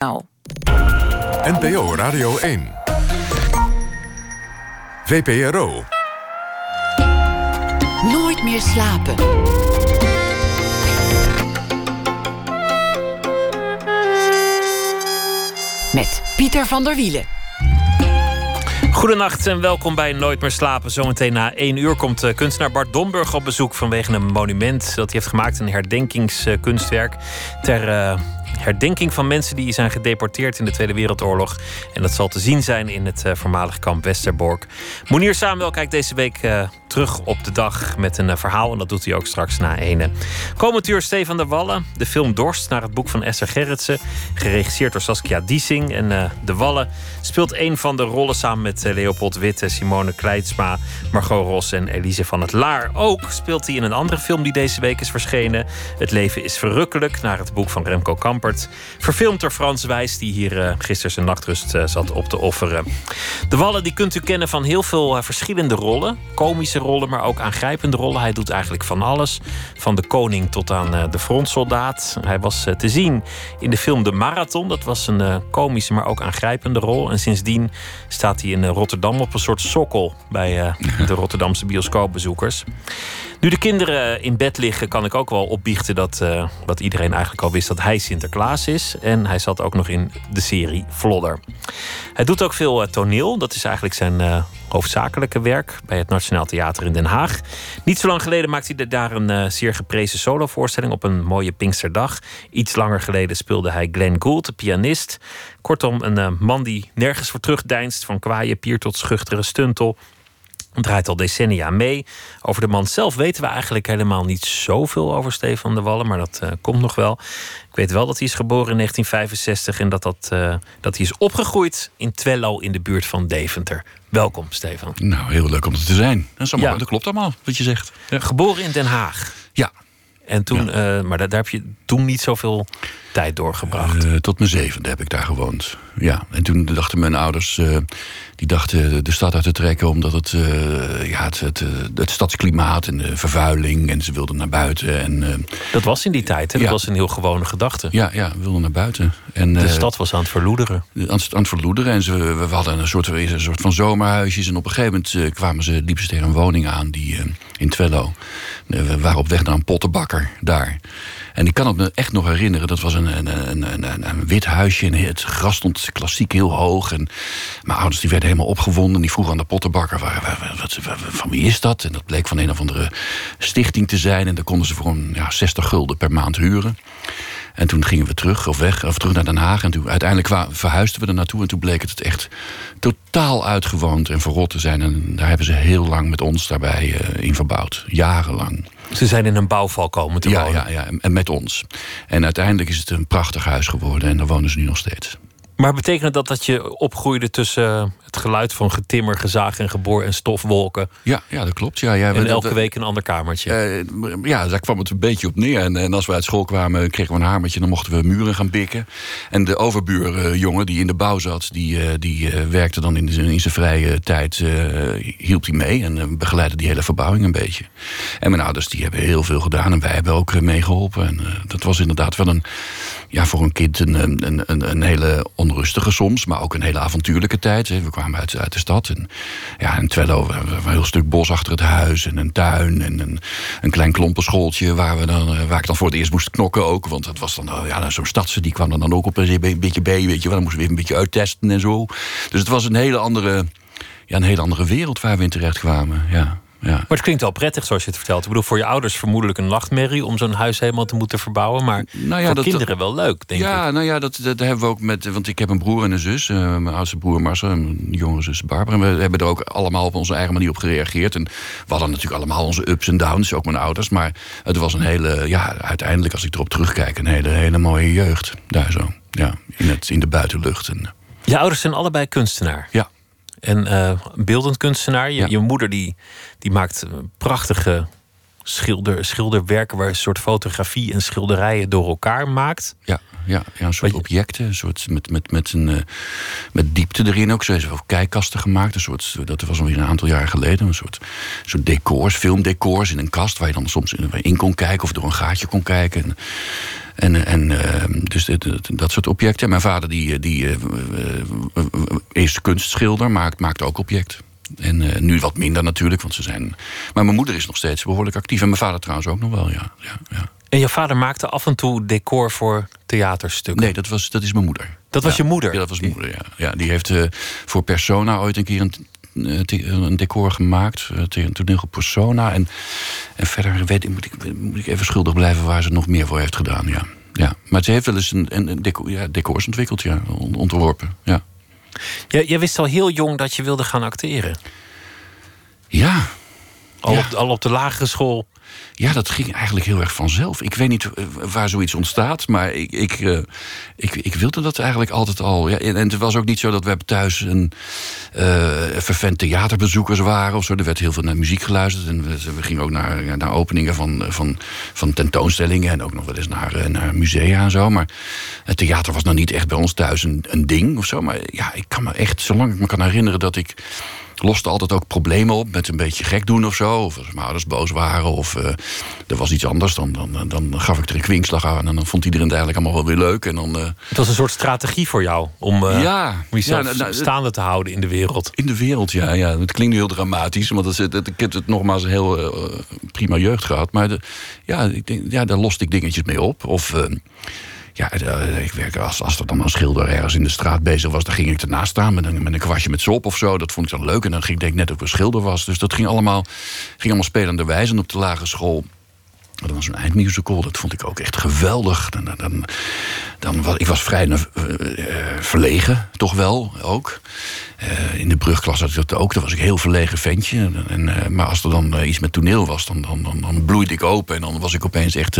Nou. NPO Radio 1. VPRO. Nooit meer slapen. Met Pieter van der Wielen. Goedenacht en welkom bij Nooit meer slapen. Zometeen na één uur komt eh, kunstenaar Bart Domburg op bezoek vanwege een monument dat hij heeft gemaakt, een herdenkingskunstwerk ter uh, herdenking van mensen die zijn gedeporteerd in de Tweede Wereldoorlog. En dat zal te zien zijn in het uh, voormalig kamp Westerbork. Monier Samuel kijkt deze week uh, terug op de dag met een uh, verhaal. En dat doet hij ook straks na ene. Komend Stefan de Wallen. De film Dorst naar het boek van Esther Gerritsen. Geregisseerd door Saskia Diesing. En de Wallen speelt een van de rollen samen met Leopold Witte, Simone Kleidsma, Margot Ros en Elise van het Laar. Ook speelt hij in een andere film die deze week is verschenen. Het leven is verrukkelijk naar het boek van Remco Kamper. Verfilmd door Frans Wijs, die hier gisteren zijn nachtrust zat op te offeren. De Wallen die kunt u kennen van heel veel verschillende rollen. Komische rollen, maar ook aangrijpende rollen. Hij doet eigenlijk van alles. Van de koning tot aan de frontsoldaat. Hij was te zien in de film De Marathon. Dat was een komische, maar ook aangrijpende rol. En sindsdien staat hij in Rotterdam op een soort sokkel bij de Rotterdamse bioscoopbezoekers. Nu de kinderen in bed liggen, kan ik ook wel opbiechten dat uh, wat iedereen eigenlijk al wist: dat hij Sinterklaas is. En hij zat ook nog in de serie Vlodder. Hij doet ook veel uh, toneel. Dat is eigenlijk zijn uh, hoofdzakelijke werk bij het Nationaal Theater in Den Haag. Niet zo lang geleden maakte hij daar een zeer geprezen solovoorstelling op een mooie Pinksterdag. Iets langer geleden speelde hij Glenn Gould, de pianist. Kortom, een man die nergens voor terugdeinst, van kwaaie pier tot schuchtere stuntel draait al decennia mee. Over de man zelf weten we eigenlijk helemaal niet zoveel over Stefan de Wallen, maar dat uh, komt nog wel. Ik weet wel dat hij is geboren in 1965 en dat, dat, uh, dat hij is opgegroeid in Twello in de buurt van Deventer. Welkom, Stefan. Nou, heel leuk om er te zijn. Dat, allemaal, ja. dat klopt allemaal, wat je zegt. Ja. Geboren in Den Haag. Ja. En toen, ja. uh, maar daar, daar, heb je toen niet zoveel tijd doorgebracht. Uh, tot mijn zevende heb ik daar gewoond. Ja, en toen dachten mijn ouders, uh, die dachten de stad uit te trekken omdat het, uh, ja, het, het, het, stadsklimaat en de vervuiling en ze wilden naar buiten. En, dat was in die tijd, hè? dat was een heel gewone gedachte. Ja, ja, we wilden naar buiten. En, de stad was aan het verloederen. Aan, aan het verloederen en ze, we hadden een soort, een soort van zomerhuisjes en op een gegeven moment kwamen ze, liepen ze tegen een woning aan die, in Twello. We waren op weg naar een pottenbakker daar. En ik kan het me echt nog herinneren. Dat was een, een, een, een, een wit huisje. En het gras stond klassiek heel hoog. En mijn ouders die werden helemaal opgewonden. Die vroegen aan de pottenbakker: wat, van wie is dat? En dat bleek van een of andere stichting te zijn. En dan konden ze voor een ja, 60 gulden per maand huren. En toen gingen we terug, of weg, of terug naar Den Haag. En toen uiteindelijk verhuisden we er naartoe. En toen bleek het echt totaal uitgewoond en verrot te zijn. En daar hebben ze heel lang met ons daarbij uh, in verbouwd. Jarenlang. Ze zijn in een bouwval komen te ja, wonen. Ja, ja, en met ons. En uiteindelijk is het een prachtig huis geworden. En daar wonen ze nu nog steeds. Maar betekent dat dat je opgroeide tussen het geluid van getimmer, gezaag en geboor en stofwolken? Ja, ja dat klopt. Ja, ja, en elke dat, week een ander kamertje? Uh, ja, daar kwam het een beetje op neer. En, en, als we uit school kwamen, kregen we een hamertje... dan mochten we muren gaan bikken. En de overbuurjongen die in de bouw zat... die, uh, die werkte dan in, in zijn vrije tijd, hielp hij mee... en begeleidde die hele verbouwing een beetje. En mijn ouders die hebben heel veel gedaan... en wij hebben ook meegeholpen. En dat was inderdaad wel een... ja, voor een kind een, een, een, een hele onrustige soms, maar ook een hele avontuurlijke tijd. We kwamen uit, uit de stad. En, ja, Twello, een heel stuk bos achter het huis en een tuin en een, een klein klompenschooltje waar, we dan, waar ik dan voor het eerst moest knokken ook. Want dat was dan, ja, zo'n stadse, die kwam dan ook op een beetje bij, weet je wel. Dan moesten we even een beetje uittesten en zo. Dus het was een hele andere, ja, een hele andere wereld waar we in terecht kwamen, ja. Ja. Maar het klinkt wel prettig zoals je het vertelt. Ik bedoel, voor je ouders vermoedelijk een nachtmerrie om zo'n huis helemaal te moeten verbouwen. Maar nou ja, voor dat, kinderen wel leuk, denk ja, ik. Ja, nou ja, dat, dat hebben we ook met. Want ik heb een broer en een zus. Uh, mijn oudste broer Marcel en mijn jongere zus Barbara. En we hebben er ook allemaal op onze eigen manier op gereageerd. En we hadden natuurlijk allemaal onze ups en downs, ook mijn ouders. Maar het was een hele, ja, uiteindelijk als ik erop terugkijk, een hele, hele mooie jeugd. Daar zo. Ja, in, het, in de buitenlucht. En, je ouders zijn allebei kunstenaar. Ja. En uh, beeldend kunstenaar. Je, ja. je moeder die, die maakt prachtige schilder, schilderwerken... waar een soort fotografie en schilderijen door elkaar maakt. Ja, ja, ja een soort objecten. Een soort met, met, met, een, uh, met diepte erin ook. Ze heeft ook kijkkasten gemaakt. Een soort, dat was alweer een aantal jaar geleden. Een soort, soort decors, filmdecors in een kast... waar je dan soms in kon kijken of door een gaatje kon kijken. En, En, en dus dat soort objecten. Mijn vader die, die is kunstschilder, maakt, maakt ook object. En nu wat minder natuurlijk, want ze zijn. Maar mijn moeder is nog steeds behoorlijk actief. En mijn vader trouwens ook nog wel, ja. ja, ja. En je vader maakte af en toe decor voor theaterstukken? Nee, dat, was, dat is mijn moeder. Dat was je moeder? Ja, dat was mijn moeder, ja. ja die heeft uh, voor Persona ooit een keer een, eh, een decor gemaakt. Uh, een toneel Persona. En, en verder weet, moet, ik, moet ik even schuldig blijven waar ze nog meer voor heeft gedaan, ja. ja. Maar ze heeft wel eens een, een decor, ja, decors ontwikkeld, ja. Ontworpen, ja. Jij, jij wist al heel jong dat je wilde gaan acteren? Ja. Al, Op, al op de lagere school? Ja, dat ging eigenlijk heel erg vanzelf. Ik weet niet eh, waar zoiets ontstaat, maar ik, ik, uh, ik, ik, wilde dat eigenlijk altijd al. Ja, en, het was ook niet zo dat we thuis een uh, vervent theaterbezoekers waren of zo. Er werd heel veel naar muziek geluisterd. En we, we gingen ook naar, naar openingen van, van, van tentoonstellingen en ook nog wel eens naar, naar musea en zo. Maar het theater was nog niet echt bij ons thuis een, een ding of zo. Maar ja, ik kan me echt, zolang ik me kan herinneren dat ik loste altijd ook problemen op met een beetje gek doen of zo. Of als mijn ouders boos waren of uh, er was iets anders. Dan, dan, dan gaf ik er een kwinkslag aan en dan vond iedereen het eigenlijk allemaal wel weer leuk. En dan, uh... Het was een soort strategie voor jou om, uh, ja, om jezelf ja, nou, staande te houden in de wereld. In de wereld, ja. ja. Het klinkt nu heel dramatisch, want ik heb het nogmaals een heel prima jeugd gehad. Maar de, ja, ik denk, ja, daar loste ik dingetjes mee op. Of ja, eh, ik werk als, als er dan een schilder ergens in de straat bezig was, dan ging ik ernaast staan met een, met een kwastje met sop of zo. Dat vond ik dan leuk. En dan ging ik denk net ik een schilder was. Dus dat ging allemaal, ging allemaal spelende wijze. Op de lagere school dat was een eindmusical, dat vond ik ook echt geweldig. Dan, dan, dan, was, ik was vrij uh, verlegen, toch wel, ook. In de brugklas had ik dat ook, daar was ik heel verlegen ventje. En, maar als er dan iets met toneel was, dan, dan, dan, dan, bloeide ik open... en dan was ik opeens echt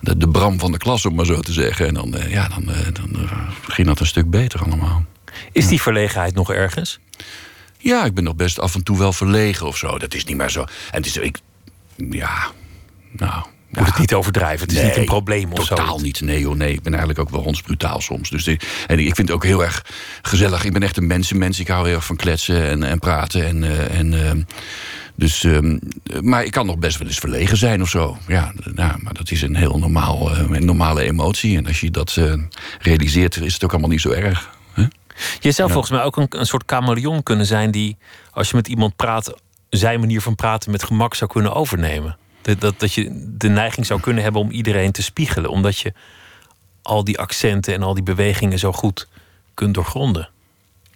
de, de bram van de klas, om maar zo te zeggen. En dan, uh, ja, dan, uh, dan uh, ging dat een stuk beter allemaal. Is die verlegenheid nog ergens? Ja, ik ben nog best af en toe wel verlegen of zo. Dat is niet meer zo. En het is, ik, ja, nou, moet het niet overdrijven. Het is niet een probleem of totaal niet. Nee, joh, nee. Ik ben eigenlijk ook wel hondsbrutaal soms. Dus en ik vind het ook heel erg gezellig. Ik ben echt een mensenmens. Ik hou heel erg van kletsen en, en praten. En, en dus, um, maar ik kan nog best wel eens verlegen zijn of zo. Ja, nou, maar dat is een heel normaal, een normale emotie. En als je dat uh, realiseert, is het ook allemaal niet zo erg. Huh? Je zou ja. volgens mij ook een, een soort chameleon kunnen zijn... die, als je met iemand praat, zijn manier van praten met gemak zou kunnen overnemen. Dat, dat, dat je de neiging zou kunnen hebben om iedereen te spiegelen. Omdat je al die accenten en al die bewegingen zo goed kunt doorgronden.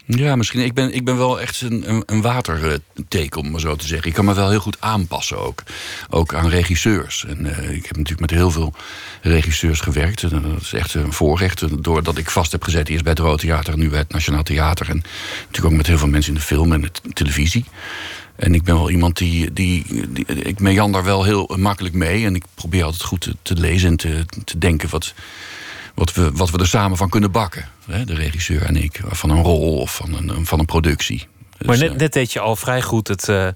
Ja, misschien. Ik ben, ik ben wel echt een, een, waterteken, om maar zo te zeggen. Ik kan me wel heel goed aanpassen ook. Ook aan regisseurs. En uh, ik heb natuurlijk met heel veel regisseurs gewerkt. En dat is echt een voorrecht. Doordat ik vast heb gezet, eerst bij het Rode Theater nu bij het Nationaal Theater. En natuurlijk ook met heel veel mensen in de film en de televisie. En ik ben wel iemand die, die, die ik meander wel heel makkelijk mee. En ik probeer altijd goed te, te lezen en te, te denken wat wat we, wat we er samen van kunnen bakken. Hè, de regisseur en ik. Van een rol of van een, van een productie. Dus, maar net, eh, net deed je al vrij goed het, uh,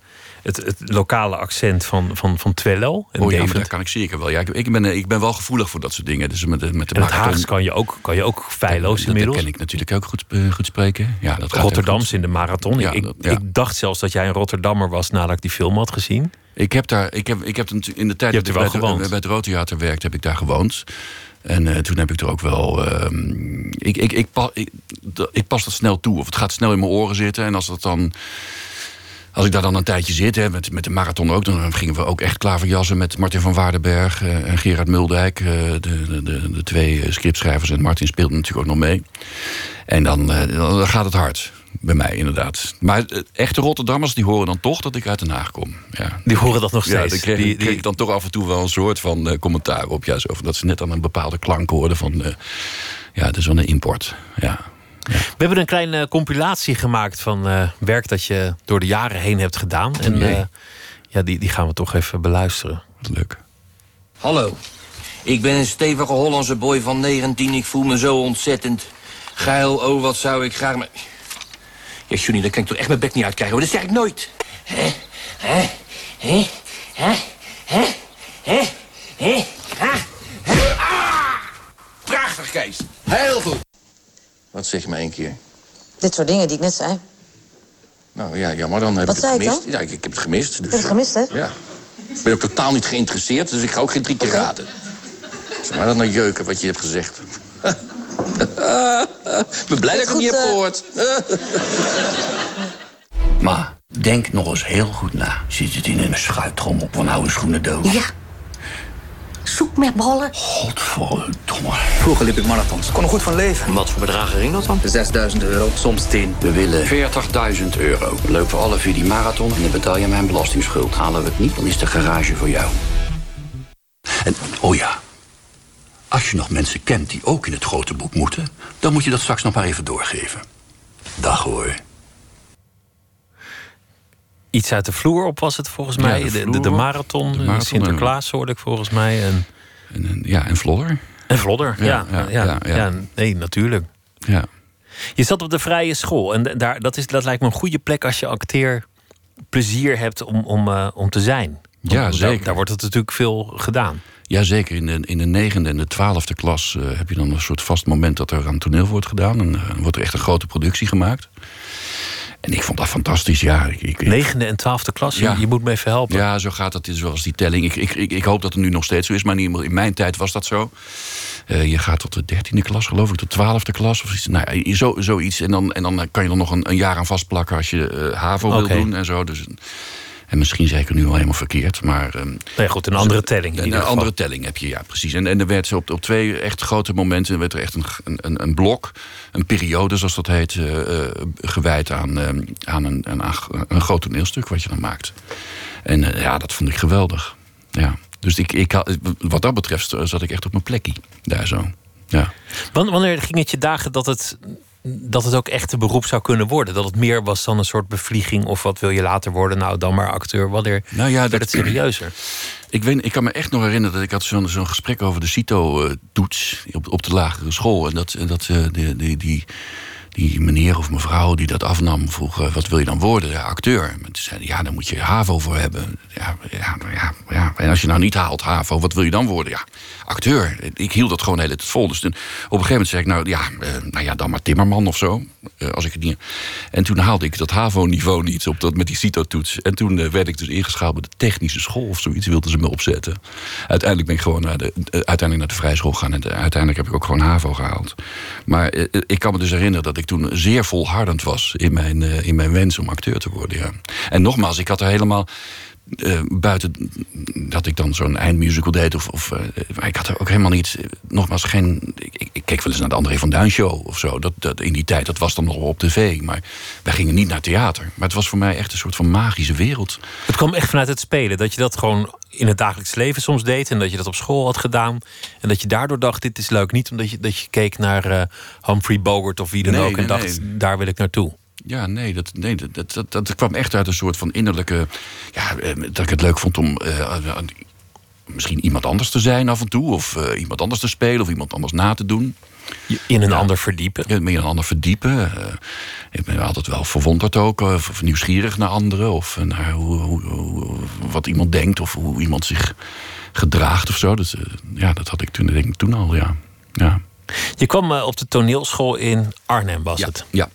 het, het, lokale accent van, van, van Twello. En oh ja, maar dat kan ik zeker wel. Ja, ik, ik, ben, eh, ik ben wel gevoelig voor dat soort dingen. Dus met, met de en het Haags kan je ook, kan je ook feilloos inmiddels. Dat kan ik natuurlijk ook goed, goed spreken. Ja, dat Rotterdams in de marathon. Ja, ik, dat, ja. ik dacht zelfs dat jij een Rotterdammer was nadat ik die film had gezien. Ik heb daar, ik heb, ik heb in de tijd dat ik bij, bij, het Rood Theater werkte, heb ik daar gewoond. En uh, toen heb ik er ook wel. Uh, ik, ik, ik, ik, pas dat snel toe. Of het gaat snel in mijn oren zitten. En als dat dan. Als ik daar dan een tijdje zit, hè, met, met de marathon ook, dan gingen we ook echt klaverjassen met Martin van Waardenberg uh, en Gerard Muldijk. de, de, de, de, twee scriptschrijvers. En Martin speelde natuurlijk ook nog mee. En dan, dan gaat het hard bij mij inderdaad. Maar echte Rotterdammers die horen dan toch dat ik uit Den Haag kom. Ja. Die horen dat nog steeds? Ja, dan kreeg, die, kreeg ik dan toch af en toe wel een soort van uh, commentaar op. Ja, zo, dat ze net aan een bepaalde klank hoorden van... Uh, ja, dat is wel een import. Ja. Ja. We hebben een kleine uh, compilatie gemaakt van werk dat je door de jaren heen hebt gedaan. En ja, die, die gaan we toch even beluisteren. Leuk. Hallo, ik ben een stevige Hollandse boy van 19. Ik voel me zo ontzettend geil. Oh, wat zou ik graag... Ja, Juni, daar kan ik toch echt mijn bek niet uitkrijgen. Maar dat zeg ik nooit. Prachtig, Kees. Heel goed. Wat zeg je maar één keer? Dit soort dingen die ik net zei. Nou ja, jammer, dan heb ik het gemist. Ik ja, ik, heb het gemist. Dus, heb het gemist, hè? Ja. Ik ben ook totaal niet geïnteresseerd, dus ik ga ook geen drie keer raden. Zeg maar dat nou jeuken, wat je hebt gezegd. Ik ben blij dat ik het niet heb Goed, eh. gehoord. Maar denk nog eens heel goed na. Zit het in een schuitrommel van oude schoenendoos? Ja. Zoek met ballen. Godverdomme. Vroeger liep ik marathons. Kon er goed van leven. Wat voor bedragen ging dat dan? 6000 euro, soms 10. We willen 40.000 euro. We lopen alle vier die marathon en dan betaal je mijn belastingsschuld. Halen we het niet, dan is de garage voor jou. En, oh ja. Als je nog mensen kent die ook in het grote boek moeten... dan moet je dat straks nog maar even doorgeven. Dag hoor. Iets uit de vloer op was het volgens Ja, mij. de de, de, op. marathon, De marathon, Sinterklaas hoorde ik volgens mij. En, En, en- ja, en Vlodder. en Vlodder, ja. Ja, Ja, ja, ja, ja, ja. nee, natuurlijk. Ja. Je zat op de vrije school. En daar, dat, is, dat lijkt me een goede plek als je acteer plezier hebt om, om, eh, om te zijn. Want Ja, daar- zeker. Daar, wordt het natuurlijk veel gedaan. Jazeker, in de, in de negende en de twaalfde klas eh, heb je dan een soort vast moment dat er aan toneel wordt gedaan. En eh, wordt er echt een grote productie gemaakt. En ik vond dat fantastisch, ja. Ik, ik, Negende en twaalfde klas, Ja. je, moet me even helpen. Ja, zo gaat het zoals die telling. Ik, ik, ik, ik hoop dat het nu nog steeds zo is, maar in, in mijn tijd was dat zo. Eh, je gaat tot de dertiende klas, geloof ik, tot de twaalfde klas. Of iets, nou, ja, zo, zoiets. En dan, en dan kan je er nog een, een jaar aan vastplakken als je HAVO wil doen en zo. Dus, en misschien zeg ik het nu al helemaal verkeerd, maar... ehm, Nee, goed, een andere telling. in een ieder geval. andere telling heb je, ja, precies. En, en er werd op, op twee echt grote momenten werd er echt een, een, een blok, een periode, zoals dat heet, eh, eh, gewijd aan, eh, aan een, een, een groot toneelstuk wat je dan maakt. En eh, ja, dat vond ik geweldig. Ja. Dus ik, ik, wat dat betreft zat ik echt op mijn plekje daar zo. Ja. Wan- Wanneer ging het je dagen dat het, dat het ook echt een beroep zou kunnen worden? Dat het meer was dan een soort bevlieging of wat wil je later worden? Nou, dan maar acteur. Wanneer Nou ja, werd dat- het serieuzer? Ik, weet, ik kan me echt nog herinneren dat ik had zo'n zo'n gesprek over de CITO-toets op, op de lagere school. En dat, en dat eh, die, die, die, die meneer of mevrouw die dat afnam vroeg, eh, wat wil je dan worden? Acteur. En toen zei hij, ja, daar moet je HAVO voor hebben. Ja, ja, ja, ja. En als je nou niet haalt HAVO, wat wil je dan worden? Ja, acteur. Ik hield dat gewoon de hele tijd vol. Dus op een gegeven moment zei ik, nou ja, eh, nou ja dan maar timmerman of zo. Eh, als ik het niet... En toen haalde ik dat HAVO-niveau niet op dat, met die CITO-toets. En toen werd ik dus ingeschaald bij de technische school of zoiets. Wilden ze me opzetten. Uiteindelijk ben ik gewoon naar de, uiteindelijk naar de vrije school gegaan. En uiteindelijk heb ik ook gewoon HAVO gehaald. Maar ik kan me dus herinneren dat ik toen zeer volhardend was... in mijn, eh, in mijn wens om acteur te worden, ja. En nogmaals, ik had er helemaal... eh, buiten dat ik dan zo'n eindmusical deed. Of, of, eh, ik had er ook helemaal niet. eh, nogmaals, geen. Ik, ik- keek wel eens naar de André van Duin show of zo. Dat, dat, in die tijd, dat was dan nog op tv. Maar wij gingen niet naar theater. Maar het was voor mij echt een soort van magische wereld. Het kwam echt vanuit het spelen. Dat je dat gewoon in het dagelijks leven soms deed. En dat je dat op school had gedaan. En dat je daardoor dacht, dit is leuk. Niet omdat je, dat je keek naar Humphrey Bogart of wie dan Nee, ook. En nee, dacht, nee. daar wil ik naartoe. Ja, nee, dat, nee dat, dat, dat, kwam echt uit een soort van innerlijke. Ja, eh, dat ik het leuk vond om. eh, misschien iemand anders te zijn af en toe. Of eh, iemand anders te spelen. Of iemand anders na te doen. In een ander verdiepen. Ja, meer een ander verdiepen. Eh, ik ben altijd wel verwonderd ook, of, of nieuwsgierig naar anderen. Of naar hoe, hoe, hoe- wat iemand denkt, of hoe iemand zich gedraagt of zo. Dus, ja, dat had ik toen, denk ik, toen al, ja. Ja, Je kwam op de toneelschool in Arnhem, was ja, het? ja.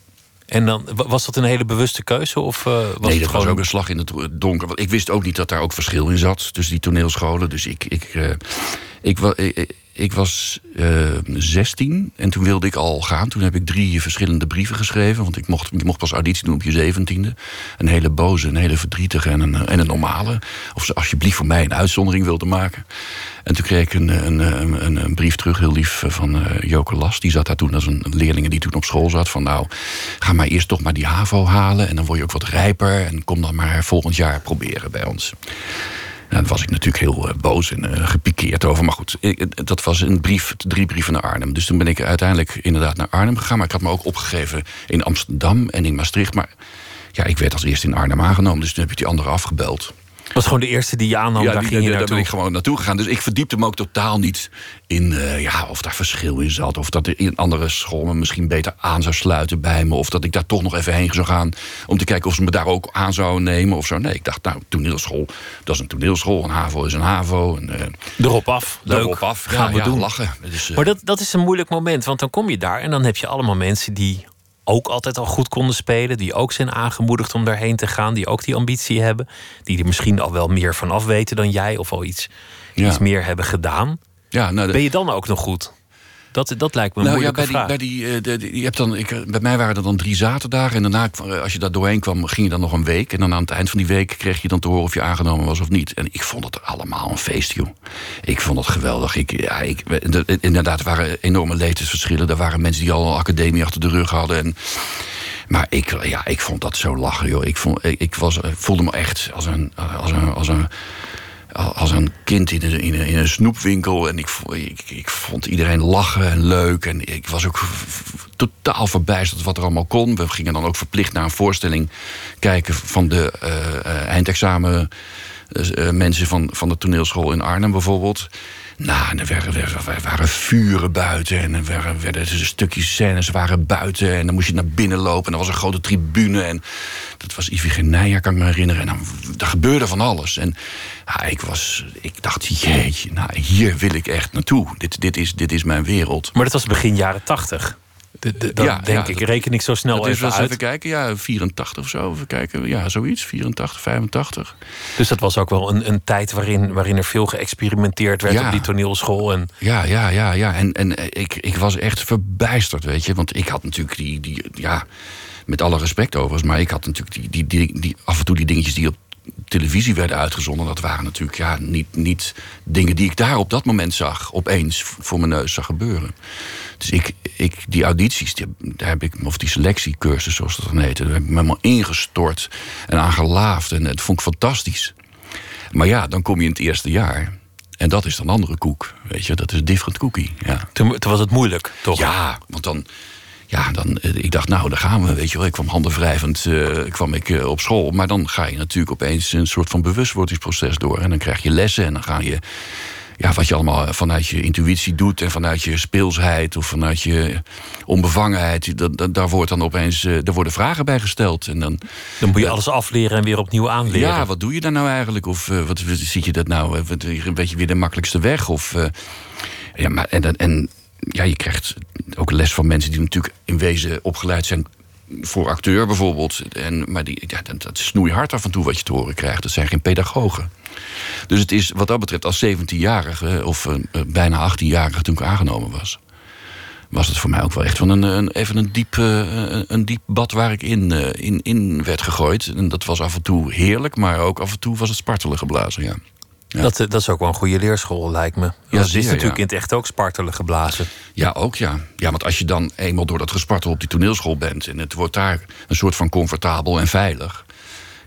En dan, wa- was dat een hele bewuste keuze? Of eh, was nee, het dat gewoon... was ook een slag in het donker. Want ik wist ook niet dat daar ook verschil in zat tussen die toneelscholen. Dus ik, ik, eh, ik, ik, ik was eh 16 en toen wilde ik al gaan. Toen heb ik drie verschillende brieven geschreven. Want ik mocht, ik mocht pas auditie doen op je zeventiende. Een hele boze, een hele verdrietige en een, en een normale. Of ze alsjeblieft voor mij een uitzondering wilden maken. En toen kreeg ik een, een, een, een, brief terug, heel lief, van eh Joke Las. Die zat daar toen als een leerling die toen op school zat. Van nou, ga maar eerst toch maar die HAVO halen. En dan word je ook wat rijper. En kom dan maar volgend jaar proberen bij ons. Daar was ik natuurlijk heel eh, boos en eh, gepikeerd over. Maar goed, dat was een brief, drie brieven naar Arnhem. Dus toen ben ik uiteindelijk inderdaad naar Arnhem gegaan. Maar ik had me ook opgegeven in Amsterdam en in Maastricht. Maar ja, ik werd als eerste in Arnhem aangenomen. Dus toen heb ik die andere afgebeld. Was gewoon de eerste die je aannam. daar die- ging je daar ben ik gewoon naartoe gegaan. Dus ik verdiepte me ook totaal niet in eh, ja, of daar verschil in zat. Of dat er in andere school me misschien beter aan zou sluiten bij me. Of dat ik daar toch nog even heen zou gaan. Om te kijken of ze me daar ook aan zouden nemen of zo. Nee, ik dacht, nou, toneelschool, dat is een toneelschool. Een HAVO is een HAVO. En, eh, Erop af. Leuk. Erop af. Gaan Ja, we ja, doen. lachen. Dus, Maar dat, dat is een moeilijk moment, want dan kom je daar en dan heb je allemaal mensen die ook altijd al goed konden spelen, die ook zijn aangemoedigd om daarheen te gaan, die ook die ambitie hebben, die er misschien al wel meer van af weten dan jij of al iets, Ja. iets meer hebben gedaan. Ja, nou, de- Ben je dan ook nog goed? Dat, dat lijkt me een nou ja, bij die, bij, die, eh, de- je hebt dan, ik, bij mij waren er dan drie zaterdagen. En daarna, als je daar doorheen kwam, ging je dan nog een week. En dan aan het eind van die week kreeg je dan te horen of je aangenomen was of niet. En ik vond het allemaal een feest, joh. Ik vond het geweldig. Ik, ja, ik, de- inderdaad, er waren enorme leeftijdsverschillen. Er waren mensen die al een academie achter de rug hadden. En, maar ik, ja, ik vond dat zo lachen, joh. Ik, vond, ik, ik was, voelde me echt als een, als een, als een, als een kind in een, in een, in een snoepwinkel. En ik, ik, ik vond iedereen lachen en leuk. En ik was ook totaal verbijsterd wat er allemaal kon. We gingen dan ook verplicht naar een voorstelling kijken van de eh, eindexamen. eh, mensen van, van de toneelschool in Arnhem bijvoorbeeld. Nou, er waren, waren- vuren buiten en er waren, werden stukjes scènes waren buiten. En dan moest je naar binnen lopen en er was een grote tribune. En dat was Iphigenia, kan ik me herinneren. En dan, gebeurde van alles. En ja, ik, was, ik dacht, jeetje, nou, hier wil ik echt naartoe. Dit, dit, is, dit is mijn wereld. Maar dat was begin jaren tachtig. De, de, dan Ja, denk ja, ik, dat- reken ik zo snel Dat is even wel eens uit. even kijken, ja, 84 of zo. Even kijken, ja, zoiets, 84, 85. Dus dat was ook wel een, een tijd waarin, waarin er veel geëxperimenteerd werd Ja. op die toneelschool. En Ja, ja, ja, ja. En, en eh, ik, ik was echt verbijsterd, weet je. Want ik had natuurlijk die, die ja, met alle respect overigens, maar ik had natuurlijk die, die, die, die, af en toe die dingetjes die op televisie werden uitgezonden. Dat waren natuurlijk ja, niet, niet dingen die ik daar op dat moment zag, opeens voor mijn neus zag gebeuren. Dus ik, ik die audities, die, daar heb ik, of die selectiecursus zoals dat dan heette, daar heb ik me helemaal ingestort en aan gelaafd. En het vond ik fantastisch. Maar ja, dan kom je in het eerste jaar. En dat is dan een andere koek. Weet je, dat is een different cookie. Ja, toen, toen was het moeilijk, toch? ja want dan. Ja, dan, eh, ik dacht, nou, daar gaan we, weet je wel. Ik kwam handenwrijvend eh, kwam ik, eh, op school. Maar dan ga je natuurlijk opeens een soort van bewustwordingsproces door. En dan krijg je lessen en dan ga je... Ja, wat je allemaal vanuit je intuïtie doet... en vanuit je speelsheid of vanuit je onbevangenheid... Dat, dat, daar, wordt dan opeens, eh, daar worden vragen bij gesteld. En dan, Dan moet je alles afleren en weer opnieuw aanleren. ja, wat doe je daar nou eigenlijk? Of eh, wat, wat zie je dat nou? eh, een beetje weer de makkelijkste weg? Of, ja, maar, en, en, en ja, je krijgt ook les van mensen die natuurlijk in wezen opgeleid zijn voor acteur bijvoorbeeld. En, maar die, ja, dat, dat is snoeihard af en toe wat je te horen krijgt. Dat zijn geen pedagogen. Dus het is wat dat betreft als 17-jarige of eh, eh, bijna 18-jarige toen ik aangenomen was. Was het voor mij ook wel echt van een, een, even een diep, eh, een, diep bad waar ik in, eh, in, in werd gegooid. En dat was af en toe heerlijk, maar ook af en toe was het spartelen geblazen. Ja. Ja. Dat, eh, dat is ook wel een goede leerschool, lijkt me. Ja, dat zeer, is natuurlijk ja. in het echt ook spartelen geblazen. Ja, ook ja. Ja, want als je dan eenmaal door dat gespartel op die toneelschool bent... en het wordt daar een soort van comfortabel en veilig...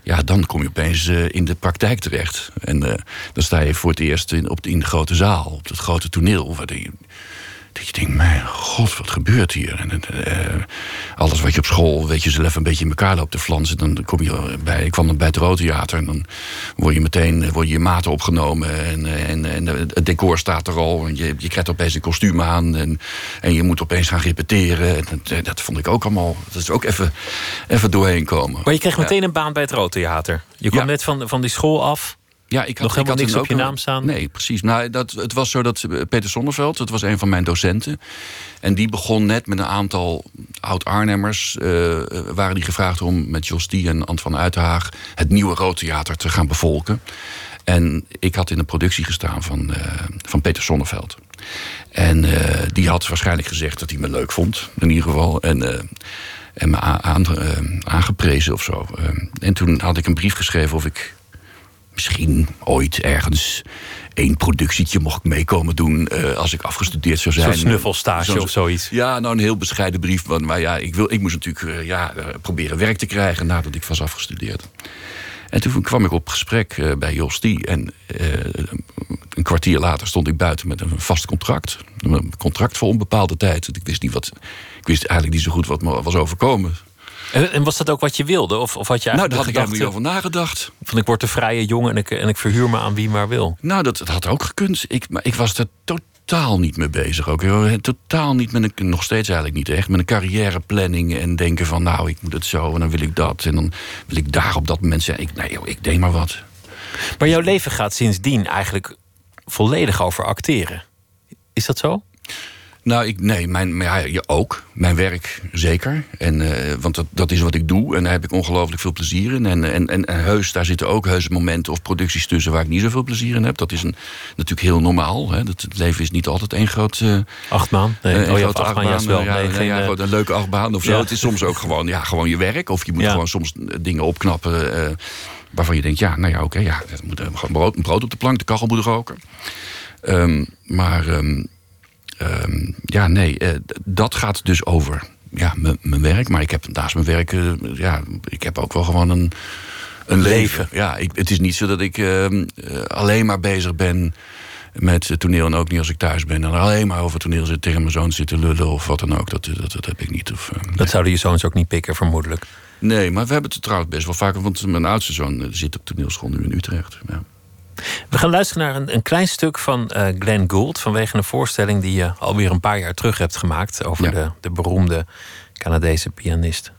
ja, dan kom je opeens eh, in de praktijk terecht. En eh, dan sta je voor het eerst in, op de, in de grote zaal, op het grote toneel... Waar die, dat je denkt, mijn god, wat gebeurt hier? En, eh, alles wat je op school, weet je, zelf een beetje in elkaar loopt te flansen... dan kom je bij, ik kwam dan bij het Rood Theater... en dan word je meteen eh, word je, je maten opgenomen... en, eh, en, en het decor staat er al... en je, je krijgt opeens een kostuum aan... en, en je moet opeens gaan repeteren. En dat, dat vond ik ook allemaal... dat is ook even, even doorheen komen. Maar je kreeg meteen een baan bij het Rood Theater. Je kwam Ja. net van, van die school af. Ja, ik had, Nog helemaal ik had niks op je naam staan? Nee, precies. Nou, dat, het was zo dat eh, Peter Zonneveld, dat was een van mijn docenten. En die begon net met een aantal oud-Arnhemmers. eh, waren die gevraagd om met Jos Die en Ant van Uithaag... het nieuwe Rood Theater te gaan bevolken. En ik had in de productie gestaan van, eh, van Peter Zonneveld. En eh, die had waarschijnlijk gezegd dat hij me leuk vond, in ieder geval. En, eh, en me aan, eh, aangeprezen of zo. Eh, en toen had ik een brief geschreven of ik misschien ooit ergens één productietje mocht ik meekomen doen eh, als ik afgestudeerd zou zijn. Zo'n snuffelstage of zoiets. Ja, nou een heel bescheiden brief. Maar, maar ja, ik, wil, ik moest natuurlijk eh, ja, eh, proberen werk te krijgen nadat ik was afgestudeerd. En toen kwam ik op gesprek bij Jos Die. En een kwartier later stond ik buiten met een vast contract. Een contract voor onbepaalde tijd. Want Ik wist, niet wat, ik wist eigenlijk niet zo goed wat me was overkomen. En, en was dat ook wat je wilde? Of, of had je Nou, daar eigenlijk had ik de helemaal niet over nagedacht. van ik word een vrije jongen en ik, en ik verhuur me aan wie maar wil? Nou, dat, dat had ook gekund. Ik, maar ik was er totaal niet mee bezig. Ook. Totaal niet met een, nog steeds eigenlijk niet echt, met een carrièreplanning en denken van nou, ik moet het zo en dan wil ik dat en dan wil ik daar op dat moment zijn. Ik, nee, joh, ik deed maar wat. Maar jouw leven gaat sindsdien eigenlijk volledig over acteren. Is dat zo? Nou, ik, nee, mijn, maar ja, ja, ook. Mijn werk zeker. En, eh, want dat, dat is wat ik doe. En daar heb ik ongelooflijk veel plezier in. En, en, en, en heus, daar zitten ook heus momenten of producties tussen... waar ik niet zoveel plezier in heb. Dat is een, natuurlijk heel normaal. Hè. Dat, het leven is niet altijd één groot... eh, Achtbaan? Nee, eh, oh, grote achtbaan, achtbaan. wel. Ja, Nee, nee, geen, ja, gewoon een leuke achtbaan of zo. Het is soms ook gewoon, ja, gewoon je werk. Of je moet gewoon soms dingen opknappen... waarvan je denkt, ja, nou ja, oké, ja, er moet gewoon brood, een brood op de plank, de kachel moet roken. Ehm, maar ehm, ehm, ja, nee, eh, dat gaat dus over ja, mijn werk. Maar ik heb naast mijn werk, eh, ja, ik heb ook wel gewoon een, een leven. Ja, ik, het is niet zo dat ik ehm, eh, alleen maar bezig ben met toneel en ook niet als ik thuis ben. En alleen maar over toneel zit tegen mijn zoon zitten lullen of wat dan ook. Dat, dat, dat heb ik niet. Of, eh, Dat zouden je zoons ook niet pikken, vermoedelijk. Nee, maar we hebben het trouwens best wel vaak. Want mijn oudste zoon zit op toneelschool nu in Utrecht. Ja. We gaan luisteren naar een, een klein stuk van eh Glenn Gould... vanwege een voorstelling die je alweer een paar jaar terug hebt gemaakt... over Ja. de, de beroemde Canadese pianist.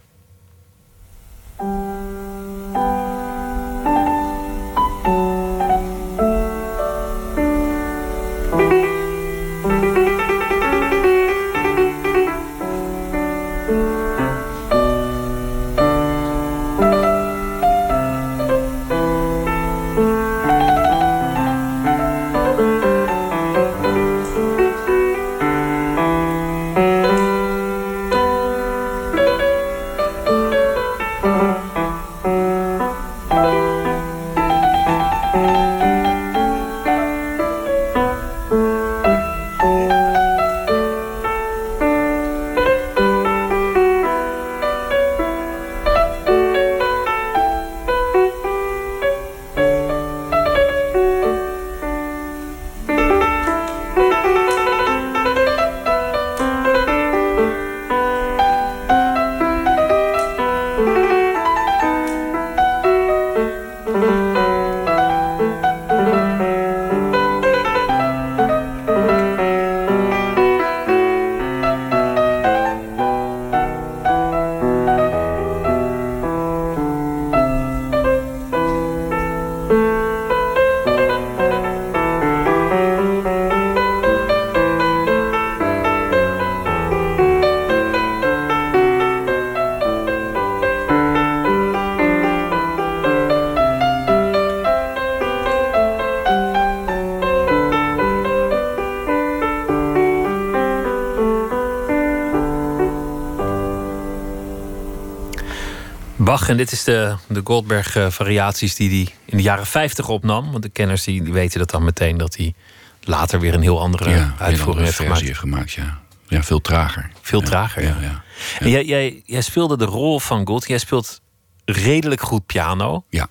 En dit is de, de Goldberg-variaties die hij in de jaren 50 opnam. Want de kenners die, die weten dat dan meteen dat hij later weer een heel andere Ja, uitvoering andere heeft gemaakt. heeft gemaakt. Ja. ja, veel trager. Veel Ja, trager, ja. Ja. En jij, jij, jij speelde de rol van Gould. Jij speelt redelijk goed piano. Ja.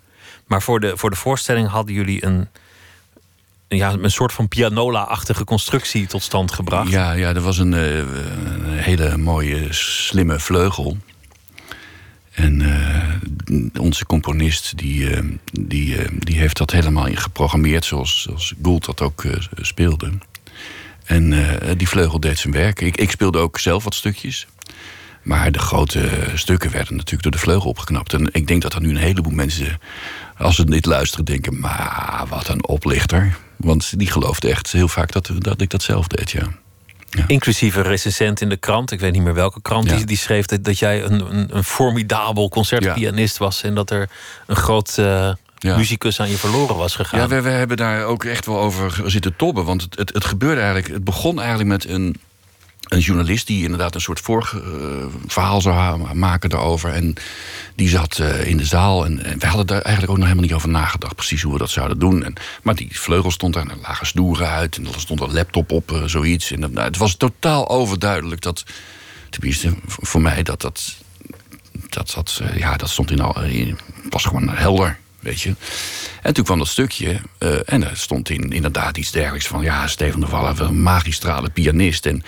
Maar voor de, voor de voorstelling hadden jullie een, ja, een soort van pianola-achtige constructie tot stand gebracht. Ja, ja, er was een, eh, een hele mooie, slimme vleugel. En eh, onze componist die, eh, die, eh, die heeft dat helemaal geprogrammeerd zoals, zoals Gould dat ook speelde. En die vleugel deed zijn werk. Ik, ik speelde ook zelf wat stukjes. Maar de grote stukken werden natuurlijk door de vleugel opgeknapt. En ik denk dat er nu een heleboel mensen, als ze dit luisteren, denken... maar wat een oplichter. Want die geloofde echt heel vaak dat, dat ik dat zelf deed, ja. Inclusief een recensent in de krant, ik weet niet meer welke krant, Ja. die, die schreef dat, dat jij een, een, een formidabel concertpianist was en dat er een groot Ja. muzikus aan je verloren was gegaan. Ja, we, we hebben daar ook echt wel over zitten tobben. Want het, het, het gebeurde eigenlijk. Het begon eigenlijk met een, een journalist die inderdaad een soort voorverhaal zou ha- maken daarover. En die zat eh, in de zaal. En, en we hadden daar eigenlijk ook nog helemaal niet over nagedacht, precies hoe we dat zouden doen. En, maar die vleugel stond daar en er lagen snoeren uit. En er stond een laptop op, eh, zoiets. En nou, het was totaal overduidelijk dat, tenminste voor mij, dat dat. Dat, eh, ja, dat stond in al, in, was gewoon helder. Weet je. En toen kwam dat stukje. eh, en er stond in, inderdaad iets dergelijks van. Ja, Steven de Wallen, een magistrale pianist. En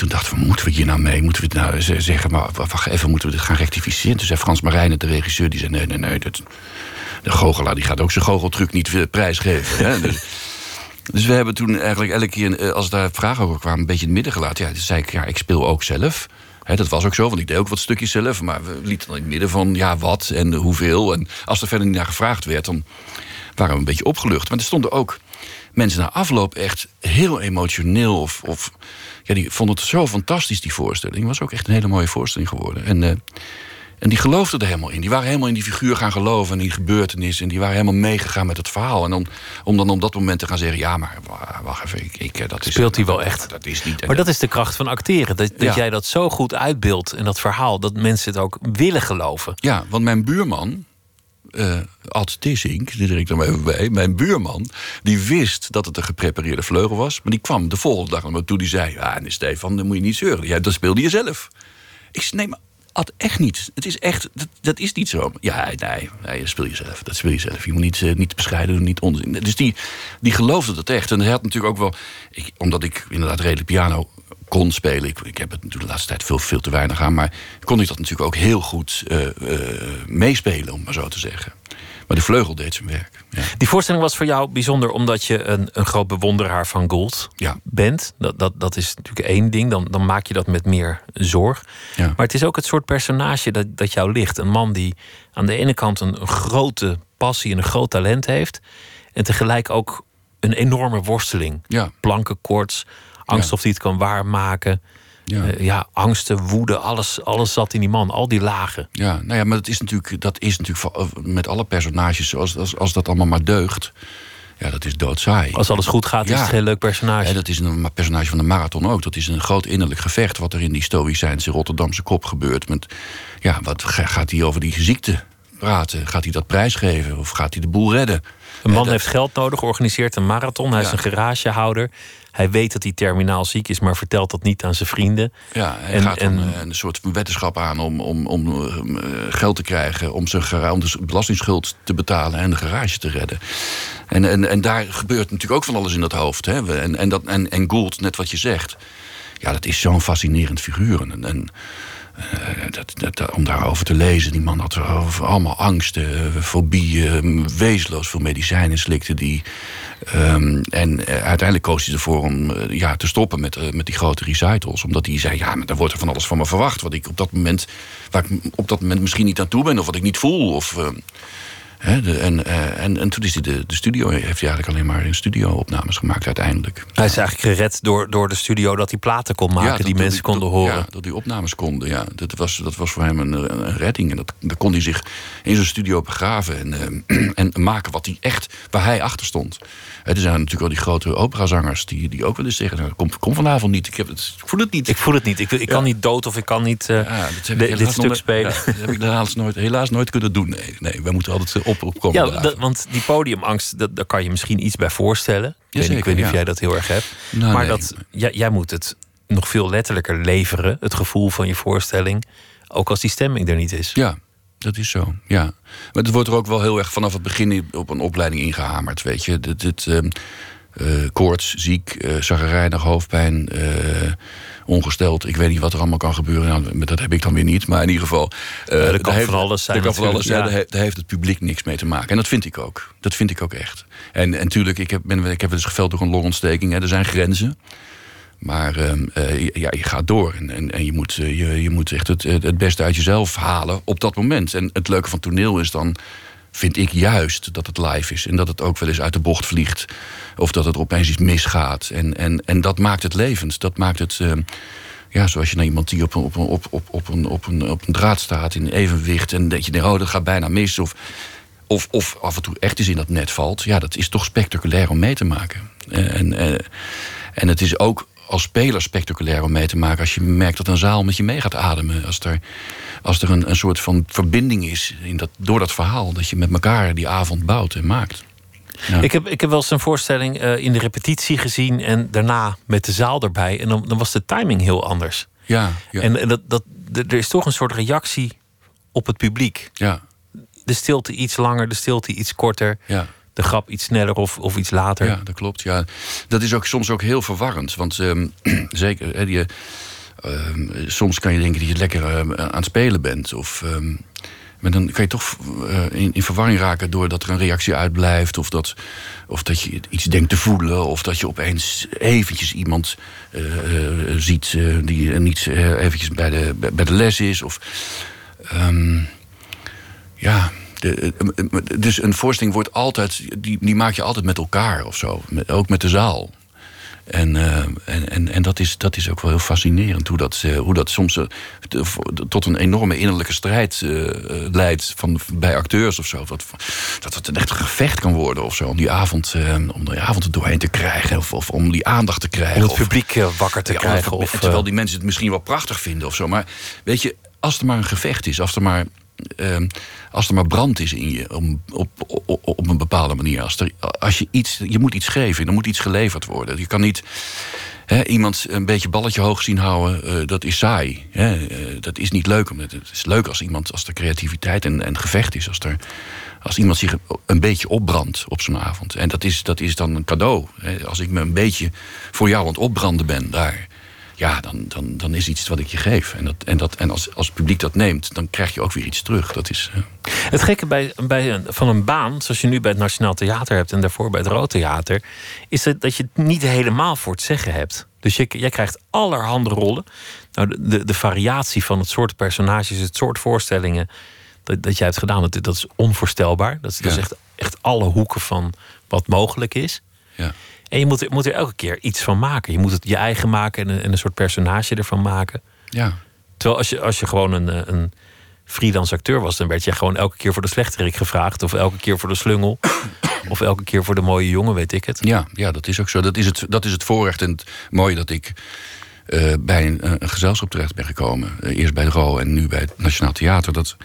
toen dachten we, moeten we hier nou mee? Moeten we het nou z- zeggen, maar wa- wacht even, moeten we dit gaan rectificeren? Toen zei Frans Marijnen, de regisseur, die zei: nee, nee, nee. Dat, de goochelaar die gaat ook zijn goocheltruc niet eh, prijsgeven. Hè? Dus, dus we hebben toen eigenlijk elke keer, eh, als daar vragen over kwamen, een beetje in het midden gelaten. Ja, toen zei ik, ja, ik speel ook zelf. Hè, dat was ook zo, want ik deed ook wat stukjes zelf. Maar we lieten dan in het midden van ja, wat en hoeveel. En als er verder niet naar gevraagd werd, dan waren we een beetje opgelucht. Maar er stonden ook mensen na afloop echt heel emotioneel of, of ja, die vond het zo fantastisch, die voorstelling. Het was ook echt een hele mooie voorstelling geworden. En, eh, en die geloofden er helemaal in. Die waren helemaal in die figuur gaan geloven en die gebeurtenis. En die waren helemaal meegegaan met het verhaal. En om, om dan op dat moment te gaan zeggen: ja, maar wa- wacht even, ik, ik, eh, dat is. Speelt hij wel echt? Dat is niet. Maar dat is de kracht van acteren. Dat, dat Ja. jij dat zo goed uitbeeldt en dat verhaal, dat mensen het ook willen geloven. Ja, want mijn buurman, eh Ad Tissink, die druk ik maar even bij. Mijn buurman, die wist dat het een geprepareerde vleugel was. Maar die kwam de volgende dag naar me toe. Die zei, ja, nee, Stefan, dan moet je niet zeuren. Ja, dat speelde je zelf. Ik zei, nee, maar Ad, echt niet. Het is echt, dat, dat is niet zo. Ja, nee, nee, dat speel je zelf. Dat speel je zelf. Je moet niet, eh, niet bescheiden doen, niet onzin. Dus die, die geloofde dat echt. En hij had natuurlijk ook wel... Omdat ik inderdaad redelijk piano kon spelen. Ik, ik heb het natuurlijk de laatste tijd veel, veel te weinig aan. Maar kon ik dat natuurlijk ook heel goed eh, eh, meespelen, om maar zo te zeggen. Maar de vleugel deed zijn werk. Ja. Die voorstelling was voor jou bijzonder omdat je een, een groot bewonderaar van Gould Ja. bent. Dat, dat, dat is natuurlijk één ding. Dan, dan maak je dat met meer zorg. Ja. Maar het is ook het soort personage dat, dat jou ligt. Een man die aan de ene kant een, een grote passie en een groot talent heeft. En tegelijk ook een enorme worsteling. Ja. Plankenkoorts, angst Ja. of hij het kan waarmaken. Ja. Ja. ja, angsten, woede, alles, alles zat in die man. Al die lagen. Ja, nou ja, maar dat is natuurlijk, dat is natuurlijk met alle personages, als, als, als dat allemaal maar deugt, ja, dat is doodsaai. Als alles goed gaat, is het geen leuk personage. Ja, dat is een personage van de marathon ook. Dat is een groot innerlijk gevecht wat er in die Stoïcijnse Rotterdamse kop gebeurt. Met, ja, wat ga- gaat hij over die ziekte praten? Gaat hij dat prijsgeven of gaat hij de boel redden? Een man dat- heeft geld nodig, organiseert een marathon. Hij is een garagehouder. Hij weet dat hij terminaal ziek is, maar vertelt dat niet aan zijn vrienden. Ja, hij En- gaat en- eh, een soort van weddenschap aan om, om, om eh, geld te krijgen... om, zijn, om de belastingsschuld te betalen en de garage te redden. En, en, en daar gebeurt natuurlijk ook van alles in dat hoofd. Hè? En, en, dat, en, en Gould, net wat je zegt... ja, dat is zo'n fascinerend figuur. En, en, eh, dat, dat, om daarover te lezen, die man had er over allemaal angsten, eh, fobieën, wezenloos veel medicijnen slikte die. Ehm, en eh, uiteindelijk koos hij ervoor om eh, ja, te stoppen met, eh, met die grote recitals. Omdat hij zei, ja, maar daar wordt er van alles van me verwacht. Wat ik op dat moment, waar ik op dat moment misschien niet aan toe ben, of wat ik niet voel. Of, eh, de, en, eh, en, en toen is hij de, de studio, heeft hij eigenlijk alleen maar in studio-opnames gemaakt uiteindelijk. Hij is eigenlijk gered door, door de studio dat hij platen kon maken dat- die dat mensen konden horen. Ja, dat die opnames konden. Ja. Dat, was, dat was voor hem een, een redding. En dat, daar kon hij zich in zijn studio begraven en, eh, en maken wat hij echt, waar hij achter stond. Er zijn natuurlijk al die grote operazangers die, die ook wel eens zeggen: nou, kom, kom vanavond niet, ik, heb het, ik voel het niet. Ik voel het niet. Ik, ik kan niet dood of ik kan niet eh, Ja, de- dit stuk nog- spelen. ja, dat heb ik helaas nooit, helaas nooit kunnen doen. Nee, nee wij moeten altijd eh, op, opkomen. Ja, dat- want die podiumangst, dat, daar kan je misschien iets bij voorstellen. Ik weet, niet- ik weet niet of jij dat heel erg hebt. Nou, maar nee. dat, jij, jij moet het nog veel letterlijker leveren, het gevoel van je voorstelling. Ook als die stemming er niet is. Ja, dat is zo. Ja. Maar het wordt er ook wel heel erg vanaf het begin op een opleiding ingehamerd. Weet je, dit, dit, ehm, eh, koorts, ziek, eh zagrijnig, hoofdpijn, eh, ongesteld. Ik weet niet wat er allemaal kan gebeuren. Nou, dat heb ik dan weer niet. Maar in ieder geval. er kan heeft- van alles zijn Er kan van alles zijn. natuurlijk, Daar, he- daar heeft het publiek niks mee te maken. En dat vind ik ook. Dat vind ik ook echt. En, en tuurlijk, ik heb, ben, ik heb dus geveld door een longontsteking. Hè. Er zijn grenzen. Maar ehm, eh, ja, je gaat door. En, en, en je, moet, eh, je, je moet echt het, het beste uit jezelf halen op dat moment. En het leuke van toneel is dan, vind ik juist, dat het live is. En dat het ook wel eens uit de bocht vliegt. Of dat het opeens iets misgaat. En, en, en dat maakt het levend. Dat maakt het. ehm, ja, zoals je naar iemand die op een, op, een, op, op, op, een, op, een, op een draad staat in evenwicht. En dat je denkt, oh, dat gaat bijna mis. Of, of, of af en toe echt eens in dat net valt. Ja, dat is toch spectaculair om mee te maken. Eh, En, en het is ook als speler spectaculair om mee te maken. Als je merkt dat een zaal met je mee gaat ademen. Als er, als er een, een soort van verbinding is in dat, door dat verhaal. Dat je met elkaar die avond bouwt en maakt. Ja. Ik, heb, ik heb wel eens een voorstelling eh, in de repetitie gezien en daarna met de zaal erbij. En dan, dan was de timing heel anders. ja, ja, En, en dat, dat, er is toch een soort reactie op het publiek. ja, De stilte iets langer, de stilte iets korter. ja. De grap iets sneller of, of iets later. Ja, dat klopt. Ja. Dat is ook soms ook heel verwarrend. Want ehm, zeker, hè, die, ehm, soms kan je denken dat je lekker ehm, aan het spelen bent. Of, ehm, maar dan kan je toch eh, in, in verwarring raken doordat er een reactie uitblijft. Of dat, of dat je iets denkt te voelen. Of dat je opeens eventjes iemand eh, eh, ziet eh, die niet eh, eventjes bij de, bij de les is. Of, ja, de, eh, eh, dus een voorstelling wordt altijd, die, die maak je altijd met elkaar of zo. Met, ook met de zaal. En, eh, en, en, en dat, is, dat is ook wel heel fascinerend. Hoe dat, eh, hoe dat soms eh, tot een enorme innerlijke strijd eh, eh, leidt van, bij acteurs of zo. Dat, dat het een echt gevecht kan worden of zo. Om die avond, eh, om die avond er doorheen te krijgen. Of, of om die aandacht te krijgen. Om het publiek eh, wakker te ja, krijgen. of- Of, terwijl eh, die mensen het misschien wel prachtig vinden of zo. Maar weet je, als er maar een gevecht is, als er maar, ehm, als er maar brand is in je, om, op, op, op een bepaalde manier. Als, er, als je iets, je moet iets geven, er moet iets geleverd worden. Je kan niet hè, iemand een beetje balletje hoog zien houden, eh, dat is saai. Hè? Eh, dat is niet leuk. Het is leuk als iemand, als er creativiteit en, en gevecht is. Als, er, als iemand zich een beetje opbrandt op zo'n avond. En dat is, dat is dan een cadeau. Hè? Als ik me een beetje voor jou aan het opbranden ben daar ja, dan, dan, dan is iets wat ik je geef. En, dat, en, dat, en als, als het publiek dat neemt, dan krijg je ook weer iets terug. Dat is, eh, Het gekke bij, bij een, van een baan, zoals je nu bij het Nationaal Theater hebt en daarvoor bij het Rood Theater, is het dat je het niet helemaal voor het zeggen hebt. Dus je, jij krijgt allerhande rollen. Nou, de, de, de variatie van het soort personages, het soort voorstellingen dat, dat jij hebt gedaan, dat, dat is onvoorstelbaar. Dat is, dat is Ja. echt, echt alle hoeken van wat mogelijk is. ja. En je moet er, moet er elke keer iets van maken. Je moet het je eigen maken en een, en een soort personage ervan maken. Ja. Terwijl als je, als je gewoon een, eh, een freelance acteur was, dan werd je gewoon elke keer voor de slechterik gevraagd. Of elke keer voor de slungel. of elke keer voor de mooie jongen, weet ik het. Ja, ja, dat is ook zo. Dat is het, dat is het voorrecht en het mooie dat ik eh, bij een, een gezelschap terecht ben gekomen. Eh, eerst bij de RO en nu bij het Nationaal Theater. Dat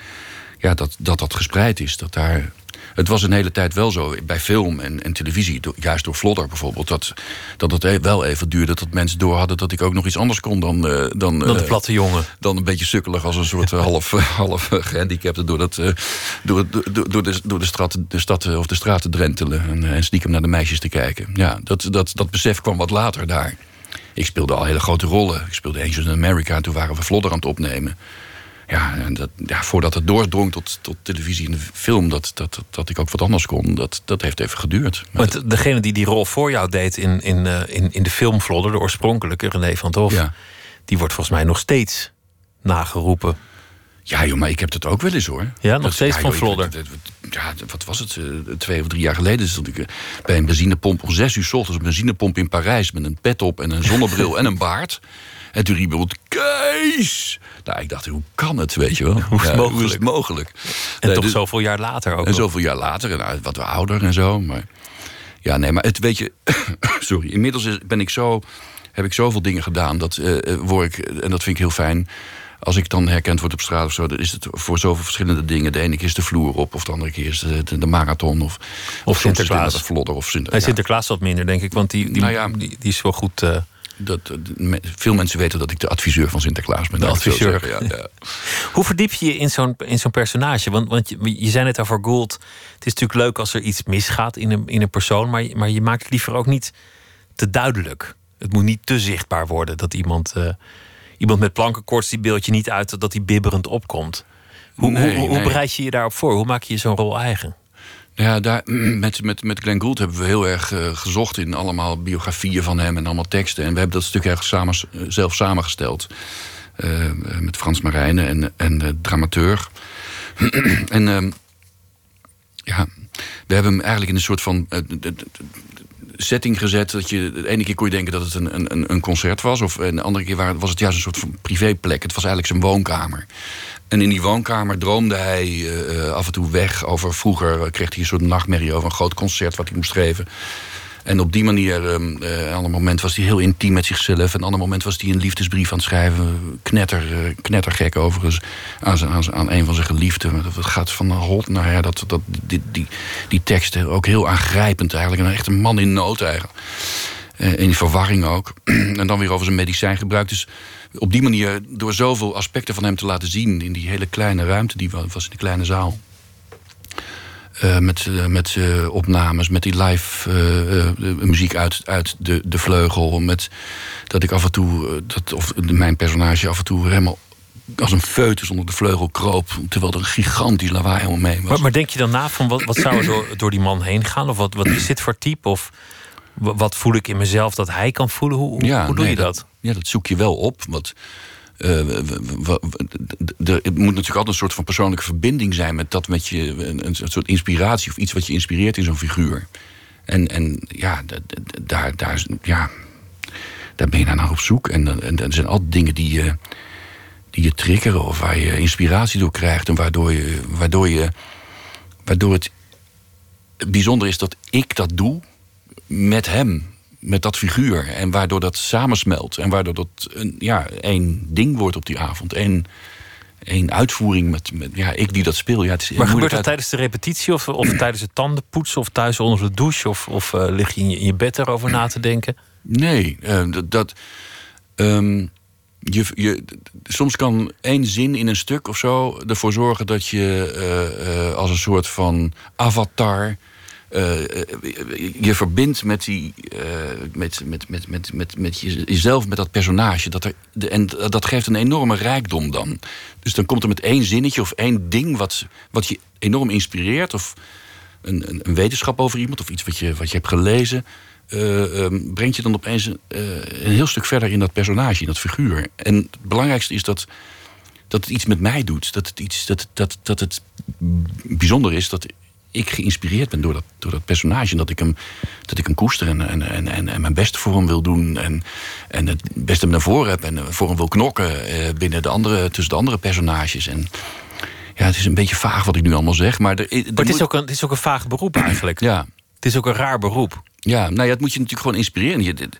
ja, dat, dat, dat gespreid is. Dat daar, het was een hele tijd wel zo bij film en, en televisie, do- juist door Flodder bijvoorbeeld, dat, dat het e- wel even duurde dat mensen door hadden dat ik ook nog iets anders kon dan. eh, dan, Dan de eh, platte jongen. dan een beetje sukkelig als een soort eh, half, half eh, gehandicapte door, dat, door, door, door, de, door de, stad, de stad of de straat te drentelen en, en stiekem naar de meisjes te kijken. Ja, dat, dat, dat besef kwam wat later daar. Ik speelde al hele grote rollen. Ik speelde Angels in America en toen waren we Vlodder aan het opnemen. Ja, en dat, ja, voordat het doordrong tot, tot televisie en de film, dat, dat, dat ik ook wat anders kon, dat, dat heeft even geduurd. Want degene die die rol voor jou deed in, in, eh, in, in de film Vlodder, de oorspronkelijke René van het Hof, Ja. die wordt volgens mij nog steeds nageroepen. Ja, joh, maar ik heb dat ook wel eens hoor. Ja, nog Dat- steeds van joh, Vlodder. Ja, wat was het? eh, Twee of drie jaar geleden stond ik eh, bij een benzinepomp om zes uur 's ochtends. Een benzinepomp in Parijs met een pet op en een zonnebril en een baard. En toen riep iemand, Kees! Nou, ik dacht, hoe kan het, weet je wel? Hoe is het Ja, mogelijk? Hoe is het mogelijk? En Nee, toch dus- zoveel jaar later ook. en zoveel jaar later, en nou, wat ouder en zo. Maar ja, nee, maar het weet je, sorry. Inmiddels is- ben ik zo, heb ik zoveel dingen gedaan dat eh, eh, word ik, en dat vind ik heel fijn. Als ik dan herkend word op straat of zo, dan is het voor zoveel verschillende dingen. De ene keer is de vloer op, of de andere keer is de, de, marathon. Of, of, het Sinterklaas. Vlodder of Sinter, Nee, ja. Sinterklaas wat minder, denk ik. Want die, die, Nou ja. die, die is wel goed. eh, Dat, veel mensen weten dat ik de adviseur van Sinterklaas ben. De adviseur. zeggen, Ja, ja. Hoe verdiep je je in zo'n, in zo'n personage? Want, want je, je zei net over Gould. Het is natuurlijk leuk als er iets misgaat in een, in een persoon. Maar, je- maar je maakt het liever ook niet te duidelijk. Het moet niet te zichtbaar worden dat iemand, eh, iemand met plankenkoorts die beeld je niet uit dat hij bibberend opkomt. Hoe, Nee, hoe, hoe nee. bereid je je daarop voor? Hoe maak je je zo'n rol eigen? Ja, daar, met, met, met Glenn Gould hebben we heel erg eh, gezocht in allemaal biografieën van hem en allemaal teksten. En we hebben dat stuk erg samen, eh, zelf samengesteld. Eh, met Frans Marijnen en, en de dramateur. en ehm, ja, we hebben hem eigenlijk in een soort van setting gezet. Dat je, de ene keer kon je denken dat het een, een, een concert was. Of en de andere keer was het juist een soort van privéplek. Het was eigenlijk zijn woonkamer. En in die woonkamer droomde hij eh, eh, af en toe weg over vroeger. kreeg hij een soort nachtmerrie over een groot concert wat hij moest geven. En op die manier, eh, een ander moment was hij heel intiem met zichzelf. En een ander moment was hij een liefdesbrief aan het schrijven. Knetter, knettergek overigens. Aan, aan, aan een van zijn geliefden. Dat gaat van hot naar her. Dat, dat, die, die, die teksten ook heel aangrijpend eigenlijk. En echt een man in nood eigenlijk. In verwarring ook. en dan weer over zijn medicijngebruik. Dus op die manier, door zoveel aspecten van hem te laten zien... in die hele kleine ruimte, die wa- was in die kleine zaal... Eh, met eh, met eh, opnames, met die live muziek uit, uit de, de vleugel. Met dat ik af en toe, dat, of mijn personage af en toe helemaal als een foetus onder de vleugel kroop. Terwijl er een gigantisch lawaai om me heen was. Maar, maar denk je dan na van wat, wat zou er door, door die man heen gaan? Of wat, wat is dit voor type? Of wa- wat voel ik in mezelf dat hij kan voelen? Hoe, hoe, hoe doe nee, je dat? Ja, dat zoek je wel op. Want eh, het moet natuurlijk altijd een soort van persoonlijke verbinding zijn met dat met je. Een, soort inspiratie of iets wat je inspireert in zo'n figuur. En, en ja, daar, daar, ja, daar ben je naar op zoek. En, en er zijn altijd dingen die je, die je triggeren of waar je inspiratie door krijgt. En waardoor, je, waardoor, je, waardoor het bijzonder is dat ik dat doe met hem. Met dat figuur. En waardoor dat samensmelt. En waardoor dat een, ja, één ding wordt op die avond. Eén, één uitvoering met, met ja, ik die dat speel. Ja, het is Maar gebeurt dat uit- tijdens de repetitie of, of tijdens het tandenpoetsen of thuis onder de douche? Of, of eh, lig je in, je in je bed erover na te denken? Nee, eh, dat. dat ehm, je, je, soms kan één zin in een stuk of zo ervoor zorgen dat je eh, als een soort van avatar. Eh, eh, je verbindt met, die, eh, met, met, met, met, met, met je- jezelf, met dat personage. Dat er, de, en dat geeft een enorme rijkdom dan. Dus dan komt er met één zinnetje of één ding wat, wat je enorm inspireert. Of een, een, een wetenschap over iemand of iets wat je, wat je hebt gelezen. eh, ehm, brengt je dan opeens een, een heel stuk verder in dat personage, in dat figuur. En het belangrijkste is dat, dat het iets met mij doet. Dat het, iets, dat, dat, dat het bijzonder is dat ik geïnspireerd ben door dat, door dat personage. En dat ik hem, dat ik hem koester en, en, en, en, mijn beste voor hem wil doen. En, en het beste naar voren heb en voor hem wil knokken eh, binnen de andere, tussen de andere personages. En ja, het is een beetje vaag wat ik nu allemaal zeg. Maar, er, er Maar het is, ook een, het is ook een vaag beroep eigenlijk. Ja, Het is ook een raar beroep. ja, nou ja, het moet je natuurlijk gewoon inspireren. Je, dit-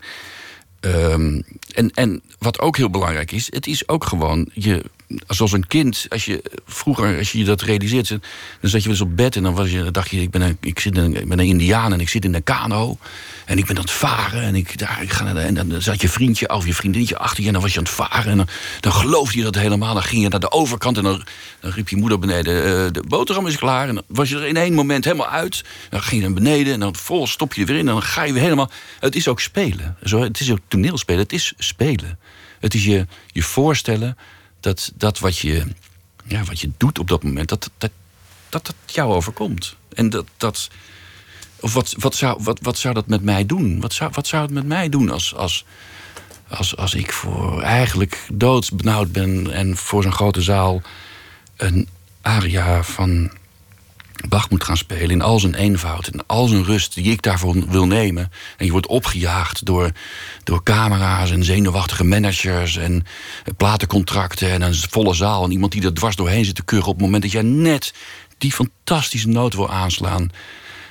ehm, en, en wat ook heel belangrijk is, het is ook gewoon je. Zoals een kind, als je vroeger, als je dat realiseert, dan zat je eens op bed en dan, was je, dacht je, ik ben, een, ik, zit ik ben een Indiaan en ik zit in een kano. En ik ben aan het varen en, ik, daar, ik ga en dan zat je vriendje of je vriendinnetje achter je en dan was je aan het varen. En dan, geloofde je dat helemaal. Dan ging je naar de overkant en dan, dan riep je moeder beneden, eh, de boterham is klaar. En dan was je er in één moment helemaal uit. Dan ging je naar beneden en dan vol stop je er weer in en dan ga je weer helemaal. Het is ook spelen. Zo, het is ook toneelspelen. Het is spelen. Het is je, je voorstellen dat, dat wat, je, ja, wat je doet op dat moment, dat dat, dat, dat jou overkomt. En dat. dat of wat, wat, zou, wat, wat zou dat met mij doen? Wat zou, wat zou het met mij doen als, als, als, als ik voor eigenlijk doodsbenauwd ben en voor zo'n grote zaal een aria van Bach moet gaan spelen in al zijn eenvoud en al zijn rust die ik daarvoor wil nemen. En je wordt opgejaagd door, door camera's en zenuwachtige managers en platencontracten en een volle zaal en iemand die er dwars doorheen zit te kuchen op het moment dat jij net die fantastische noot wil aanslaan.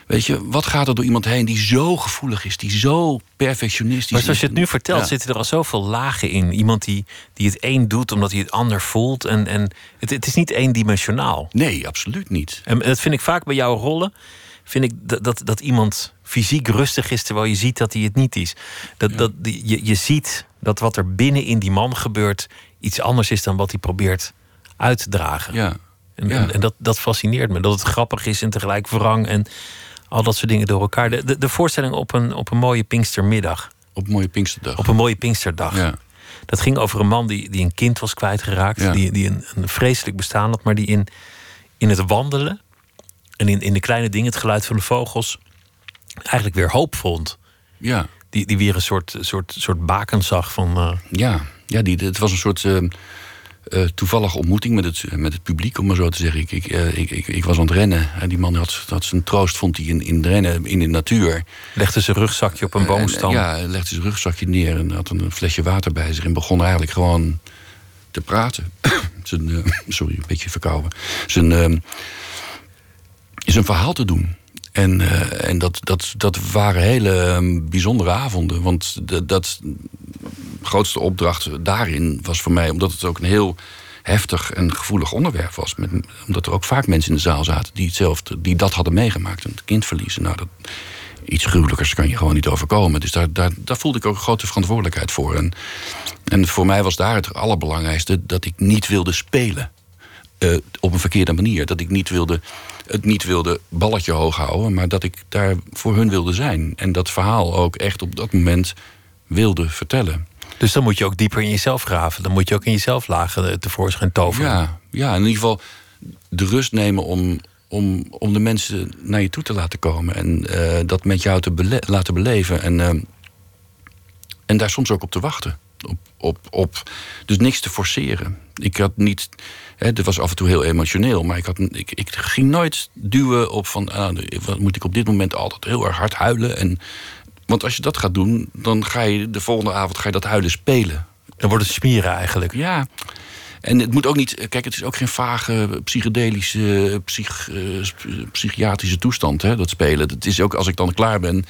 Weet je, wat gaat er door iemand heen die zo gevoelig is, die zo perfectionistisch Maar is? zoals je het nu vertelt, Ja. zitten er al zoveel lagen in. Iemand die, die het een doet omdat hij het ander voelt. En, en het, het is niet eendimensionaal. Nee, absoluut niet. En dat vind ik vaak bij jouw rollen. Vind ik dat, dat, dat iemand fysiek rustig is terwijl je ziet dat hij het niet is. Dat, dat, je, je ziet dat wat er binnen in die man gebeurt iets anders is dan wat hij probeert uit te dragen. Ja. En, Ja. en, en dat, dat fascineert me. Dat het grappig is en tegelijk wrang en al dat soort dingen door elkaar. De, de, de voorstelling op een, op een mooie Pinkstermiddag. Op een mooie Pinksterdag. Op een mooie Pinksterdag. Ja. Dat ging over een man die, die een kind was kwijtgeraakt. Ja. Die, die een, een vreselijk bestaan had, maar die in, in het wandelen en in, in de kleine dingen, het geluid van de vogels, eigenlijk weer hoop vond. Ja. Die, die weer een soort, soort, soort baken zag van. eh, Ja, ja die, het was een soort eh, eh, toevallige ontmoeting met het, met het publiek, om maar zo te zeggen. Ik, ik, eh, ik, ik, ik was aan het rennen en die man had, had zijn troost, vond hij in, in het rennen, in de natuur. legde zijn rugzakje op een boomstam. En, ja, hij legde zijn rugzakje neer en had een flesje water bij zich en begon eigenlijk gewoon te praten. zijn, eh, sorry, een beetje verkouden. Zijn, eh, zijn verhaal te doen. En, eh, en dat, dat, dat waren hele eh, bijzondere avonden. Want de, dat grootste opdracht daarin was voor mij, omdat het ook een heel heftig en gevoelig onderwerp was. Met, omdat er ook vaak mensen in de zaal zaten die, hetzelfde, die dat hadden meegemaakt. Een kind verliezen. Nou, dat, iets gruwelijkers kan je gewoon niet overkomen. Dus daar, daar, daar voelde ik ook een grote verantwoordelijkheid voor. En, en voor mij was daar het allerbelangrijkste dat ik niet wilde spelen. eh, op een verkeerde manier. Dat ik niet wilde, het niet wilde balletje hoog houden, maar dat ik daar voor hun wilde zijn. En dat verhaal ook echt op dat moment wilde vertellen. Dus dan moet je ook dieper in jezelf graven. Dan moet je ook in jezelf lagen eh, tevoorschijn toveren. Ja, ja, in ieder geval de rust nemen om, om, om de mensen naar je toe te laten komen. En eh, dat met jou te bele- laten beleven. En, eh, en daar soms ook op te wachten. Op, op, op, dus niks te forceren. Ik had niet. Hè, dit was af en toe heel emotioneel, maar ik, had, ik, ik ging nooit duwen op van. Ah, wat moet ik op dit moment altijd heel erg hard huilen. En Want als je dat gaat doen, dan ga je de volgende avond ga je dat huilen spelen. Dan wordt het smieren eigenlijk. Ja. En het moet ook niet. Kijk, het is ook geen vage psychedelische, psych, uh, psychiatrische toestand, hè, dat spelen. Het is ook als ik dan klaar ben.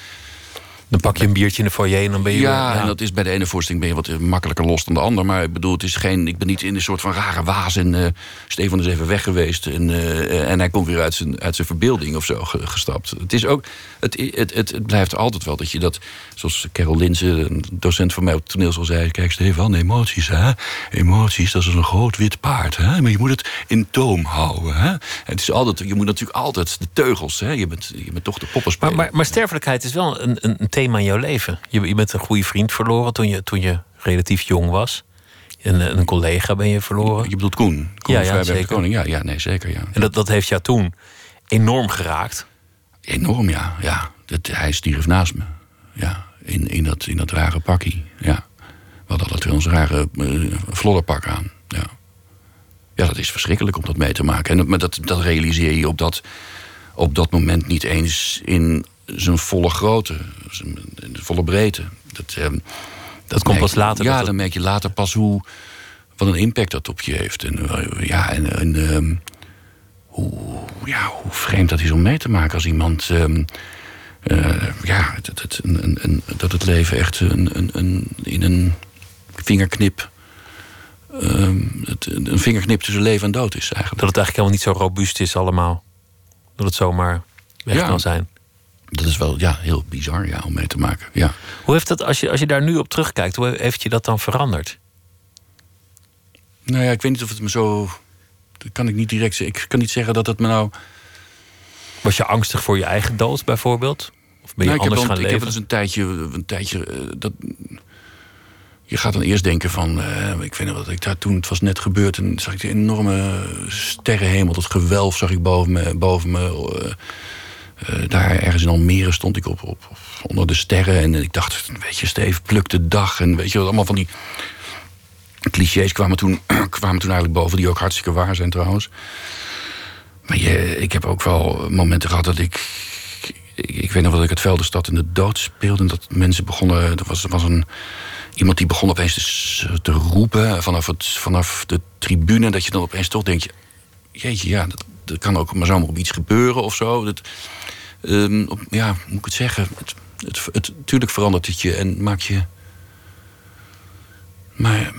Dan pak je een biertje in de foyer en dan ben je. Ja, weer, ja. en dat is bij de ene voorstelling ben je wat makkelijker los dan de ander. Maar ik bedoel, het is geen. Ik ben niet in een soort van rare waas. En uh, Stefan is even weg geweest. En, uh, en hij komt weer uit zijn, uit zijn verbeelding of zo gestapt. Het is ook. Het, het, het, het blijft altijd wel dat je dat. Zoals Carol Linzen, een docent van mij op het toneel, zal zei: Kijk, Stefan, emoties, hè? Emoties, dat is een groot wit paard. Hè? Maar je moet het in toom houden. Hè? Het is altijd, je moet natuurlijk altijd de teugels. Hè? Je, bent, je bent toch de poppenspeler. Maar, maar, maar sterfelijkheid is wel een, een, een thema in jouw leven. Je, je bent een goede vriend verloren toen je, toen je relatief jong was. En een collega ben je verloren. Je bedoelt Koen? Koen ja, ja, zeker. Koning. Ja, ja, nee, zeker. Ja. En dat, dat heeft jou toen enorm geraakt? Enorm, ja. ja. Dat, hij stierf naast me. Ja, in, in, dat, in dat rare pakkie. Ja. We hadden alle twee ons rare uh, aan. Ja. ja, dat is verschrikkelijk om dat mee te maken. En, maar dat, dat realiseer je op dat, op dat moment niet eens in zijn volle grootte, zijn volle breedte. Dat, um, dat komt pas later. Ja, dan merk je later pas hoe, wat een impact dat op je heeft. En, uh, ja, en, en um, hoe, ja, hoe vreemd dat is om mee te maken als iemand. Um, uh, ja, dat het, een, een, dat het leven echt een, een, een, in een vingerknip. Het, een vingerknip tussen leven en dood is eigenlijk. Dat het eigenlijk helemaal niet zo robuust is allemaal. Dat het zomaar weg Ja. kan zijn. Dat is wel ja, heel bizar ja, om mee te maken. Ja. Hoe heeft dat, als je, als je daar nu op terugkijkt, hoe heeft je dat dan veranderd? Nou ja, ik weet niet of het me zo. Dat kan ik niet direct zeggen. Ik kan niet zeggen dat het me nou. Was je angstig voor je eigen dood bijvoorbeeld? Of ben je Nou, ik, heb anders gaan ik leven? heb wel eens een tijdje. Een tijdje eh, dat, je gaat dan eerst denken van. eh, ik nog wat ik daar toen. Het was net gebeurd. En zag ik de enorme sterrenhemel. Dat gewelf zag ik boven me. Boven me eh, eh, daar ergens in Almere stond ik op, op, onder de sterren. En ik dacht, weet je, Steve, pluk de dag. En weet je, wat, allemaal van die clichés kwamen toen, kwamen toen eigenlijk boven. Die ook hartstikke waar zijn trouwens. Maar je, ik heb ook wel momenten gehad dat ik... Ik, weet nog dat ik het Veldenstad in de dood speelde. En dat mensen begonnen... Er was, was een, iemand die begon opeens te, te roepen vanaf, het, vanaf de tribune. Dat je dan opeens toch denkt... Jeetje, ja, dat, dat kan ook maar zomaar op iets gebeuren of zo. Dat, ehm, op- ja, hoe moet ik het zeggen? Het, het, het, tuurlijk verandert het je en maakt je... Maar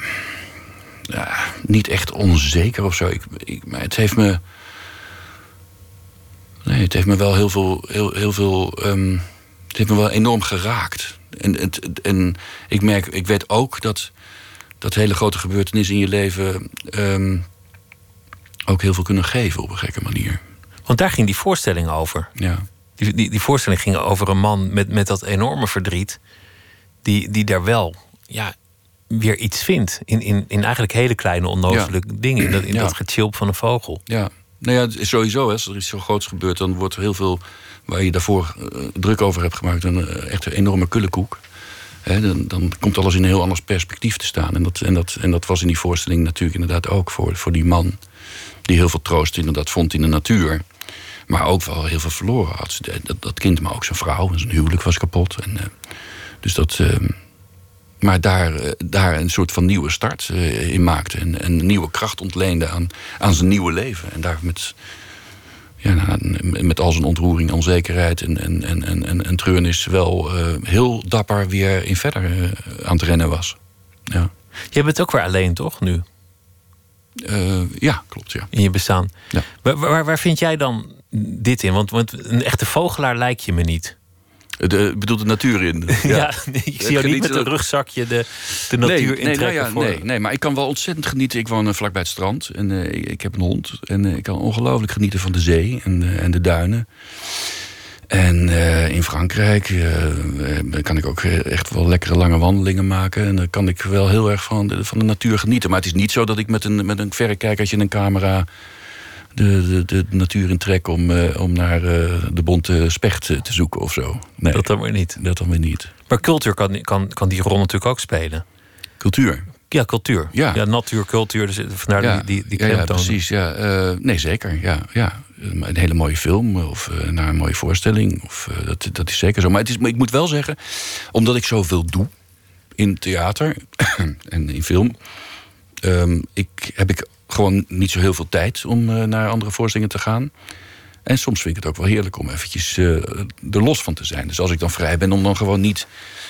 ja, niet echt onzeker of zo. Ik, ik, maar het heeft me... Nee, het heeft me wel heel veel... Heel, heel veel ehm, het heeft me wel enorm geraakt. En, en ik merk, ik weet ook dat... dat hele grote gebeurtenissen in je leven... ehm, ook heel veel kunnen geven op een gekke manier. Want daar ging die voorstelling over. Ja. Die, die, die voorstelling ging over een man met, met dat enorme verdriet. Die, die daar wel ja, weer iets vindt. In, in, in eigenlijk hele kleine onnozele dingen. In dat, in Ja. dat gechilp van een vogel. Ja, nou ja, sowieso, hè, als er iets zo groots gebeurt, dan wordt er heel veel waar je daarvoor eh, druk over hebt gemaakt, een eh, echt een enorme kullenkoek. Hè, dan, dan komt alles in een heel anders perspectief te staan. En dat, en, dat, en dat was in die voorstelling natuurlijk inderdaad ook voor, voor die man. Die heel veel troost inderdaad vond in de natuur. Maar ook wel heel veel verloren had. Dat, dat kind, maar ook zijn vrouw. en Zijn huwelijk was kapot. En, eh, dus dat. eh, maar daar, eh, daar een soort van nieuwe start in maakte. En, en een nieuwe kracht ontleende aan, aan zijn nieuwe leven. En daar met, ja, nou, met al zijn ontroering, onzekerheid en, en, en, en, en, treurnis... wel heel dapper weer in verder aan het rennen was. Ja, Je bent ook weer alleen, toch, nu? Ja klopt, ja. In je bestaan. Ja. Waar, waar, waar vind jij dan dit in? Want, want een echte vogelaar lijk je me niet. De, ik bedoel de natuur in. Ja, nee, ik zie jou niet met een rugzakje de, de natuur nee, nee, nou ja, voor... nee, nee, maar ik kan wel ontzettend genieten. Ik woon eh, vlakbij het strand en eh, ik, heb een hond. En eh, ik kan ongelooflijk genieten van de zee en, eh, en de duinen. En eh, in Frankrijk eh, eh, kan ik ook eh, echt wel lekkere lange wandelingen maken. En dan kan ik wel heel erg van de, van de natuur genieten. Maar het is niet zo dat ik met een, met een verrekijkertje en een camera... De, de, de natuur intrek om, eh, om naar eh, de bonte specht eh, te zoeken of zo. Nee, Dat dan weer niet. dat dan weer niet. Maar cultuur kan, kan, kan die rol natuurlijk ook spelen. Cultuur. Ja, cultuur. Ja. Ja, natuur, cultuur. Dus vandaar ja, die, die, die ja, ja, precies. Ja. Nee, zeker. Ja, ja. Een hele mooie film of naar een mooie voorstelling. Of, dat, dat is zeker zo. Maar, het is, maar ik moet wel zeggen, omdat ik zoveel doe in theater en in film, ehm, ik, heb ik gewoon niet zo heel veel tijd om eh, naar andere voorstellingen te gaan. En soms vind ik het ook wel heerlijk om eventjes eh, er los van te zijn. Dus als ik dan vrij ben, om dan gewoon niet...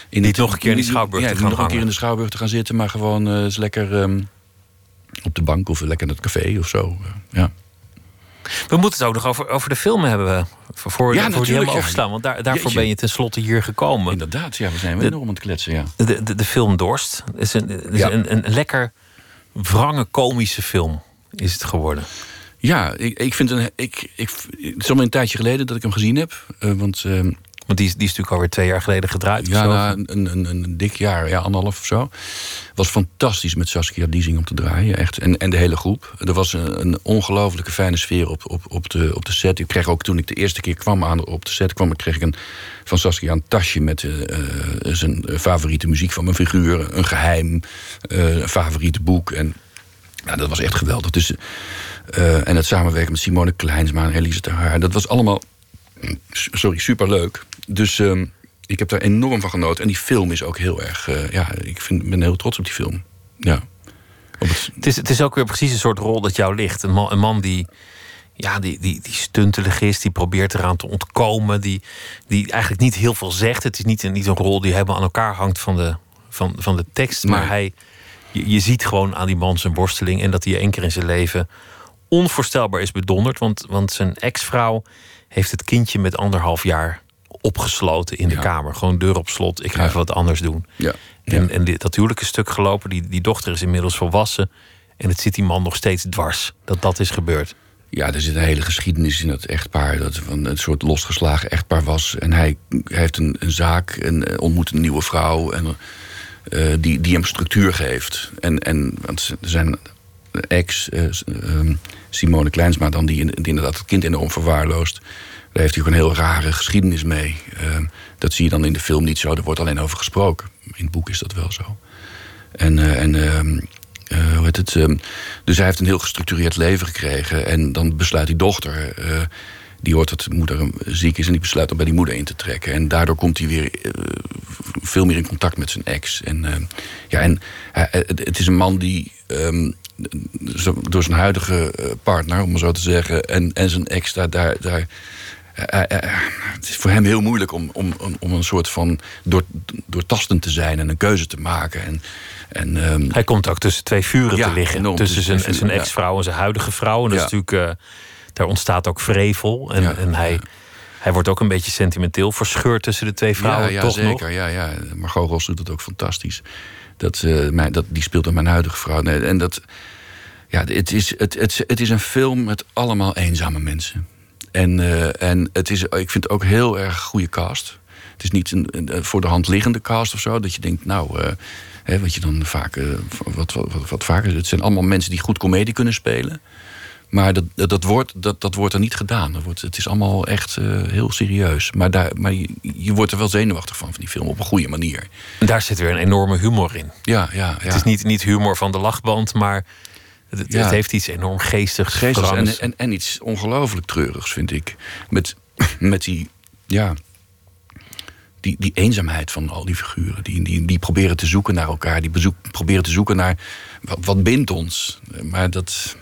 In Niet nog een keer in de Schouwburg ja, te gaan nog een keer in de Schouwburg te gaan zitten... maar gewoon eh, eens lekker ehm, op de bank of lekker in het café of zo. ja. We moeten het ook nog over, over de film hebben. Voor, voor, Ja, voor die helemaal ja. overslaan. Want daar, daarvoor Jeetje. ben je tenslotte hier gekomen. Inderdaad, ja, we zijn De- enorm aan het kletsen, ja. De, de, de film Dorst is een, is Ja. een, een lekker wrange komische film. Is het geworden. Ja, ik, ik vind een, ik, ik, het is al een tijdje geleden dat ik hem gezien heb. eh, want ehm, Want die is, die is natuurlijk alweer twee jaar geleden gedraaid. ja, na een, een, een, een dik jaar, ja, anderhalf of zo. Was fantastisch met Saskia Liesing om te draaien. Echt. En, en de hele groep. Er was een, een ongelooflijke fijne sfeer op, op, op, de, op de set. Ik kreeg ook toen ik de eerste keer kwam aan op de set, kwam, ik kreeg ik een, van Saskia een tasje met eh, eh, zijn favoriete muziek van mijn figuur. Een geheim, eh, een favoriete boek. En ja, dat was echt geweldig. Dus, en het samenwerken met Simone Kleinsma en Elise Haar. Dat was allemaal, mm, sorry, superleuk. Dus ehm, ik heb daar enorm van genoten. En die film is ook heel erg... eh, ja, ik vind, ben heel trots op die film. Ja. Het, Het is, het is ook weer precies een soort rol dat jou ligt. Een man, een man die, ja, die, die, die stuntelig is, die probeert eraan te ontkomen, die, die eigenlijk niet heel veel zegt. Het is niet een, niet een rol die helemaal aan elkaar hangt van de, van, van de tekst. Maar hij, je, je ziet gewoon aan die man zijn worsteling en dat hij één keer in zijn leven onvoorstelbaar is bedonderd. Want, want zijn ex-vrouw heeft het kindje met anderhalf jaar opgesloten in de Ja. kamer. Gewoon deur op slot. Ik ga Ja. even wat anders doen. ja. En, en dit, dat huwelijk is stuk gelopen. Die, die dochter is inmiddels volwassen. En het zit die man nog steeds dwars. Dat dat is gebeurd. Ja, er zit een hele geschiedenis in dat echtpaar. Dat van een soort losgeslagen echtpaar was. En hij, hij heeft een, een zaak en eh, ontmoet een nieuwe vrouw. En, eh, die, die hem structuur geeft. En, en want er zijn ex, eh, ehm, Simone Kleinsma, dan die, die inderdaad het kind enorm verwaarloost. Daar heeft hij ook een heel rare geschiedenis mee. Ehm, dat zie je dan in de film niet zo. Er wordt alleen over gesproken. In het boek is dat wel zo. En, eh, en ehm, eh, hoe heet het? ehm, dus hij heeft een heel gestructureerd leven gekregen. En dan besluit die dochter. eh, die hoort dat de moeder ziek is en die besluit om bij die moeder in te trekken. En daardoor komt hij weer veel meer in contact met zijn ex. En, ja, en het is een man die door zijn huidige partner, om maar zo te zeggen, en, en zijn ex daar. daar, daar eh, eh, eh, het is voor hem heel moeilijk om, om, om- een soort van door, doortastend te zijn en een keuze te maken. En, en, ehm, Hij komt ook tussen twee vuren Ja, te liggen. enorm. Tussen zijn, zijn ex-vrouw en zijn huidige vrouw. En dat is natuurlijk, daar ontstaat ook vrevel. En, en hij, hij wordt ook een beetje sentimenteel verscheurd tussen de twee vrouwen. ja, ja toch zeker. nog? Ja, ja. Margot Ros doet dat ook fantastisch. Dat, mijn, dat, die speelt dan mijn huidige vrouw. Nee, en dat, ja, het, is, het, het, het is een film met allemaal eenzame mensen. En, eh, en het is, ik vind het ook heel erg goede cast. Het is niet een, een voor de hand liggende cast of zo. Dat je denkt, nou, eh, hè, wat je dan vaak, eh, wat, wat, wat, wat vaker. Het zijn allemaal mensen die goed comedie kunnen spelen. Maar dat, dat, wordt, dat, dat wordt er niet gedaan. Dat wordt, het is allemaal echt heel serieus. Maar, daar, maar je, je wordt er wel zenuwachtig van, van die film, op een goede manier. En daar zit weer een enorme humor in. Ja, ja, ja. Het is niet, niet humor van de lachband, maar het, heeft iets enorm geestigs. geestig en, en, en iets ongelooflijk treurigs, vind ik. Met, met die, ja, die, die eenzaamheid van al die figuren. Die, die, die proberen te zoeken naar elkaar. Die bezoek, proberen te zoeken naar wat, wat bindt ons. Maar dat,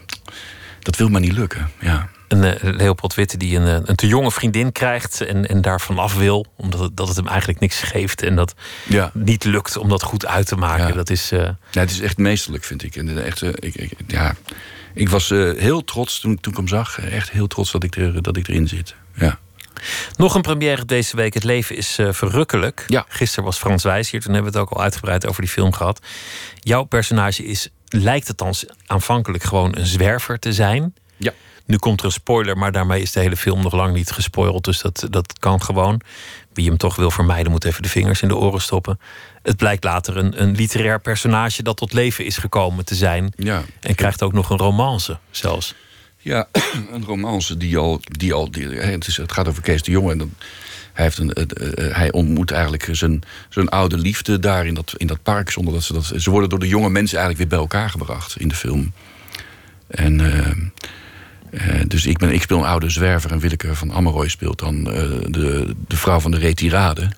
dat wil maar niet lukken. Ja. Een eh, Leopold Witte die een, eh, een te jonge vriendin krijgt en, en daar vanaf wil, omdat het, dat het hem eigenlijk niks geeft en dat Ja. niet lukt om dat goed uit te maken. Ja. Dat is. eh, Ja, het is echt meesterlijk, vind ik. En de echte, ik, ik, ja, ik was heel trots toen, toen ik hem zag. Echt heel trots dat ik, er, dat ik erin zit. Ja. Nog een première deze week. Het leven is verrukkelijk. Ja. Gisteren was Frans Wijs hier. Toen hebben we het ook al uitgebreid over die film gehad. Jouw personage is, lijkt het dan aanvankelijk gewoon een zwerver te zijn. Ja. Nu komt er een spoiler, maar daarmee is de hele film nog lang niet gespoild. Dus dat, dat kan gewoon. Wie hem toch wil vermijden, moet even de vingers in de oren stoppen. Het blijkt later een, een literair personage dat tot leven is gekomen te zijn. Ja. En krijgt ook nog een romance zelfs. Ja, een romance die al. Die al die, het, is, het gaat over Kees de Jonge. En dan, hij, heeft een, eh, eh, hij ontmoet eigenlijk zijn, zijn oude liefde daar in dat, in dat park. Zonder dat ze dat. Ze worden door de jonge mensen eigenlijk weer bij elkaar gebracht in de film. En. eh, eh, dus ik, ben, ik speel een oude zwerver en Willeke van Ammeroy speelt dan eh, de, de vrouw van de retirade.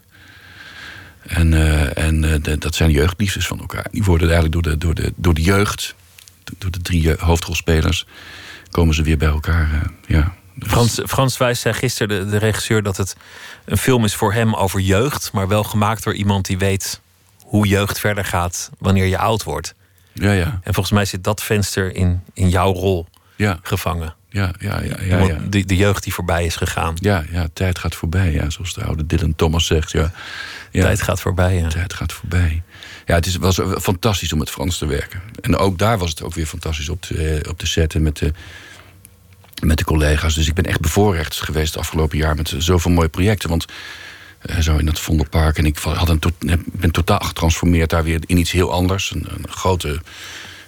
En, eh, en de- dat zijn jeugdliefdes van elkaar. Die worden eigenlijk door de, door de, door de jeugd, door de drie hoofdrolspelers, komen ze weer bij elkaar. ja. Dus- Frans, Frans Wijs zei gisteren, de, de regisseur, dat het een film is voor hem over jeugd, maar wel gemaakt door iemand die weet hoe jeugd verder gaat wanneer je oud wordt. Ja, ja. En volgens mij zit dat venster in, in jouw rol Ja. gevangen. Ja, ja, ja, ja. De, de jeugd die voorbij is gegaan. Ja, ja, tijd gaat voorbij, ja, zoals de oude Dylan Thomas zegt. Ja. Ja, Tijd gaat voorbij. Ja. tijd gaat voorbij. Ja, het is, was fantastisch om met Frans te werken. En ook daar was het ook weer fantastisch op te, op te zetten met de, met de collega's. Dus ik ben echt bevoorrecht geweest het afgelopen jaar met zoveel mooie projecten. Want eh, zo in het Vondelpark. En ik had een ben totaal getransformeerd daar weer in iets heel anders. Een, een grote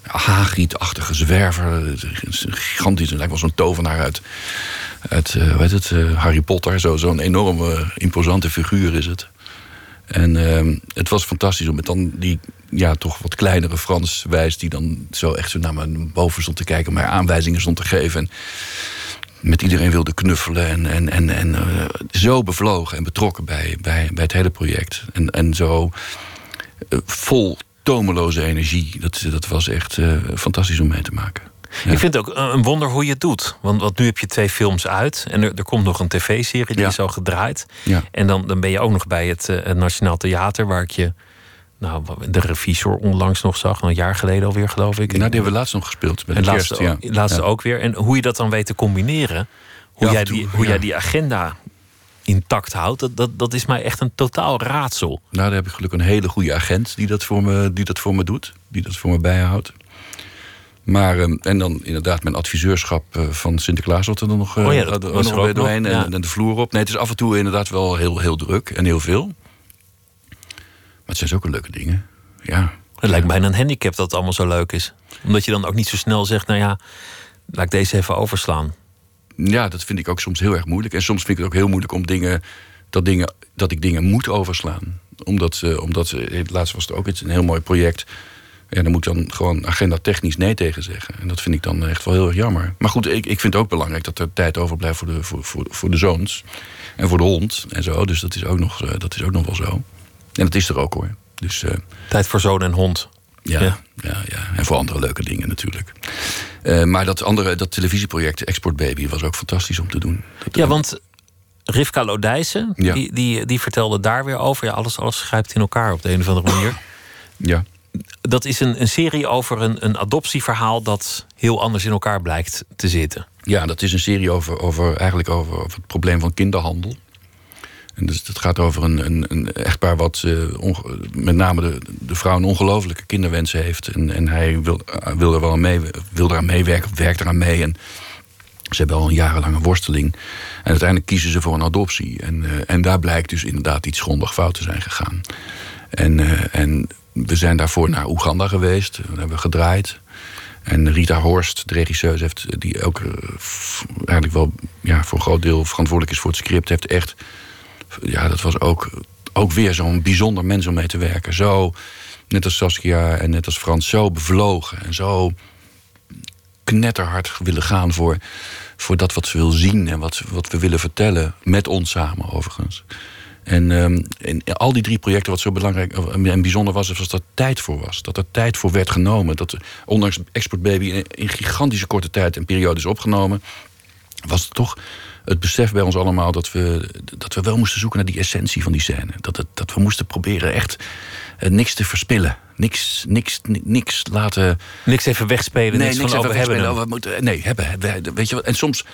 Hagrid-achtige zwerver. Gigantisch, lijkt wel zo'n tovenaar uit, uit eh, hoe het, eh, Harry Potter. Zo- Zo'n enorme, imposante figuur is het. En ehm, het was fantastisch om met dan die ja, toch wat kleinere Frans wijs... die dan zo echt zo naar me boven stond te kijken... mij aanwijzingen stond te geven. En met iedereen wilde knuffelen. En, en, en, en eh, zo bevlogen en betrokken bij, bij, het hele project. En, en zo eh, vol tomeloze energie. Dat, dat was echt eh, fantastisch om mee te maken. Ja. Ik vind het ook een wonder hoe je het doet. Want, want nu heb je twee films uit. En er, er komt nog een tv-serie die Ja. is al gedraaid. Ja. En dan, dan ben je ook nog bij het, eh, Nationaal Theater... waar ik je nou, de revisor onlangs nog zag. Een jaar geleden alweer, geloof ik. Nou, die hebben we laatst nog gespeeld. Bij en laatste, kerst, ook, laatste ook weer. En hoe je dat dan weet te combineren. Hoe, jij, die, hoe jij die agenda intact houdt. Dat, dat, dat is mij echt een totaal raadsel. Nou, daar heb ik gelukkig een hele goede agent die dat voor me, die dat voor me doet. Die dat voor me bijhoudt. Maar, ehm, en dan inderdaad mijn adviseurschap eh, van Sinterklaas wat er dan nog, eh, Oh ja, dat er was nog er ook weer doorheen. nog, en, ja. en de vloer op. Nee, het is af en toe inderdaad wel heel, heel druk en heel veel. Maar het zijn zulke leuke dingen. Ja. Het lijkt bijna een handicap dat het allemaal zo leuk is. Omdat je dan ook niet zo snel zegt... nou ja, laat ik deze even overslaan. Ja, dat vind ik ook soms heel erg moeilijk. En soms vind ik het ook heel moeilijk om dingen, dat, dingen, dat ik dingen moet overslaan. Omdat, eh, omdat eh, laatst was het ook iets, een heel mooi project. En daar moet dan gewoon agenda technisch nee tegen zeggen. En dat vind ik dan echt wel heel erg jammer. Maar goed, ik, ik vind het ook belangrijk dat er tijd overblijft voor de, voor, voor, voor de zoons. En voor de hond en zo. Dus dat is ook nog, eh, dat is ook nog wel zo. En dat is er ook hoor. Dus Tijd voor zoon en hond. Ja, Ja. ja. Ja, En voor andere leuke dingen natuurlijk. Eh, maar dat andere, dat televisieproject Export Baby was ook fantastisch om te doen. Dat, Ja, want Rivka Lodijsen, Ja. die, die, die vertelde daar weer over. Ja, alles, alles in elkaar op de een of andere manier. Ja. Dat is een, een serie over een, een adoptieverhaal dat heel anders in elkaar blijkt te zitten. Ja, dat is een serie over, over, eigenlijk over, over het probleem van kinderhandel. En dus het gaat over een, een, een echtpaar wat eh, met name de, de vrouw een ongelofelijke kinderwensen heeft. En, en hij wil, eh, wil er wel mee, wil eraan meewerken, werkt eraan mee. En ze hebben al een jarenlange worsteling. En uiteindelijk kiezen ze voor een adoptie. En, eh, en daar blijkt dus inderdaad iets grondig fout te zijn gegaan. En, en we zijn daarvoor naar Oeganda geweest. We hebben gedraaid. En Rita Horst, de regisseuse, heeft, die ook eigenlijk wel ja, voor een groot deel verantwoordelijk is voor het script, heeft echt. Ja, dat was ook, ook weer zo'n bijzonder mens om mee te werken. Zo, net als Saskia en net als Frans, zo bevlogen en zo knetterhard willen gaan voor, voor dat wat ze wil zien en wat, wat we willen vertellen. Met ons samen, overigens. En ehm, in al die drie projecten, wat zo belangrijk en bijzonder was, was dat er tijd voor was. Dat er tijd voor werd genomen. Dat ondanks Export Baby in, in gigantische korte tijd en periode is opgenomen, was het toch het besef bij ons allemaal dat we, dat we wel moesten zoeken naar die essentie van die scène. Dat, het, dat we moesten proberen echt eh, niks te verspillen. Niks, niks, ni- niks laten. Niks even wegspelen, niks van, even oh, we hebben wegspelen. Oh, we moeten, nee, hebben. Weet je wat? En soms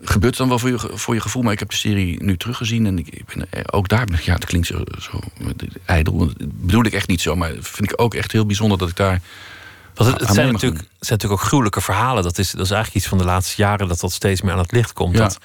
gebeurt het dan wel voor je, voor je gevoel. Maar ik heb de serie nu teruggezien. En ik, ik ben er ook daar. Ja, het klinkt zo, zo ijdel. Dat bedoel ik echt niet zo. Maar vind ik ook echt heel bijzonder dat ik daar. Want het, zijn, natuurlijk, het zijn natuurlijk ook gruwelijke verhalen. Dat is, dat is eigenlijk iets van de laatste jaren dat dat steeds meer aan het licht komt. Ja. Dat,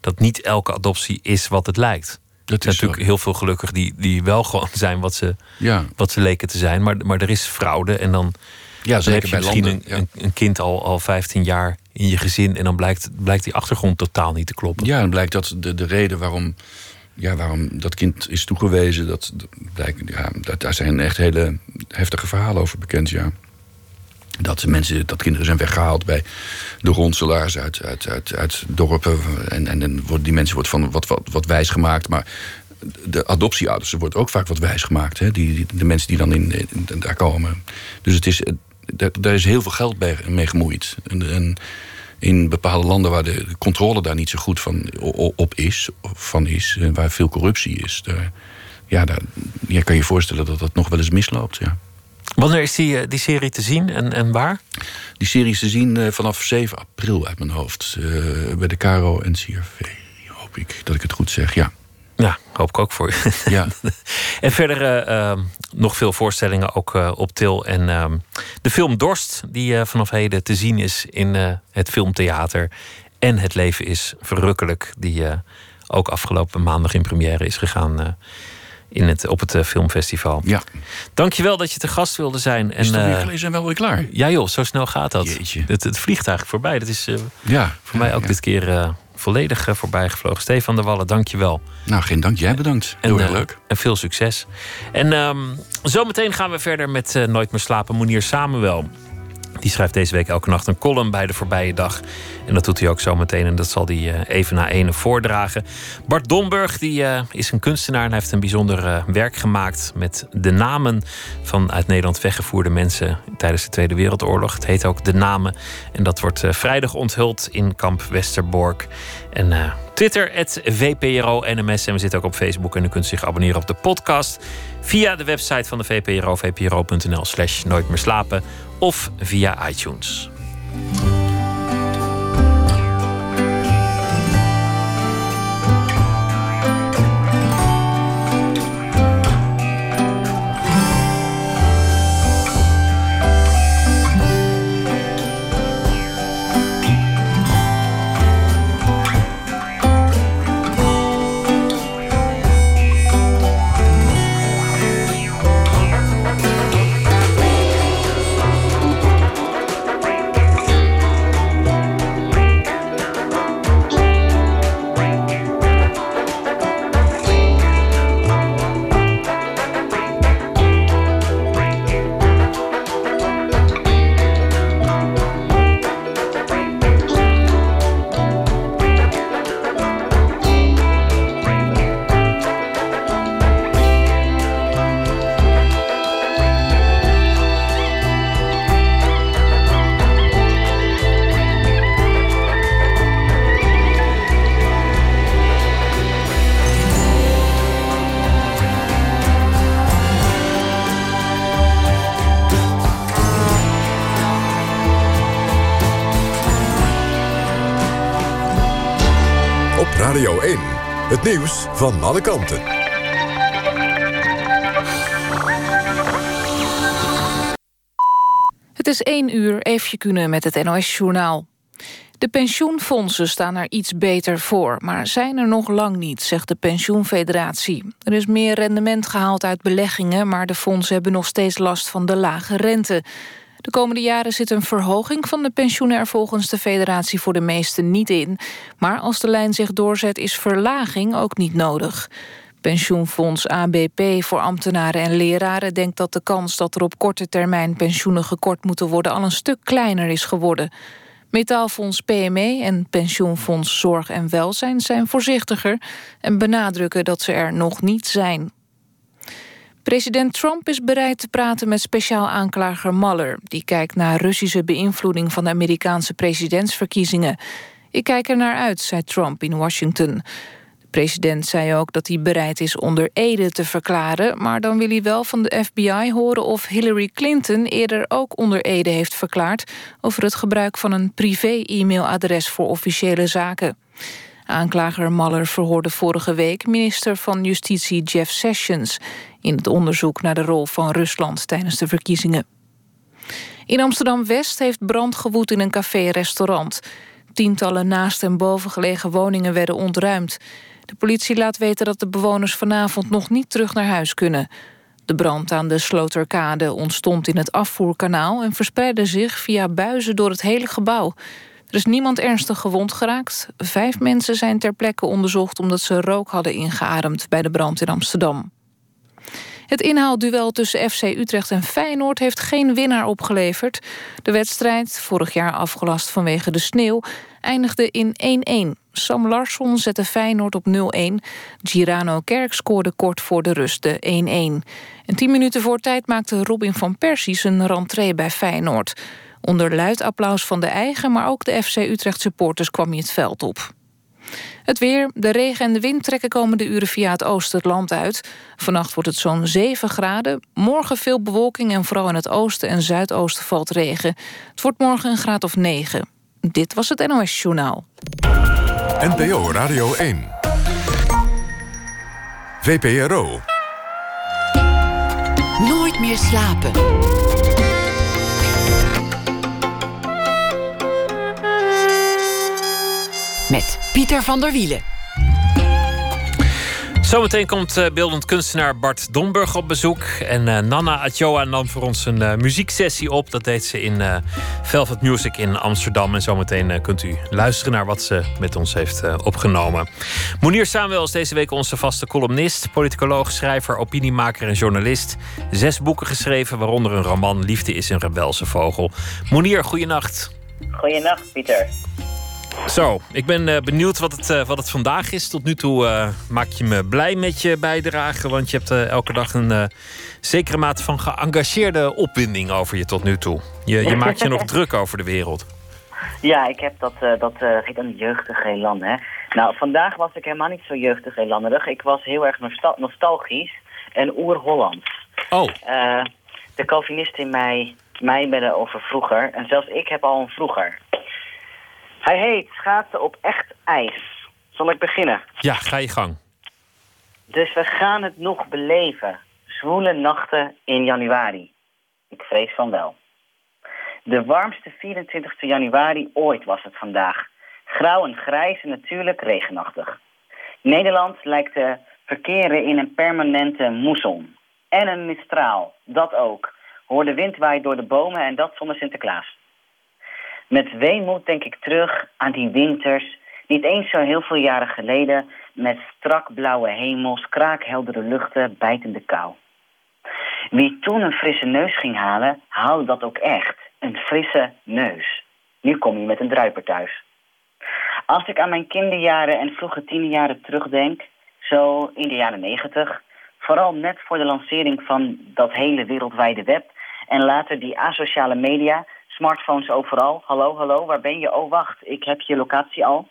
dat niet elke adoptie is wat het lijkt. Dat Er zijn zo. natuurlijk heel veel gelukkig die, die wel gewoon zijn wat ze, Ja, wat ze leken te zijn. Maar, maar er is fraude. En dan, ja dan zeker heb je bij misschien landen. een, ja. een, kind al, al 15 jaar in je gezin. En dan blijkt, blijkt die achtergrond totaal niet te kloppen. Ja, en blijkt dat de, de reden waarom ja, waarom dat kind is toegewezen, dat, dat blijkt, ja, dat, daar zijn echt hele heftige verhalen over bekend, ja. Dat mensen, dat kinderen zijn weggehaald bij de ronselaars uit, uit, uit, uit dorpen. En, en worden die mensen wordt van wat, wat, wat wijs gemaakt. Maar de adoptieouders er wordt ook vaak wat wijs gemaakt. Hè? Die, die- de mensen die dan in, daar komen. Dus het is, eh, daar, daar is heel veel geld bij, mee gemoeid. En, en in bepaalde landen waar de controle daar niet zo goed van, op is, van is, en waar veel corruptie is, daar, ja, daar ja, kan je je voorstellen dat dat nog wel eens misloopt. Ja. Wanneer is die, eh, die serie te zien en, en waar? Die serie is te zien eh, vanaf 7 april uit mijn hoofd. eh, bij de Caro en CRV, hoop ik dat ik het goed zeg. Ja. Ja, hoop ik ook voor je. Ja. en verder eh, eh, nog veel voorstellingen ook op Til. En eh, de film Dorst, die vanaf heden te zien is in het filmtheater. En Het leven is verrukkelijk, die ook afgelopen maandag in première is gegaan in het, op het eh, filmfestival. Ja. Dankjewel dat je te gast wilde zijn. Is het en, alweer eh, en wel weer klaar? Ja joh, zo snel gaat dat. Jeetje. Het, het vliegt eigenlijk voorbij. Dat is eh, Ja. voor mij ook Ja. dit keer volledig voorbij gevlogen. Stefan de Wallen, dankjewel. Nou, geen dank. Jij bedankt. Heel erg leuk. En veel succes. En ehm, zometeen gaan we verder met Nooit meer slapen. Monier Samuel. Die schrijft deze week elke nacht een column bij de voorbije dag. En dat doet hij ook zometeen. En dat zal hij eh, even na ene voordragen. Bart Domburg die, eh, is een kunstenaar. En heeft een bijzonder eh, werk gemaakt. Met de namen van uit Nederland weggevoerde mensen. Tijdens de Tweede Wereldoorlog. Het heet ook De Namen. En dat wordt vrijdag onthuld in kamp Westerbork. En Twitter, het VPRO NMS. En we zitten ook op Facebook. En u kunt zich abonneren op de podcast. Via de website van de VPRO. VPRO.nl slash nooit meer slapen. Of via iTunes. Het nieuws van alle kanten. Het is één uur, Eefje Kunnen met het NOS-journaal. De pensioenfondsen staan er iets beter voor, maar zijn er nog lang niet, zegt de pensioenfederatie. Er is meer rendement gehaald uit beleggingen, maar de fondsen hebben nog steeds last van de lage rente. De komende jaren zit een verhoging van de pensioenen er volgens de federatie voor de meesten niet in. Maar als de lijn zich doorzet, is verlaging ook niet nodig. Pensioenfonds ABP voor ambtenaren en leraren denkt dat de kans dat er op korte termijn pensioenen gekort moeten worden al een stuk kleiner is geworden. Metaalfonds PME en Pensioenfonds Zorg en Welzijn zijn voorzichtiger en benadrukken dat ze er nog niet zijn. President Trump is bereid te praten met speciaal aanklager Mueller. Die kijkt naar Russische beïnvloeding van de Amerikaanse presidentsverkiezingen. Ik kijk er naar uit, zei Trump in Washington. De president zei ook dat hij bereid is onder Ede te verklaren... maar dan wil hij wel van de FBI horen of Hillary Clinton... eerder ook onder Ede heeft verklaard... over het gebruik van een privé-e-mailadres voor officiële zaken. Aanklager Mueller verhoorde vorige week minister van Justitie Jeff Sessions... in het onderzoek naar de rol van Rusland tijdens de verkiezingen. In Amsterdam-West heeft brand gewoed in een café-restaurant. Tientallen naast en bovengelegen woningen werden ontruimd. De politie laat weten dat de bewoners vanavond nog niet terug naar huis kunnen. De brand aan de Sloterkade ontstond in het afvoerkanaal... en verspreidde zich via buizen door het hele gebouw. Er is niemand ernstig gewond geraakt. Vijf mensen zijn ter plekke onderzocht omdat ze rook hadden ingeademd bij de brand in Amsterdam. Het inhaalduel tussen FC Utrecht en Feyenoord heeft geen winnaar opgeleverd. De wedstrijd, vorig jaar afgelast vanwege de sneeuw, eindigde in 1-1. Sam Larsson zette Feyenoord op 0-1. Girano Kerk scoorde kort voor de rust de 1-1. En tien minuten voor tijd maakte Robin van Persie zijn rentree bij Feyenoord. Onder luid applaus van de eigen, maar ook de FC Utrecht supporters kwam hij het veld op. Het weer, de regen en de wind trekken komende uren via het oosten het land uit. Vannacht wordt het zo'n 7 graden. Morgen veel bewolking en vooral in het oosten en zuidoosten valt regen. Het wordt morgen een graad of 9. Dit was het NOS Journaal. NPO Radio 1. VPRO. Nooit meer slapen. Met Pieter van der Wielen. Zometeen komt uh, beeldend kunstenaar Bart Domburg op bezoek. En uh, Nana Atjoa nam voor ons een uh, muzieksessie op. Dat deed ze in Velvet Music in Amsterdam. En zometeen kunt u luisteren naar wat ze met ons heeft opgenomen. Monier Samuel is deze week onze vaste columnist, politicoloog, schrijver, opiniemaker en journalist. Zes boeken geschreven, waaronder een roman Liefde is een rebelse vogel. Monier, goeienacht. Goeienacht, Pieter. Zo, ik ben uh, benieuwd wat het, uh, wat het vandaag is. Tot nu toe uh, maak je me blij met je bijdrage. Want je hebt elke dag een zekere mate van geëngageerde opwinding over je tot nu toe. Je, je maakt je nog druk over de wereld. Ja, ik heb dat, dat heet dan jeugdige elan, hè. Nou, vandaag was ik helemaal niet zo jeugdig elanderig. Ik was heel erg nostal nostalgisch en oer-Hollands. Oh. de Calvinisten in mij mijmeren over vroeger. En zelfs ik heb al een vroeger. Hij heet Schaatsen op echt ijs. Zal ik beginnen? Ja, ga je gang. Dus we gaan het nog beleven. Zwoele nachten in januari. Ik vrees van wel. De warmste 24 januari ooit was het vandaag. Grauw en grijs en natuurlijk regenachtig. Nederland lijkt te verkeren in een permanente moesson. En een mistraal, dat ook. Hoor de wind waait door de bomen en dat zonder Sinterklaas. Met weemoed denk ik terug aan die winters, niet eens zo heel veel jaren geleden, met strak blauwe hemels, kraakheldere luchten, bijtende kou. Wie toen een frisse neus ging halen, haalde dat ook echt. Een frisse neus. Nu kom je met een druiper thuis. Als ik aan mijn kinderjaren en vroege tienerjaren terugdenk, zo in de jaren negentig, vooral net voor de lancering van dat hele wereldwijde web en later die asociale media, smartphones overal. Hallo, hallo, waar ben je? Oh, wacht, ik heb je locatie al.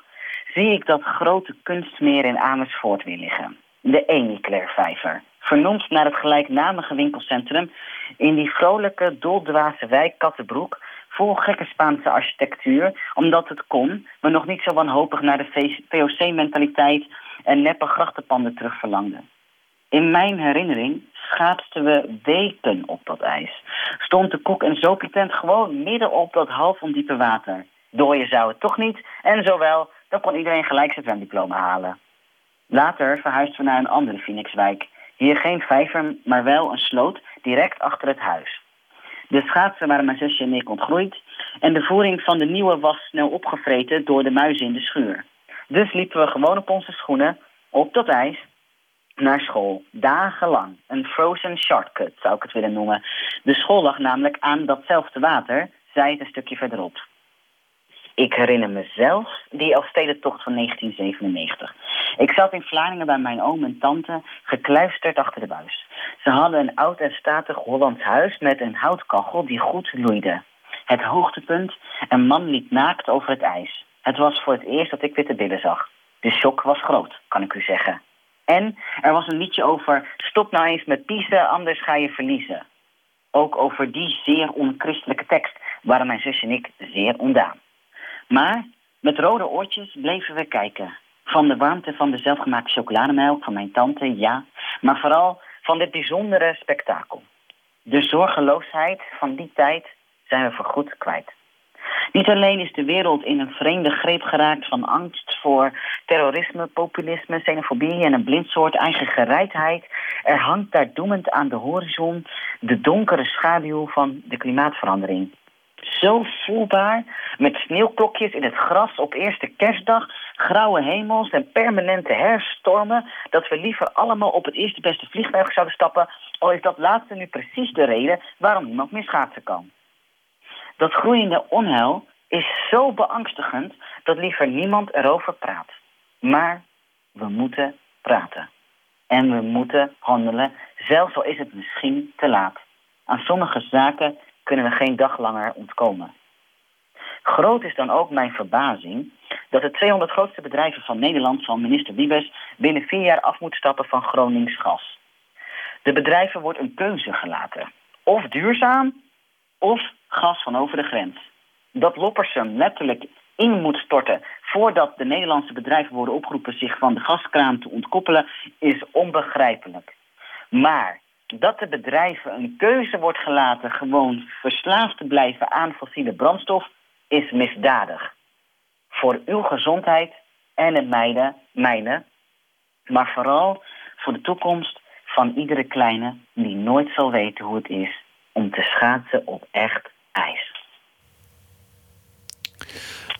Zie ik dat grote kunstmeer in Amersfoort weer liggen. De Emiklair-vijver. Vernoemd naar het gelijknamige winkelcentrum in die vrolijke, doldwaze wijk Kattenbroek vol gekke Spaanse architectuur, omdat het kon, maar nog niet zo wanhopig naar de VOC-mentaliteit en neppe grachtenpanden terug verlangde. In mijn herinnering schaatsten we weken op dat ijs. Stond de koek- en zoopietent gewoon midden op dat half ondiepe water. Dooien zou het toch niet, en zowel, dan kon iedereen gelijk zijn zwemdiploma halen. Later verhuisden we naar een andere Phoenixwijk. Hier geen vijver, maar wel een sloot direct achter het huis. De schaatsen waren mijn zusje en ik ontgroeid... en de voering van de nieuwe was snel opgevreten door de muizen in de schuur. Dus liepen we gewoon op onze schoenen, op dat ijs naar school. Dagenlang. Een frozen shortcut zou ik het willen noemen. De school lag namelijk aan datzelfde water, zij het een stukje verderop. Ik herinner me zelfs die Elfstedentocht van 1997. Ik zat in Vlaardingen bij mijn oom en tante, gekluisterd achter de buis. Ze hadden een oud en statig Hollands huis met een houtkachel die goed loeide. Het hoogtepunt, een man liep naakt over het ijs. Het was voor het eerst dat ik witte billen zag. De shock was groot, kan ik u zeggen. En er was een liedje over stop nou eens met piezen, anders ga je verliezen. Ook over die zeer onchristelijke tekst waren mijn zus en ik zeer ondaan. Maar met rode oortjes bleven we kijken. Van de warmte van de zelfgemaakte chocolademelk van mijn tante, ja. Maar vooral van dit bijzondere spektakel. De zorgeloosheid van die tijd zijn we voorgoed kwijt. Niet alleen is de wereld in een vreemde greep geraakt van angst voor terrorisme, populisme, xenofobie en een blind soort eigen gereidheid. Er hangt daar doemend aan de horizon de donkere schaduw van de klimaatverandering. zo voelbaar. Met sneeuwklokjes in het gras op eerste kerstdag, grauwe hemels en permanente herstormen, dat we liever allemaal op het eerste beste vliegtuig zouden stappen, al is dat laatste nu precies de reden waarom niemand meer schaatsen kan. Dat groeiende onheil is zo beangstigend dat liever niemand erover praat. Maar we moeten praten. En we moeten handelen, zelfs al is het misschien te laat. Aan sommige zaken kunnen we geen dag langer ontkomen. Groot is dan ook mijn verbazing dat de 200 grootste bedrijven van Nederland van minister Wiebes binnen vier jaar af moet stappen van Gronings gas. De bedrijven wordt een keuze gelaten. Of duurzaam, of gas van over de grens. Dat Loppersum letterlijk in moet storten voordat de Nederlandse bedrijven worden opgeroepen zich van de gaskraan te ontkoppelen, is onbegrijpelijk. Maar dat de bedrijven een keuze wordt gelaten gewoon verslaafd te blijven aan fossiele brandstof, is misdadig. Voor uw gezondheid en het mijne, mijne, maar vooral voor de toekomst van iedere kleine die nooit zal weten hoe het is om te schaatsen op echt ijs.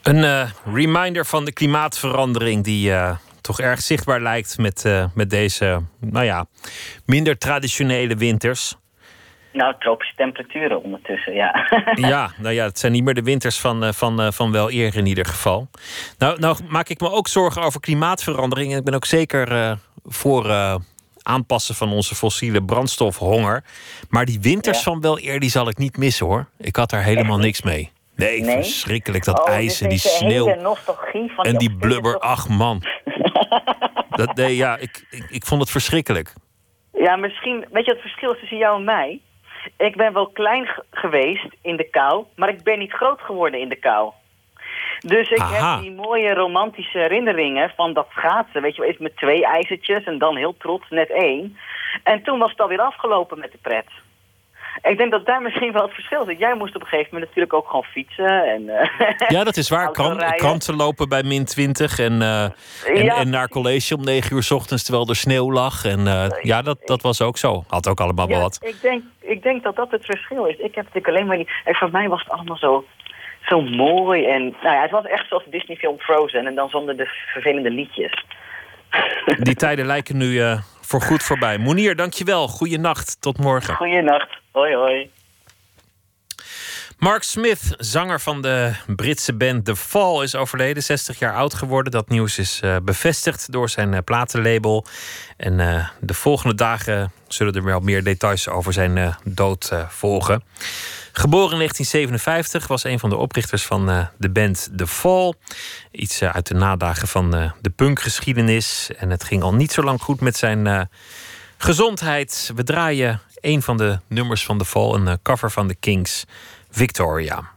Een uh, reminder van de klimaatverandering die uh, toch erg zichtbaar lijkt met, uh, met deze, nou ja, minder traditionele winters. Nou, tropische temperaturen ondertussen, ja. ja, nou ja, het zijn niet meer de winters van, van, van wel eerder in ieder geval. Nou, nou maak ik me ook zorgen over klimaatverandering. En ik ben ook zeker voor aanpassen van onze fossiele brandstofhonger. Maar die winters ja. van wel eer, die zal ik niet missen hoor. Ik had daar helemaal niks mee. Nee, nee, verschrikkelijk. Dat oh, ijs en die sneeuw. Van en die blubber. Ach man. dat, nee, ja, ik, ik, ik vond het verschrikkelijk. Ja, misschien... Weet je het verschil tussen jou en mij? Ik ben wel klein geweest in de kou, maar ik ben niet groot geworden in de kou. Dus ik Aha. heb die mooie romantische herinneringen van dat schaatsen. Weet je wel, eens met twee ijzertjes en dan heel trots net één. En toen was het alweer afgelopen met de pret. Ik denk dat daar misschien wel het verschil zit. Jij moest op een gegeven moment natuurlijk ook gewoon fietsen. En, uh, ja, dat is waar. Kran kranten lopen bij min 20 en, uh, en, ja. en, naar college om 9 uur s ochtends terwijl er sneeuw lag. En uh, ja, dat, dat was ook zo. Had ook allemaal ja, wat. Ik denk, ik denk dat dat het verschil is. Ik heb natuurlijk alleen maar niet. En voor mij was het allemaal zo, zo mooi. En nou ja, het was echt zoals de Disney-film Frozen. En dan zonder de vervelende liedjes. Die tijden lijken nu uh, voorgoed voorbij. Monier, dankjewel. Goeienacht. Tot morgen. Goeienacht. Hoi, hoi. Mark Smith, zanger van de Britse band The Fall, is overleden. 60 jaar oud geworden. Dat nieuws is uh, bevestigd door zijn uh, platenlabel. En de volgende dagen zullen er wel meer details over zijn dood volgen. Geboren in 1957 was een van de oprichters van de band The Fall. Iets uit de nadagen van de punkgeschiedenis. En het ging al niet zo lang goed met zijn gezondheid. We draaien een van de nummers van The Fall, een cover van The Kings, Victoria.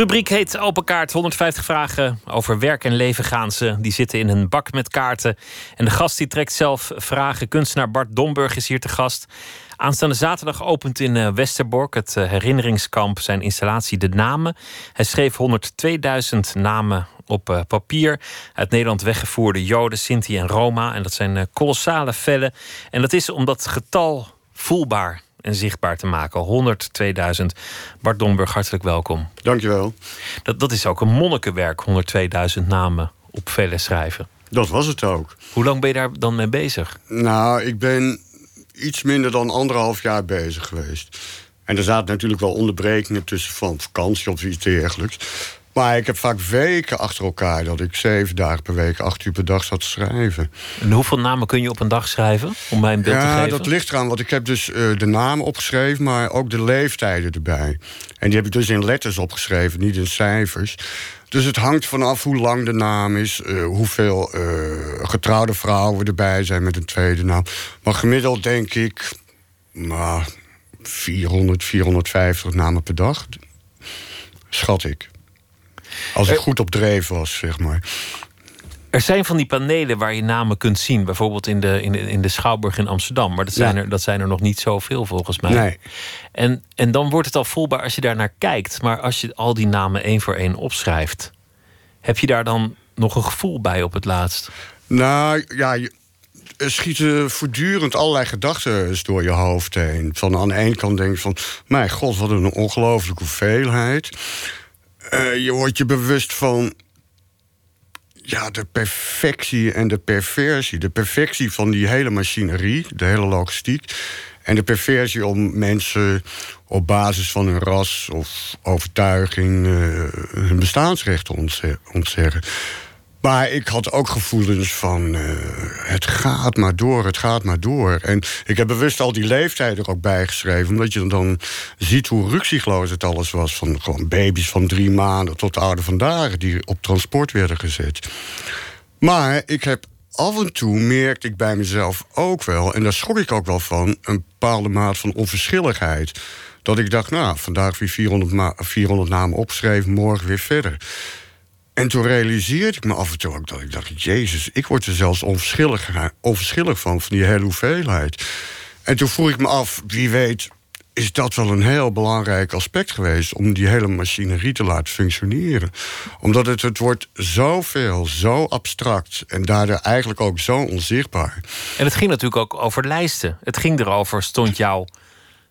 Rubriek heet Open Kaart. 150 vragen over werk en leven gaan ze. Die zitten in een bak met kaarten. En de gast die trekt zelf vragen. Kunstenaar Bart Domburg is hier te gast. Aanstaande zaterdag opent in eh, Westerbork het eh, herinneringskamp zijn installatie De Namen. Hij schreef 102.000 namen op eh, papier. Uit Nederland weggevoerde Joden, Sinti en Roma. En dat zijn kolossale vellen. En dat is om dat getal voelbaar en zichtbaar te maken. 102.000. Bart Domburg, hartelijk welkom. Dankjewel. Dat, dat is ook een monnikenwerk, 102.000 namen op vellen schrijven. Dat was het ook. Hoe lang ben je daar dan mee bezig? Nou, ik ben iets minder dan anderhalf jaar bezig geweest. En er zaten natuurlijk wel onderbrekingen tussen van vakantie of iets dergelijks. Maar ik heb vaak weken achter elkaar dat ik zeven dagen per week, acht uur per dag zat te schrijven. En hoeveel namen kun je op een dag schrijven? Om mij een beeld ja, te geven? Ja, dat ligt eraan. Want ik heb dus uh, de namen opgeschreven, maar ook de leeftijden erbij. En die heb ik dus in letters opgeschreven, niet in cijfers. Dus het hangt vanaf hoe lang de naam is, uh, hoeveel uh, getrouwde vrouwen erbij zijn met een tweede naam. Maar gemiddeld denk ik, nou, 400, 450 namen per dag. Schat ik. Als ik goed op dreef was, zeg maar. Er zijn van die panelen waar je namen kunt zien. Bijvoorbeeld in de, in de, in de Schouwburg in Amsterdam. Maar dat zijn, er, dat zijn er nog niet zoveel volgens mij. Nee. En, en dan wordt het al voelbaar als je daar naar kijkt. Maar als je al die namen één voor één opschrijft... heb je daar dan nog een gevoel bij op het laatst? Nou, ja... Er schieten voortdurend allerlei gedachten door je hoofd heen. Van aan de ene kant denk je van... mijn god, wat een ongelooflijke hoeveelheid. Uh, je wordt je bewust van ja, de perfectie en de perversie. De perfectie van die hele machinerie, de hele logistiek. En de perversie om mensen op basis van hun ras of overtuiging uh, hun bestaansrecht te ontzeggen. Maar ik had ook gevoelens van uh, het gaat maar door, het gaat maar door. En ik heb bewust al die leeftijd er ook bijgeschreven... omdat je dan ziet hoe ruksigloos het alles was. Van gewoon baby's van drie maanden tot de oude vandaag... die op transport werden gezet. Maar ik heb af en toe, merkte ik bij mezelf ook wel... en daar schrok ik ook wel van, een bepaalde maat van onverschilligheid. Dat ik dacht, nou, vandaag weer 400, 400 namen opgeschreven, morgen weer verder. En toen realiseerde ik me af en toe ook dat ik dacht... Jezus, ik word er zelfs onverschillig, onverschillig van, van die hele hoeveelheid. En toen vroeg ik me af, wie weet... is dat wel een heel belangrijk aspect geweest... om die hele machinerie te laten functioneren. Omdat het, het wordt zoveel, zo abstract... en daardoor eigenlijk ook zo onzichtbaar. En het ging natuurlijk ook over lijsten. Het ging erover, stond jouw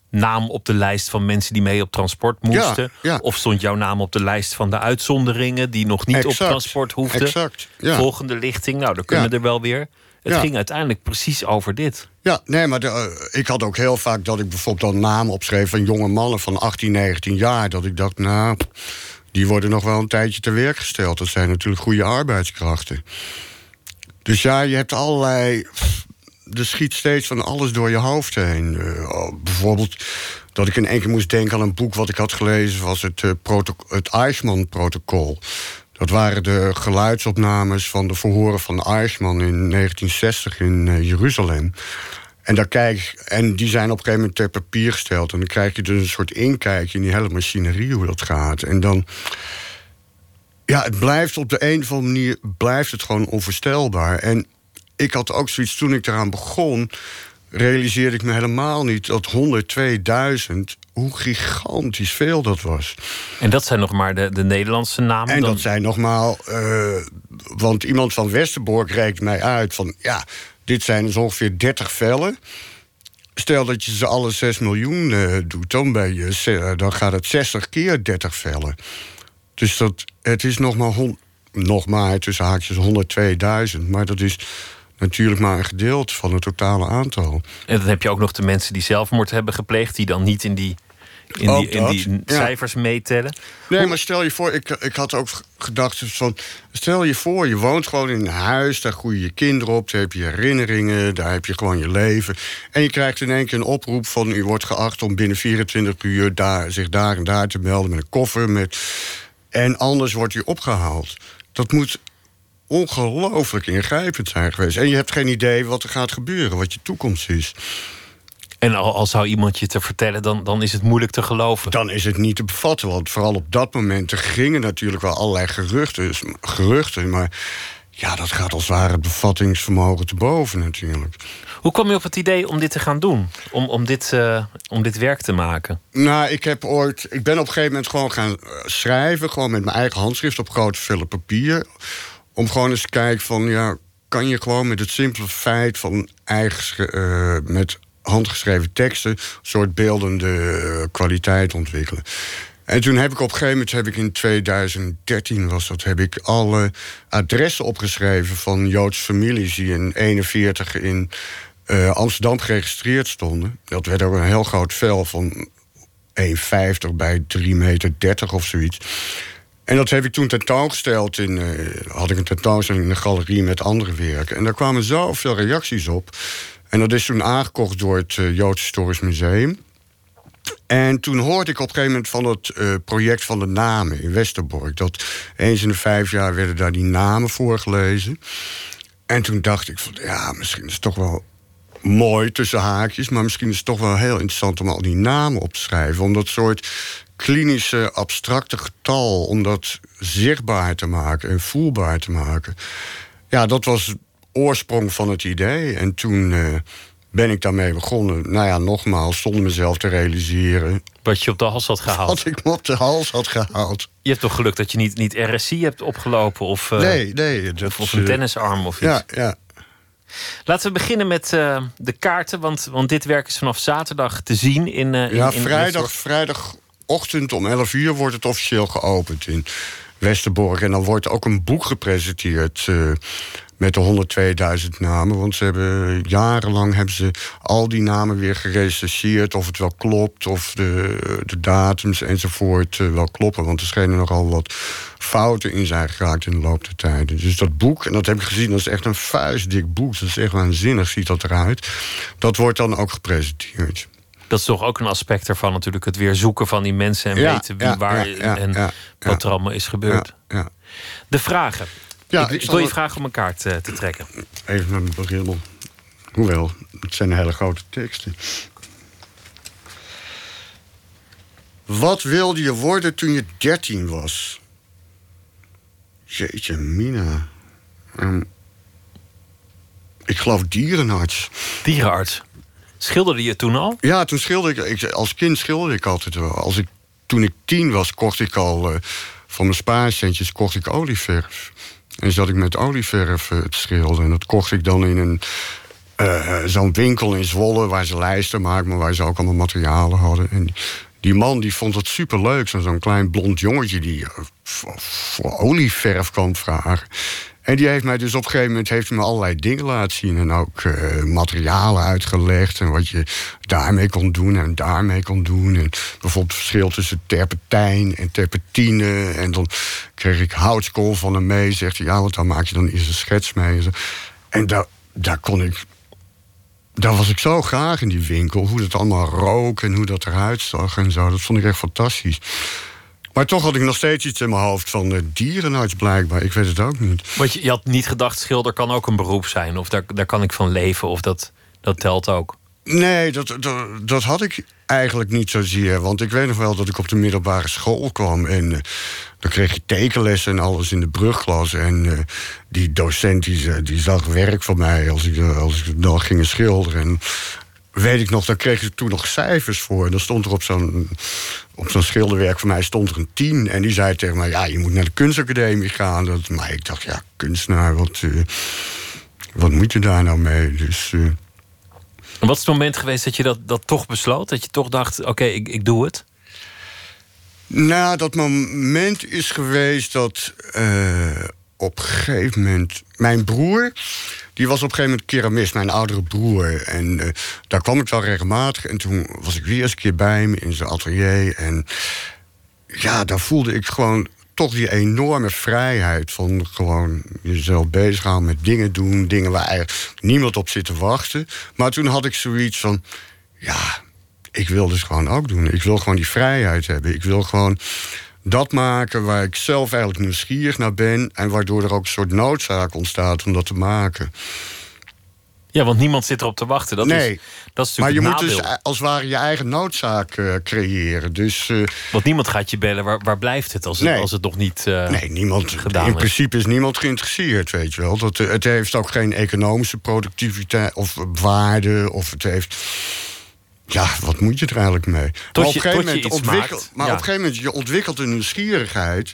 naam op de lijst van mensen die mee op transport moesten? Ja, ja. Of stond jouw naam op de lijst van de uitzonderingen die nog niet Exact, op transport hoefden? Exact, ja. Volgende lichting, nou, dan kunnen er wel weer. Het ging uiteindelijk precies over dit. Ja, nee, maar de, uh, ik had ook heel vaak dat ik bijvoorbeeld dan namen opschreef van jonge mannen van 18, 19 jaar. Dat ik dacht, nou, die worden nog wel een tijdje te werk gesteld. Dat zijn natuurlijk goede arbeidskrachten. Dus ja, je hebt allerlei er schiet steeds van alles door je hoofd heen. Uh, bijvoorbeeld dat ik in één keer moest denken aan een boek wat ik had gelezen... was het, uh, het Eichmann-protocol. Dat waren de geluidsopnames van de verhoren van Eichmann in 1960 in uh, Jeruzalem. En, daar kijk, en die zijn op een gegeven moment ter papier gesteld. En dan krijg je dus een soort inkijkje in die hele machinerie, hoe dat gaat. En dan... Ja, het blijft op de een of andere manier blijft het gewoon onvoorstelbaar. En ik had ook zoiets toen ik eraan begon. realiseerde ik me helemaal niet dat 102.000. hoe gigantisch veel dat was. En dat zijn nog maar de, de Nederlandse namen? En dan? dat zijn nogmaal. Uh, want iemand van Westerbork reikt mij uit van. ja, dit zijn dus ongeveer 30 vellen. Stel dat je ze alle 6 miljoen uh, doet, dan, ben je, dan gaat het 60 keer 30 vellen. Dus dat, het is nog maar, hon, nog maar tussen haakjes 102.000. Maar dat is natuurlijk maar een gedeelte van het totale aantal. En dan heb je ook nog de mensen die zelfmoord hebben gepleegd, die dan niet in die, in die, in die cijfers ja. meetellen. Nee, maar stel je voor, ik, ik had ook gedacht van. Stel je voor, je woont gewoon in een huis, daar groeien je kinderen op, daar heb je herinneringen, daar heb je gewoon je leven. En je krijgt in één keer een oproep van u wordt geacht om binnen 24 uur daar, zich daar en daar te melden met een koffer. Met, en anders wordt u opgehaald. Dat moet ongelooflijk ingrijpend zijn geweest. En je hebt geen idee wat er gaat gebeuren, wat je toekomst is. En al, al zou iemand je te vertellen, dan, dan is het moeilijk te geloven. Dan is het niet te bevatten, want vooral op dat moment... er gingen natuurlijk wel allerlei geruchten, geruchten maar ja, dat gaat als ware het bevattingsvermogen te boven natuurlijk. Hoe kwam je op het idee om dit te gaan doen? Om, om, dit, uh, om dit werk te maken? Nou, ik heb ooit. Ik ben op een gegeven moment gewoon gaan eh, schrijven. Gewoon met mijn eigen handschrift op grote vellen papier. Om gewoon eens te kijken van ja, kan je gewoon met het simpele feit van eigen, uh, met handgeschreven teksten... een soort beeldende kwaliteit ontwikkelen. En toen heb ik op een gegeven moment, heb ik in 2013 was dat, heb ik alle adressen opgeschreven van Joodse families die in 41 in uh, Amsterdam geregistreerd stonden. Dat werd ook een heel groot vel van 1,50 bij 3,30 meter of zoiets. En dat heb ik toen tentoongesteld. In, uh, had ik een tentoonstelling in een galerie met andere werken. En daar kwamen zoveel reacties op. En dat is toen aangekocht door het uh, Joods Historisch Museum. En toen hoorde ik op een gegeven moment van het uh, project van de namen in Westerbork. Dat eens in de vijf jaar werden daar die namen voorgelezen. En toen dacht ik van ja, misschien is het toch wel mooi tussen haakjes. Maar misschien is het toch wel heel interessant om al die namen op te schrijven. Om dat soort klinische, abstracte getal, om dat zichtbaar te maken en voelbaar te maken. Ja, dat was de oorsprong van het idee. En toen. Uh, ben ik daarmee begonnen. Nou ja, nogmaals, zonder mezelf te realiseren. Wat je op de hals had gehaald. Wat ik me op de hals had gehaald. Je hebt toch geluk dat je niet, niet RSI hebt opgelopen? Of, uh, nee, nee. Dat, of, of een tennisarm of iets. Ja, ja. Laten we beginnen met uh, de kaarten. Want, want dit werk is vanaf zaterdag te zien in. Uh, ja, in, vrijdag, vrijdagochtend om 11 uur wordt het officieel geopend in Westerbork. En dan wordt ook een boek gepresenteerd met de 102.000 namen. Want ze hebben jarenlang hebben ze al die namen weer gerecenseerd. Of het wel klopt, of de, de datums enzovoort uh, wel kloppen. Want er schenen nogal wat fouten in zijn geraakt in de loop der tijden. Dus dat boek, en dat heb ik gezien, dat is echt een vuistdik boek. Dat is echt waanzinnig, ziet dat eruit. Dat wordt dan ook gepresenteerd. Dat is toch ook een aspect ervan, natuurlijk. Het weer zoeken van die mensen en weten wie waar ja, en wat er allemaal is gebeurd. De vragen. Ja, ik, wil je vragen om een kaart uh, te trekken. Even met mijn bril. Hoewel, het zijn hele grote teksten. Wat wilde je worden toen je 13 was? Jeetje, Mina. Um, ik geloof dierenarts. Dierenarts? Schilderde je toen al? Ja, toen schilderde ik. Als kind schilderde ik altijd wel. Als ik, toen ik tien was, kocht ik al... Uh, van mijn spaarcentjes kocht ik olieverf. En zat ik met olieverf uh, te schilderen. En dat kocht ik dan in een uh, zo'n winkel in Zwolle... waar ze lijsten maakten, maar waar ze ook allemaal materialen hadden. En die man die vond het superleuk. Zo'n klein blond jongetje die olieverf kwam vragen. En die heeft mij dus op een gegeven moment heeft me allerlei dingen laten zien. En ook uh, materialen uitgelegd. En wat je daarmee kon doen en daarmee kon doen. En bijvoorbeeld het verschil tussen terpentijn en terpentine. En dan kreeg ik houtskool van hem mee. Zegt hij, ja, want daar maak je dan eens een schets mee. En daar, daar kon ik daar was ik zo graag in die winkel. Hoe het allemaal rook en hoe dat eruit zag en zo. Dat vond ik echt fantastisch. Maar toch had ik nog steeds iets in mijn hoofd van uh, dierenarts blijkbaar. Ik weet het ook niet. Want je, je, had niet gedacht, schilder kan ook een beroep zijn. Of daar, daar kan ik van leven. Of dat, dat telt ook. Nee, dat, dat, dat, had ik eigenlijk niet zozeer. Want ik weet nog wel dat ik op de middelbare school kwam. En uh, dan kreeg je tekenlessen en alles in de brugklas. En uh, die docent die, die zag werk van mij als ik, als ik dan ging schilderen. En weet ik nog, daar kreeg ik toen nog cijfers voor. En dan stond er op zo'n op zo'n schilderwerk van mij stond er een tien. En die zei tegen mij, ja, je moet naar de kunstacademie gaan. Dat, maar ik dacht, ja, kunstenaar, wat, uh, wat moet je daar nou mee? Dus... Uh... En wat is het moment geweest dat je dat, dat toch besloot? Dat je toch dacht, oké, ik, ik doe het? Nou, dat moment is geweest dat uh, op een gegeven moment... Mijn broer, die was op een gegeven moment keramist, mijn oudere broer. En uh, daar kwam ik wel regelmatig. En toen was ik weer eens een keer bij hem in zijn atelier. En ja, daar voelde ik gewoon toch die enorme vrijheid van gewoon jezelf bezighouden met dingen doen. Dingen waar eigenlijk niemand op zit te wachten. Maar toen had ik zoiets van, ja, ik wil dus gewoon ook doen. Ik wil gewoon die vrijheid hebben. Ik wil gewoon dat maken waar ik zelf eigenlijk nieuwsgierig naar ben... en waardoor er ook een soort noodzaak ontstaat om dat te maken. Ja, want niemand zit erop te wachten. Dat nee, is, dat is maar je moet dus als het ware je eigen noodzaak eh, creëren. Dus, eh, Want niemand gaat je bellen, waar, waar blijft het als het, als het nog niet eh, nee, niemand, gedaan in is? principe is niemand geïnteresseerd, weet je wel. Dat, het heeft ook geen economische productiviteit of waarde. Of het heeft... Ja, wat moet je er eigenlijk mee? maar op een gegeven moment ontwikkelt... Maar ja. op een gegeven moment, je ontwikkelt een nieuwsgierigheid...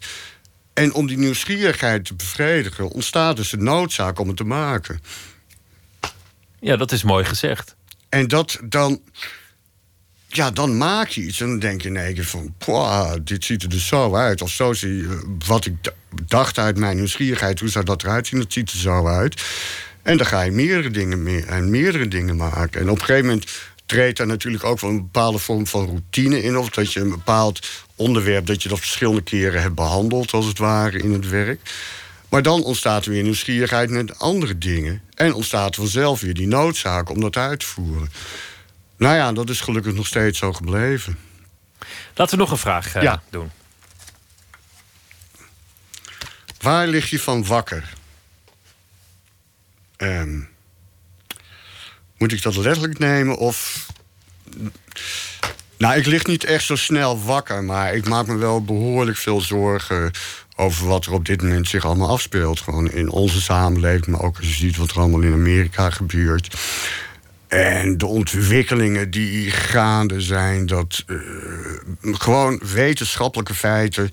En om die nieuwsgierigheid te bevredigen... ontstaat dus de noodzaak om het te maken. Ja, dat is mooi gezegd. En dat dan... Ja, dan maak je iets en dan denk je in één keer van... "Pwah, dit ziet er dus zo uit. Of zo zie je wat ik dacht uit mijn nieuwsgierigheid... hoe zou dat eruit zien, dat ziet er zo uit. En dan ga je meerdere dingen, meer, en meerdere dingen maken. En op een gegeven moment treedt er natuurlijk ook wel een bepaalde vorm van routine in... of dat je een bepaald onderwerp... dat je dat verschillende keren hebt behandeld, als het ware, in het werk... Maar dan ontstaat er weer nieuwsgierigheid met andere dingen. En ontstaat vanzelf weer die noodzaak om dat uit te voeren. Nou ja, dat is gelukkig nog steeds zo gebleven. Laten we nog een vraag eh, Ja. doen. Waar lig je van wakker? Ehm, moet ik dat letterlijk nemen of. Nou, ik lig niet echt zo snel wakker, maar ik maak me wel behoorlijk veel zorgen over wat er op dit moment zich allemaal afspeelt. Gewoon in onze samenleving, maar ook als je ziet wat er allemaal in Amerika gebeurt. En de ontwikkelingen die gaande zijn, dat eh, gewoon wetenschappelijke feiten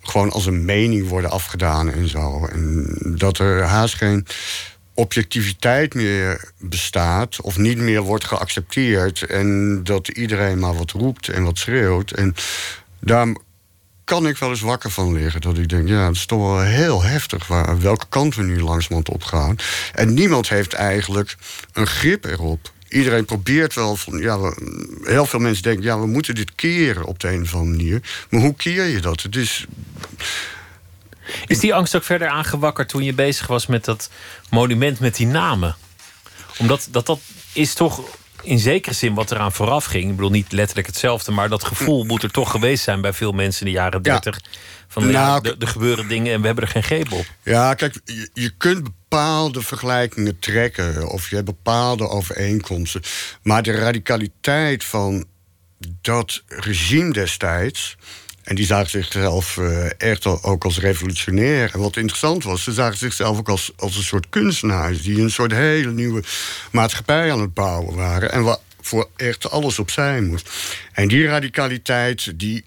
gewoon als een mening worden afgedaan en zo. En dat er haast geen objectiviteit meer bestaat of niet meer wordt geaccepteerd. En dat iedereen maar wat roept en wat schreeuwt. En daar kan ik wel eens wakker van liggen. Dat ik denk, ja, het is toch wel heel heftig waar, welke kant we nu langzamerhand op gaan. En niemand heeft eigenlijk een grip erop. Iedereen probeert wel van, ja, heel veel mensen denken, ja, we moeten dit keren op de een of andere manier. Maar hoe keer je dat? Het is, Is die angst ook verder aangewakkerd toen je bezig was met dat monument met die namen? Omdat dat, dat is toch in zekere zin wat eraan vooraf ging. Ik bedoel niet letterlijk hetzelfde, maar dat gevoel moet er toch geweest zijn bij veel mensen in de jaren Ja. 30. Van Nou, er gebeuren dingen en we hebben er geen greep op. Ja, kijk, je, je kunt bepaalde vergelijkingen trekken of je hebt bepaalde overeenkomsten. Maar de radicaliteit van dat regime destijds. En die zagen zichzelf eh, echt ook als revolutionair. En wat interessant was, ze zagen zichzelf ook als, als een soort kunstenaars. die een soort hele nieuwe maatschappij aan het bouwen waren. En waar voor echt alles opzij moest. En die radicaliteit, die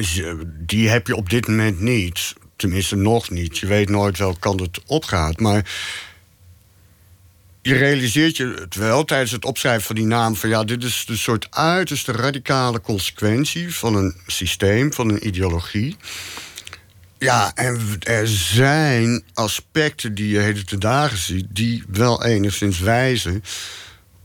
ze- die heb je op dit moment niet. Tenminste, nog niet. Je weet nooit welke kant het opgaat. Maar je realiseert je het wel tijdens het opschrijven van die naam... van ja, dit is de soort uiterste radicale consequentie... van een systeem, van een ideologie. Ja, en er zijn aspecten die je heden te dagen ziet... die wel enigszins wijzen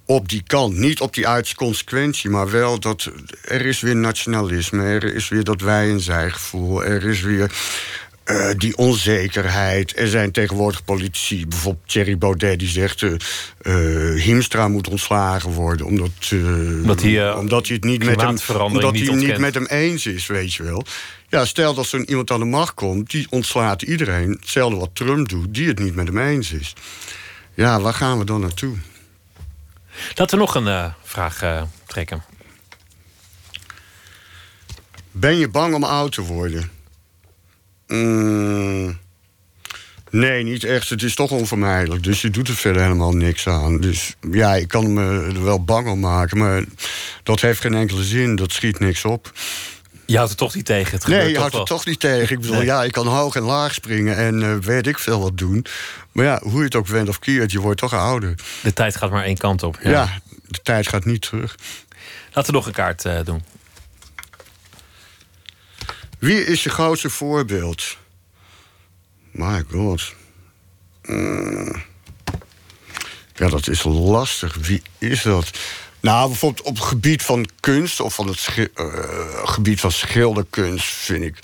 op die kant. Niet op die uiterste consequentie, maar wel dat er is weer nationalisme... er is weer dat wij en zij gevoel, er is weer... eh, die onzekerheid. Er zijn tegenwoordig politici, bijvoorbeeld Thierry Baudet, die zegt... eh eh, Hiemstra moet ontslagen worden, omdat, Omdat hij, omdat hij het niet met hem, omdat niet hij niet met hem eens is, weet je wel. Ja, stel dat zo'n iemand aan de macht komt, die ontslaat iedereen. Hetzelfde wat Trump doet, die het niet met hem eens is. Ja, waar gaan we dan naartoe? Laten we nog een vraag trekken. Ben je bang om oud te worden? Mm, nee, niet echt. Het is toch onvermijdelijk. Dus je doet er verder helemaal niks aan. Dus ja, ik kan me er wel bang om maken. Maar dat heeft geen enkele zin. Dat schiet niks op. Je houdt het toch niet tegen? Het nee, je toch houdt het toch niet tegen. Ik bedoel, Nee. ja, ik kan hoog en laag springen en eh, weet ik veel wat doen. Maar ja, hoe je het ook went of keert, je wordt toch ouder. De tijd gaat maar één kant op. Ja, de tijd gaat niet terug. Laten we nog een kaart eh, doen. Wie is je grootste voorbeeld? My god. Mm. Ja, dat is lastig. Wie is dat? Nou, bijvoorbeeld op het gebied van kunst... of van het eh, gebied van schilderkunst vind ik...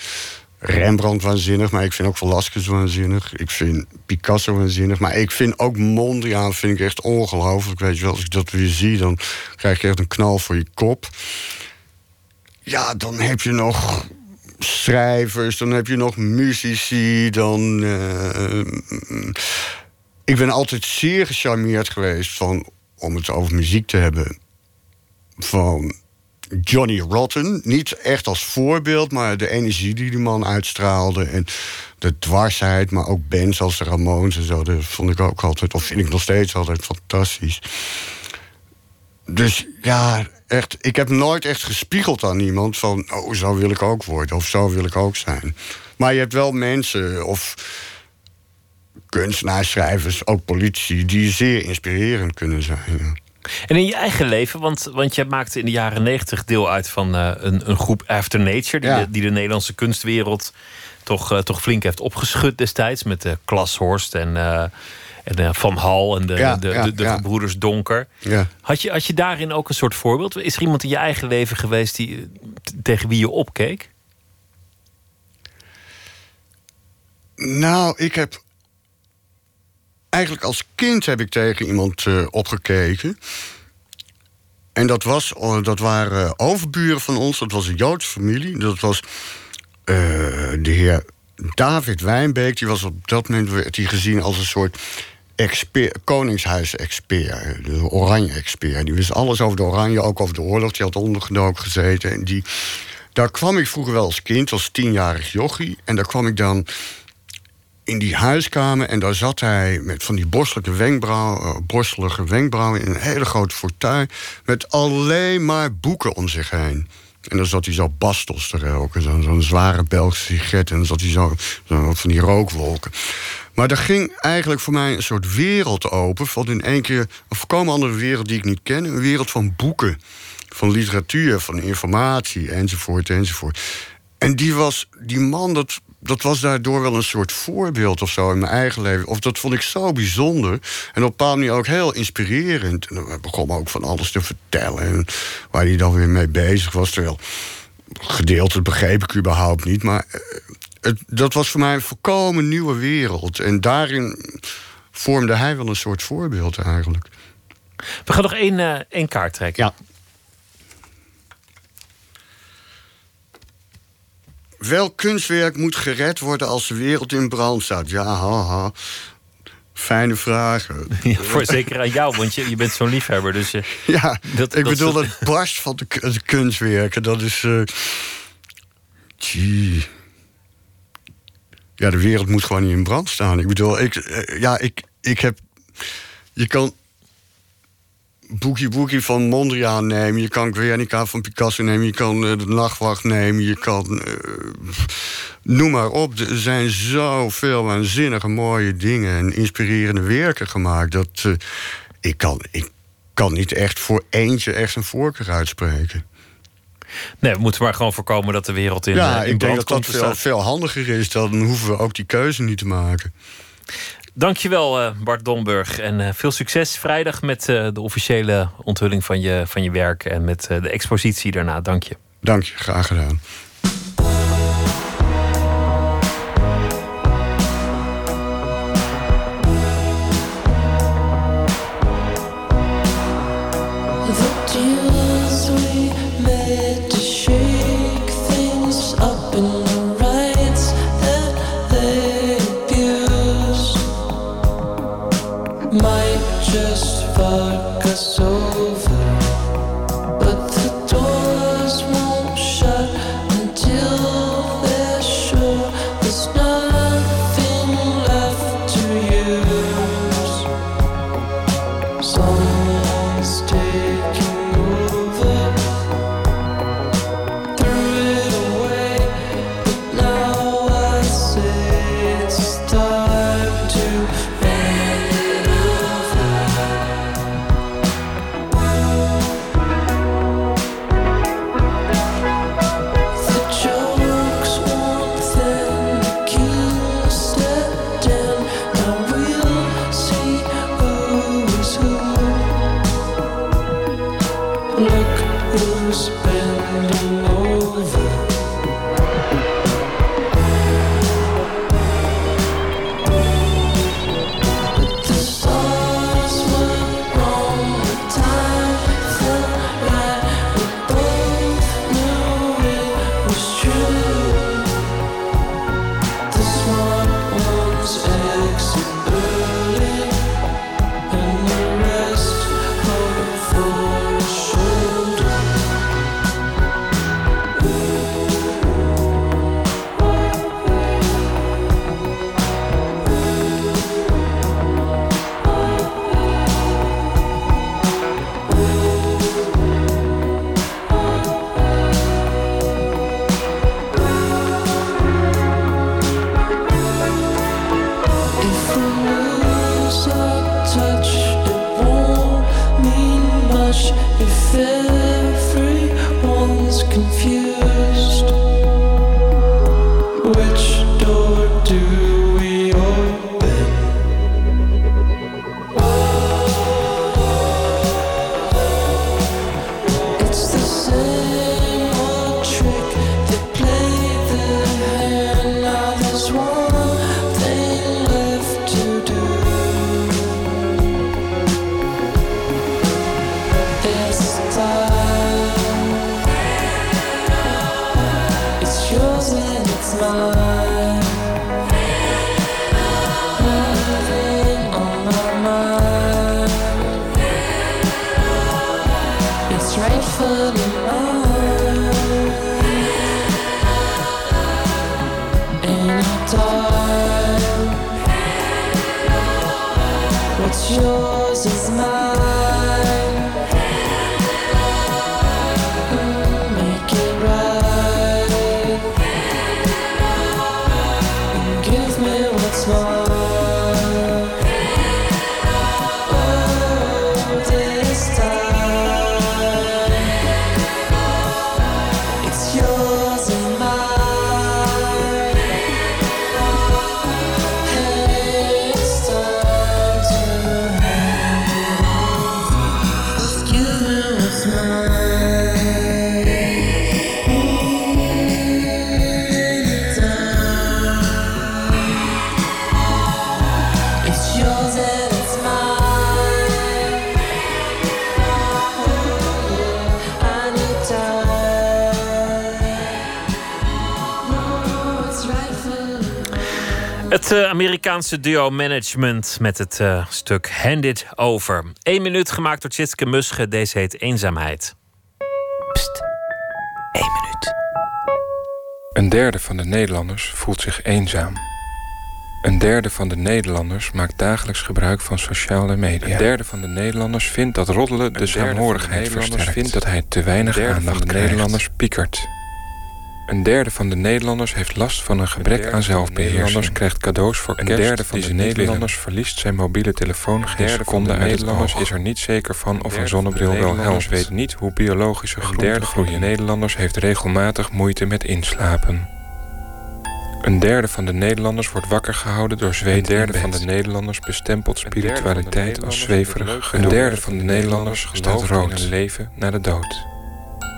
Rembrandt waanzinnig, maar ik vind ook Velasquez waanzinnig. Ik vind Picasso waanzinnig, maar ik vind ook Mondriaan vind ik echt ongelooflijk. Weet je wel, als ik dat weer zie, dan krijg je echt een knal voor je kop. Ja, dan heb je nog schrijvers, dan heb je nog muzici, dan. eh, ik ben altijd zeer gecharmeerd geweest van, om het over muziek te hebben, van Johnny Rotten. Niet echt als voorbeeld, maar de energie die die man uitstraalde. En de dwarsheid, maar ook bands als de Ramones en zo. Dat vond ik ook altijd, of vind ik nog steeds altijd fantastisch. Dus ja, echt, ik heb nooit echt gespiegeld aan iemand van... oh, zo wil ik ook worden, of zo wil ik ook zijn. Maar je hebt wel mensen, of kunstenaars, schrijvers, ook politici... die zeer inspirerend kunnen zijn. ja. En in je eigen leven, want, want je maakte in de jaren negentig deel uit van eh, een, een groep After Nature, die, Ja. de, die de Nederlandse kunstwereld toch, eh, toch flink heeft opgeschud destijds. Met de Klashorst en, eh, en eh, Van Hal en de, Ja, de, ja, de, de gebroeders Donker. Ja. Had, je, had je daarin ook een soort voorbeeld? Is er iemand in je eigen leven geweest die, eh, tegen wie je opkeek? Nou, ik heb. Eigenlijk als kind heb ik tegen iemand eh, opgekeken. En dat, was, oh, dat waren eh, overburen van ons. Dat was een Joodse familie. Dat was eh, de heer David Wijnbeek. Die was op dat moment werd hij gezien als een soort expert, koningshuis-expert. De oranje-expert. Die wist alles over de oranje, ook over de oorlog. Die had ondergedoken gezeten. En die, daar kwam ik vroeger wel als kind, als tienjarig jochie. En daar kwam ik dan in die huiskamer en daar zat hij met van die borstelijke wenkbrauw, eh, borstelige wenkbrauwen in een hele grote fortuin met alleen maar boeken om zich heen. En dan zat hij zo bastos te roken, zo'n zo'n zware Belgische sigaret. En dan zat hij zo, zo van die rookwolken. Maar er ging eigenlijk voor mij een soort wereld open. Van in één keer een volkomen andere wereld die ik niet ken. Een wereld van boeken, van literatuur, van informatie, enzovoort, enzovoort. En die, was, die man, dat, dat was daardoor wel een soort voorbeeld of zo in mijn eigen leven. Of dat vond ik zo bijzonder. En op een bepaalde manier ook heel inspirerend. En dan begon ook van alles te vertellen. En waar hij dan weer mee bezig was. Terwijl gedeelte begreep ik überhaupt niet. Maar eh, het, dat was voor mij een volkomen nieuwe wereld. En daarin vormde hij wel een soort voorbeeld eigenlijk. We gaan nog één, eh, één kaart trekken. Ja. Welk kunstwerk moet gered worden als de wereld in brand staat? Ja, haha. Fijne vragen. Ja, voor, zeker aan jou, want je, je bent zo'n liefhebber. Dus je, Ja, Dat- ik dat bedoel, dat barst van de, kunstwerken. Dat is. eh tjie. Ja, de wereld moet gewoon niet in brand staan. Ik bedoel, ik, eh, ja, ik, ik heb. Je kan. Boekie Boekie van Mondriaan nemen. Je kan Guernica van Picasso nemen. Je kan eh, de Nachtwacht nemen. Je kan. eh, noem maar op. Er zijn zoveel waanzinnige mooie dingen en inspirerende werken gemaakt. Dat ik, kan, ik kan niet echt voor eentje echt een voorkeur uitspreken. Nee, we moeten maar gewoon voorkomen dat de wereld in, ja, eh, in ik denk dat dat veel, veel handiger is. Dan hoeven we ook die keuze niet te maken. Dankjewel eh Bart Domburg en eh, veel succes vrijdag met de officiële onthulling van je, van je werk en met de expositie daarna. Dank je. Dank je, graag gedaan. Het eh, Amerikaanse duo Management met het eh, stuk Hand It Over. Eén minuut gemaakt door Tjitske Musche. Deze heet Eenzaamheid. Een derde van de Nederlanders voelt zich eenzaam. Een derde van de Nederlanders maakt dagelijks gebruik van sociale media. Een derde van de Nederlanders vindt dat roddelen de saamhorigheid versterkt. vindt dat hij te weinig aandacht van de Nederlanders piekert. Een derde van de Nederlanders heeft last van een gebrek aan zelfbeheersing. Nederlanders krijgt cadeaus voor een derde van de Nederlanders verliest zijn mobiele telefoon geen seconde uit Nederlanders is er niet zeker van of een zonnebril wel helpt. weet niet hoe biologische groenten derde van de Nederlanders heeft regelmatig moeite met inslapen. Een derde van de Nederlanders wordt wakker gehouden door zweet. Een derde van de Nederlanders bestempelt spiritualiteit als zweverig. Een derde van de Nederlanders staat rood in een leven na de dood.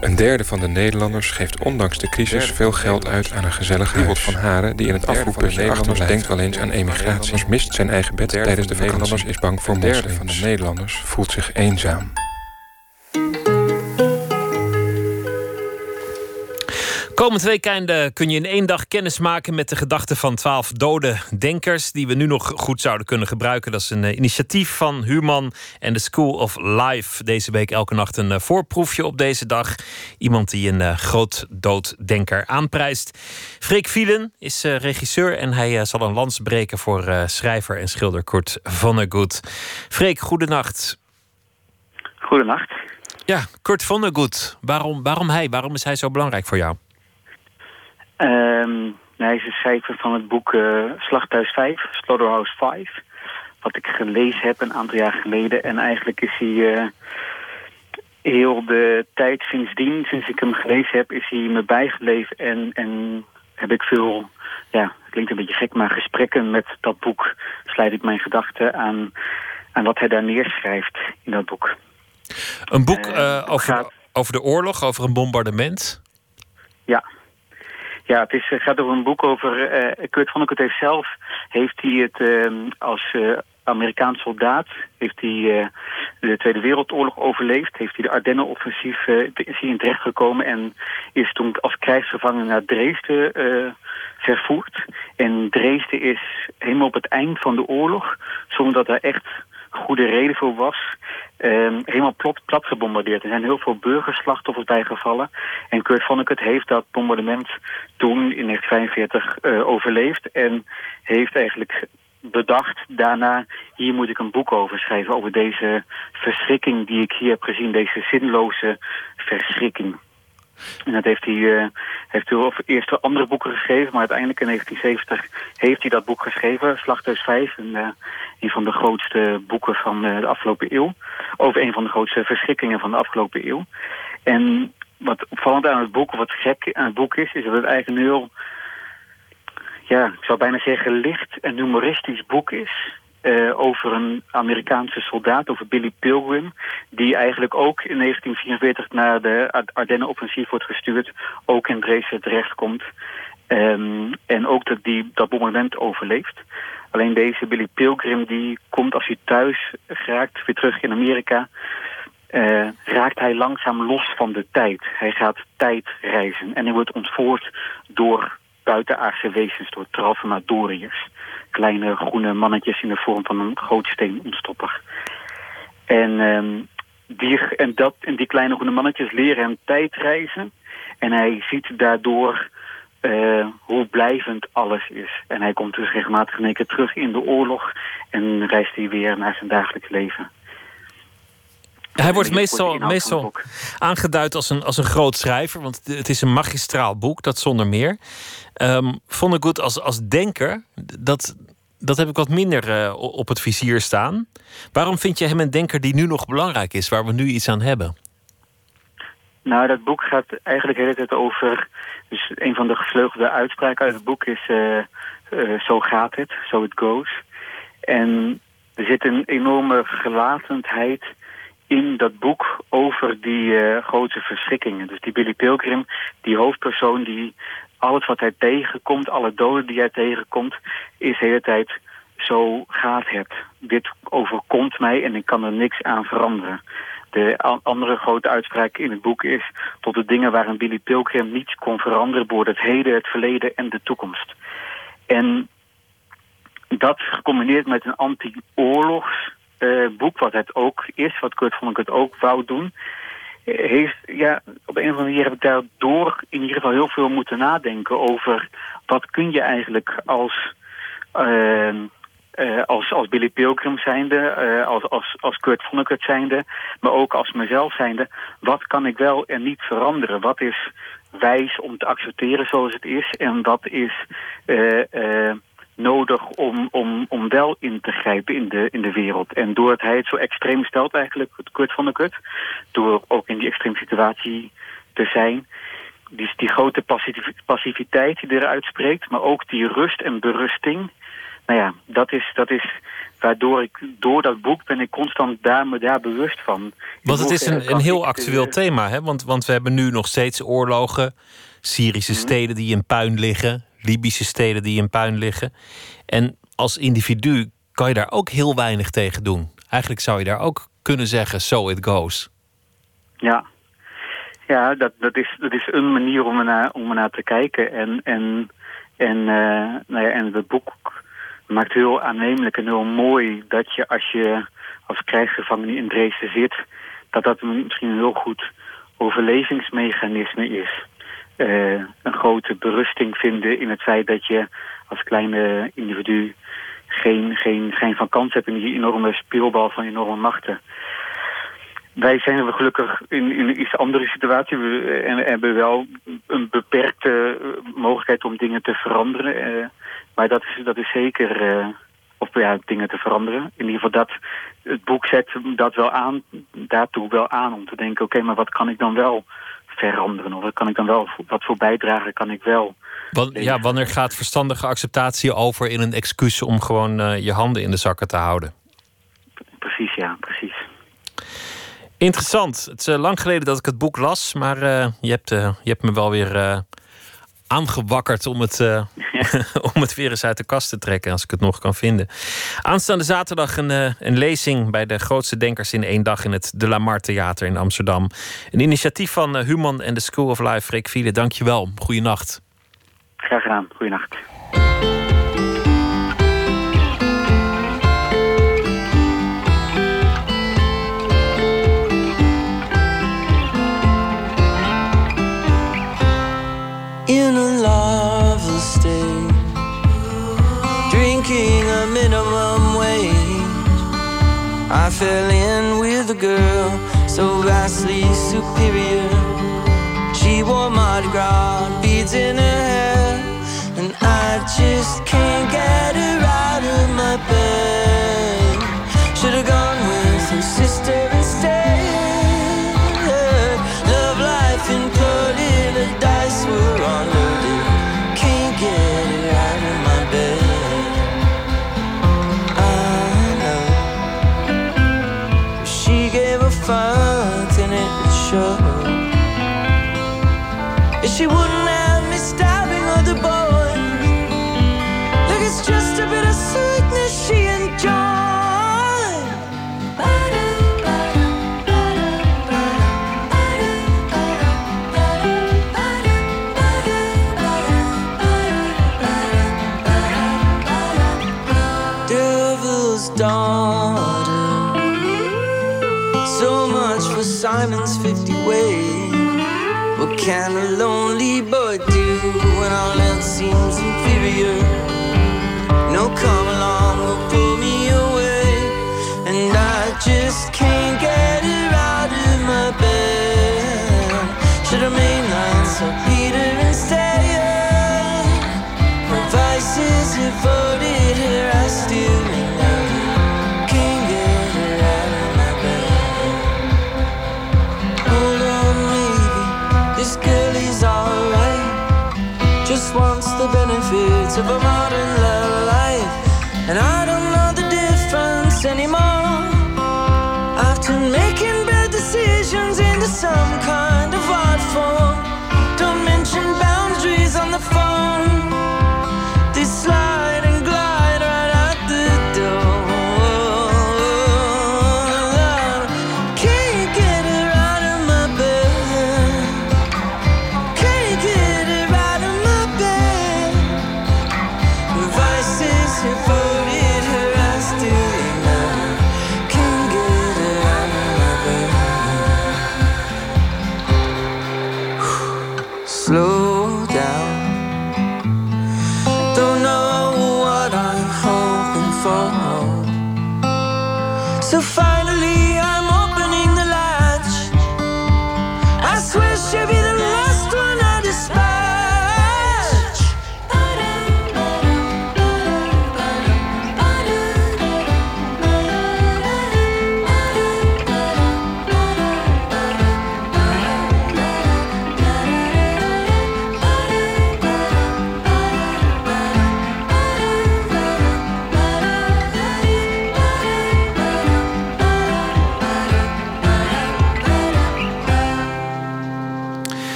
Een derde van de Nederlanders geeft ondanks de crisis veel geld uit aan een gezellig huis. van Haren, die in het afvoerputje achterblijft, denkt wel eens aan emigratie. mist zijn eigen bed tijdens de Nederlanders is bang voor moslims. Een derde van de Nederlanders voelt zich eenzaam. Komend weekend kun je in één dag kennis maken met de gedachten van twaalf dode denkers. die we nu nog goed zouden kunnen gebruiken. Dat is een eh, initiatief van Human en de School of Life. Deze week elke nacht een eh, voorproefje op deze dag. Iemand die een eh, groot dooddenker aanprijst. Freek Vielen is regisseur en hij zal een lans breken voor schrijver en schilder Kurt Vonnegut. Freek, goedenacht. Goedenacht. Ja, Kurt Vonnegut. Waarom, waarom hij? Waarom is hij zo belangrijk voor jou? Ehm, hij is de schrijver van het boek eh Slachthuis 5, Slaughterhouse 5. Wat ik gelezen heb een aantal jaar geleden. En eigenlijk is hij eh, heel de tijd sindsdien, sinds ik hem gelezen heb, is hij me bijgebleven. En, en heb ik veel, ja, het klinkt een beetje gek, maar gesprekken met dat boek sluit ik mijn gedachten aan, aan wat hij daar neerschrijft in dat boek. Een boek eh, over, over de oorlog, over een bombardement. Ja. Ja, het is, gaat over een boek over... eh Kurt Vonnegut heeft zelf... heeft hij het eh, als eh, Amerikaans soldaat... heeft hij eh, de Tweede Wereldoorlog overleefd. Heeft hij de Ardennen-offensief is hij in terecht gekomen... en is toen als krijgsgevangene naar Dresden vervoerd. En Dresden is helemaal op het eind van de oorlog... zonder dat er echt goede reden voor was... ehm, helemaal plat, gebombardeerd. Er zijn heel veel burgerslachtoffers bijgevallen. En Kurt Vonnegut heeft dat bombardement toen in 1945 eh, overleefd. En heeft eigenlijk bedacht daarna... hier moet ik een boek over schrijven... over deze verschrikking die ik hier heb gezien. Deze zinloze verschrikking. En dat heeft hij, eh, heeft hij eerst andere boeken geschreven, maar uiteindelijk in 1970 heeft hij dat boek geschreven, Slachthuis 5, een, eh, een van de grootste boeken van eh, de afgelopen eeuw. Over een van de grootste verschrikkingen van de afgelopen eeuw. En wat opvallend aan het boek, wat gek aan het boek is, is dat het eigenlijk een heel, ja, ik zou bijna zeggen licht en humoristisch boek is. Eh, over een Amerikaanse soldaat, over Billy Pilgrim, die eigenlijk ook in 1944 naar de Ar- Ardennen-offensief wordt gestuurd, ook in Dresden terechtkomt. Ehm, en ook dat die dat bombardement overleeft. Alleen deze Billy Pilgrim die komt als hij thuis geraakt, weer terug in Amerika, eh, raakt hij langzaam los van de tijd. Hij gaat tijd reizen en hij wordt ontvoerd door buitenaardse wezens, door Tralfamadoriërs. Kleine groene mannetjes in de vorm van een grootsteenontstopper. En, ehm, die, en, dat, en die kleine groene mannetjes leren hem tijd reizen. En hij ziet daardoor eh, hoe blijvend alles is. En hij komt dus regelmatig één keer terug in de oorlog en reist hij weer naar zijn dagelijks leven. Hij wordt meestal, meestal aangeduid als een, als een groot schrijver, want het is een magistraal boek, dat zonder meer. Ehm Vonnegut als, als denker, dat, dat heb ik wat minder eh, op het vizier staan. Waarom vind je hem een denker die nu nog belangrijk is, waar we nu iets aan hebben? Nou, dat boek gaat eigenlijk de hele tijd over... Dus een van de gevleugelde uitspraken uit het boek is... eh, eh, zo gaat het, so it goes. En er zit een enorme gelatendheid in dat boek over die eh, grote verschrikkingen. Dus die Billy Pilgrim, die hoofdpersoon die alles wat hij tegenkomt, alle doden die hij tegenkomt, is de hele tijd zo gaat het. Dit overkomt mij en ik kan er niks aan veranderen. De andere grote uitspraak in het boek is... tot de dingen waarin Billy Pilgrim niets kon veranderen... worden het heden, het verleden en de toekomst. En dat gecombineerd met een anti-oorlogs boek, wat het ook is... wat Kurt het ook wou doen... eh, heeft, ja, op een of andere manier heb ik daardoor in ieder geval heel veel moeten nadenken... over wat kun je eigenlijk als... ehm, eh, als, als Billy Pilgrim zijnde, eh, als, als, als Kurt Vonnegut zijnde, maar ook als mezelf zijnde. Wat kan ik wel en niet veranderen? Wat is wijs om te accepteren zoals het is? En wat is eh, eh, nodig om, om, om wel in te grijpen in de, in de wereld? En doordat hij het zo extreem stelt eigenlijk, Kurt Vonnegut, door ook in die extreme situatie te zijn... Die, die grote passiv- passiviteit die eruit spreekt, maar ook die rust en berusting nou ja, dat is, dat is waardoor ik, door dat boek ben ik constant daar, me daar bewust van. Want het is een, een heel actueel thema, hè? Want, want we hebben nu nog steeds oorlogen, Syrische Mhm. steden die in puin liggen, Libische steden die in puin liggen. En als individu kan je daar ook heel weinig tegen doen. Eigenlijk zou je daar ook kunnen zeggen, so it goes. Ja, ja dat, dat, is, dat is een manier om ernaar, om ernaar te kijken. En, en, en, eh, nou ja, en het boek maakt heel aannemelijk en heel mooi dat je als je als krijgsgevangene in Dresden zit, dat dat misschien een heel goed overlevingsmechanisme is. Eh, een grote berusting vinden in het feit dat je als kleine individu geen, geen, geen van kans hebt in die enorme speelbal van enorme machten. Wij zijn we gelukkig in, in een iets andere situatie. We eh, en, hebben wel een beperkte eh, mogelijkheid om dingen te veranderen. maar dat is, dat is zeker... eh, of ja, dingen te veranderen. In ieder geval dat het boek zet dat wel aan, daartoe wel aan om te denken, oké, maar wat kan ik dan wel veranderen? Of wat kan ik dan wel, wat voor bijdrage kan ik wel? Want, ja, wanneer gaat verstandige acceptatie over in een excuus om gewoon eh, je handen in de zakken te houden? Precies, ja, precies. Interessant. Het is eh, lang geleden dat ik het boek las, maar eh, je, hebt, je hebt me wel weer aangewakkerd om het, eh, om het weer eens uit de kast te trekken, als ik het nog kan vinden. Aanstaande zaterdag een, eh, een lezing bij de grootste denkers in één dag in het De La Mar Theater in Amsterdam. Een initiatief van eh, Human en de School of Life. Rick Viele, dank je wel. Goeienacht. Graag gedaan. Goeienacht. Fell in with a girl so vastly superior. She wore Mardi Gras beads in her Simon's 50 ways. What kinda lonely, but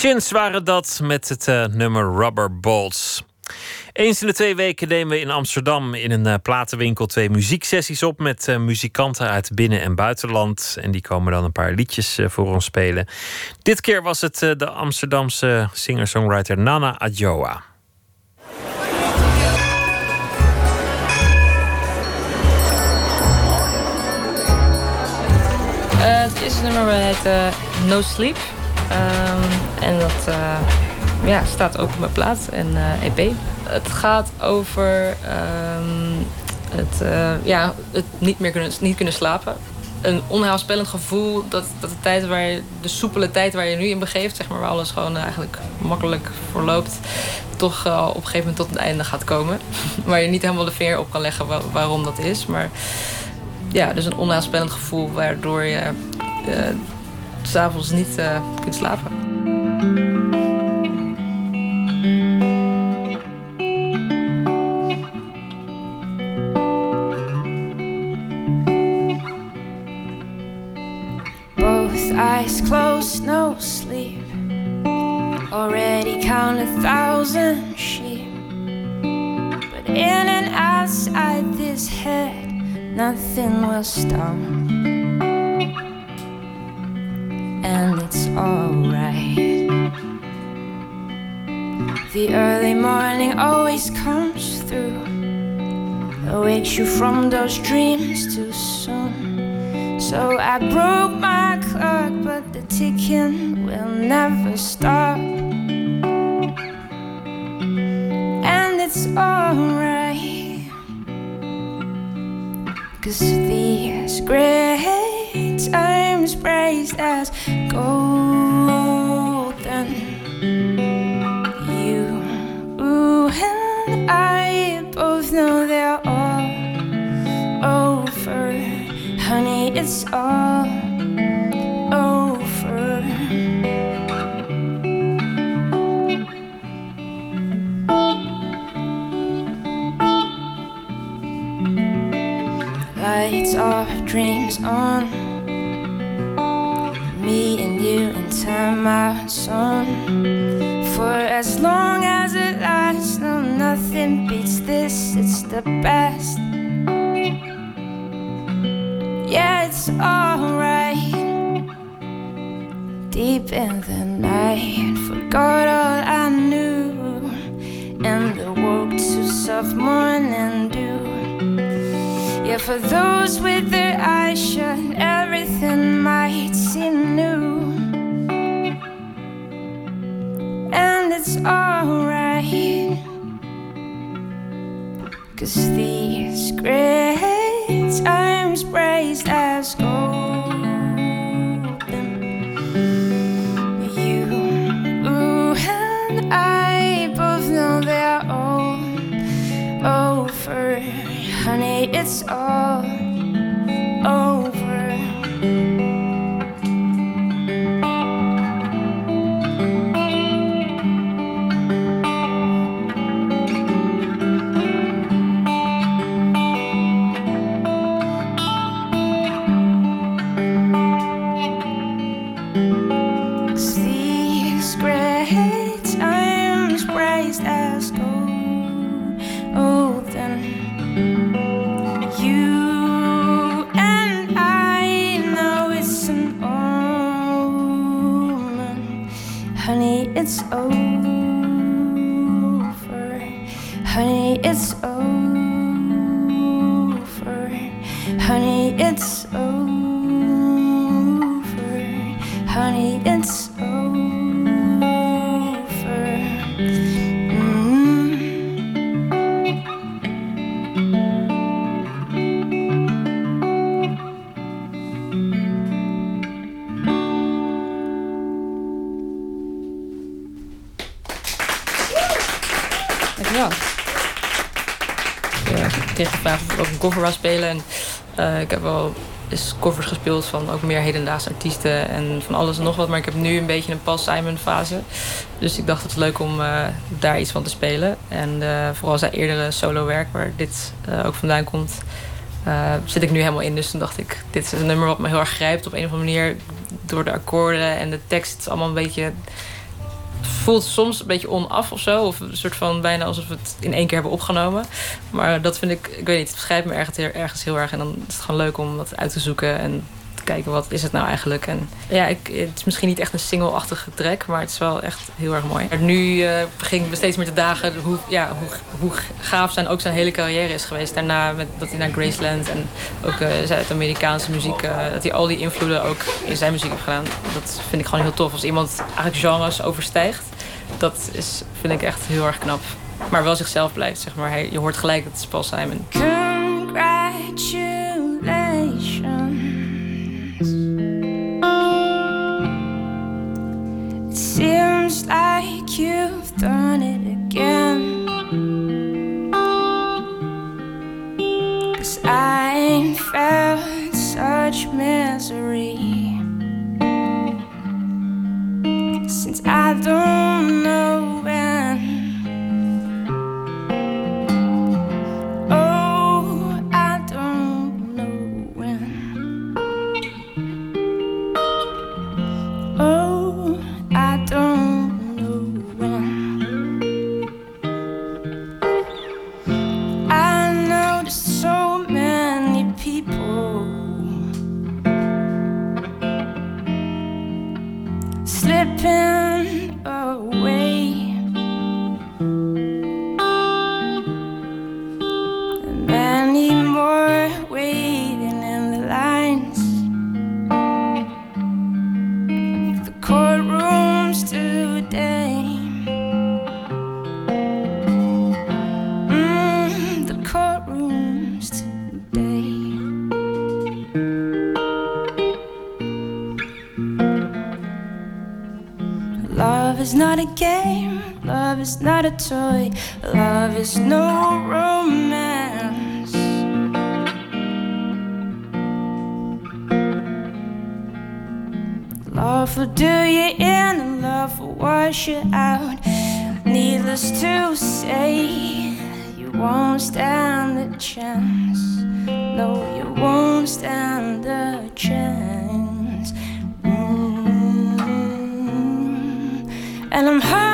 Shins waren dat met het eh, nummer Rubber Bolts. Eens in de twee weken nemen we in Amsterdam in een eh, platenwinkel twee muzieksessies op met eh, muzikanten uit binnen- en buitenland. En die komen dan een paar liedjes voor ons spelen. Dit keer was het de Amsterdamse singer-songwriter Nana Adjoa. Het eerste nummer heet No Sleep. Ehm, en dat eh, ja, staat ook op mijn plaat en eh, EP. Het gaat over ehm, het, eh, ja, het niet meer kunnen, niet kunnen slapen. Een onheilspellend gevoel dat, dat de, tijd waar je, de soepele tijd waar je nu in begeeft, zeg maar, waar alles gewoon eigenlijk makkelijk verloopt, toch op een gegeven moment tot het einde gaat komen. waar je niet helemaal de veer op kan leggen wa- waarom dat is. Maar ja, dus een onheilspellend gevoel waardoor je s'avonds niet eh, kunt slapen. Both eyes closed, no sleep. Already count a thousand sheep. But in and outside this head, nothing will stop. And it's alright. The early morning always comes through. Awakes you from those dreams too soon. So I broke my clock, but the ticking will never stop. And it's alright. Cause these great times praised as golden. You and I both know they're all over. Honey, it's all Lights off, dreams on. Me and you in time out zone. For as long as it lasts, no, nothing beats this. It's the best. Yeah, it's alright. Deep in the night, forgot all I knew, and awoke to soft morning dew. Yeah, for those with their eyes shut, everything might seem new. And it's alright. Cause these great times praised as golden. It's all over. Heb wel eens covers gespeeld van ook meer hedendaagse artiesten en van alles en nog wat. Maar ik heb nu een beetje een Paul Simon fase. Dus ik dacht het is leuk om eh, daar iets van te spelen. En eh, vooral zijn eerdere solo werk waar dit eh, ook vandaan komt. zit ik nu helemaal in. Dus toen dacht ik, dit is een nummer wat me heel erg grijpt op een of andere manier. Door de akkoorden en de tekst. Is allemaal een beetje voelt soms een beetje onaf of zo. Of een soort van bijna alsof we het in één keer hebben opgenomen. Maar dat vind ik, ik weet niet, het beschrijft me ergens, heel- ergens heel erg. En dan is het gewoon leuk om dat uit te zoeken en te kijken wat is het nou eigenlijk. En ja, ik, het is misschien niet echt een single-achtige track, maar het is wel echt heel erg mooi. Nu eh, begin ik steeds meer te dagen hoe, ja, hoe, hoe gaaf zijn ook zijn hele carrière is geweest. Daarna met, dat hij naar Graceland en ook eh, Zuid-Amerikaanse muziek, eh, dat hij al die invloeden ook in zijn muziek heeft gedaan. Dat vind ik gewoon heel tof. Als iemand eigenlijk genres overstijgt, dat is, vind ik echt heel erg knap. Maar wel zichzelf blijft, zeg maar. Hij, je hoort gelijk dat het is Paul Simon. Congratulations. It seems like you've done it again. Cause I felt such misery I don't know is not a game, love is not a toy, love is no romance. Love will do you in and love will wash you out. Needless to say, you won't stand a chance. No, you won't stand a chance. And I'm hungry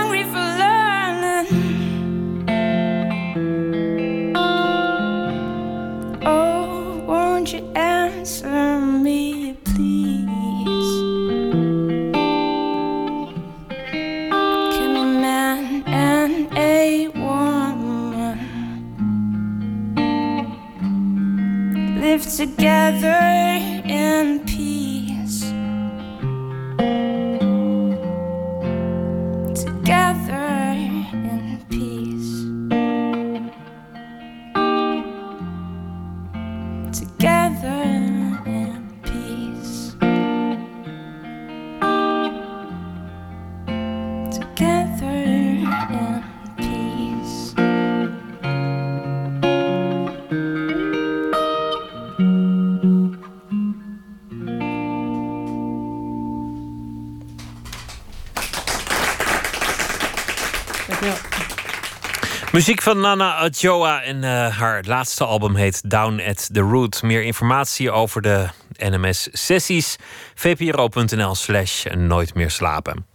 Muziek van Nana Adjoa en uh, haar laatste album heet Down at the Root. Meer informatie over de NMS-sessies. vpro.nl slash nooit meer slapen.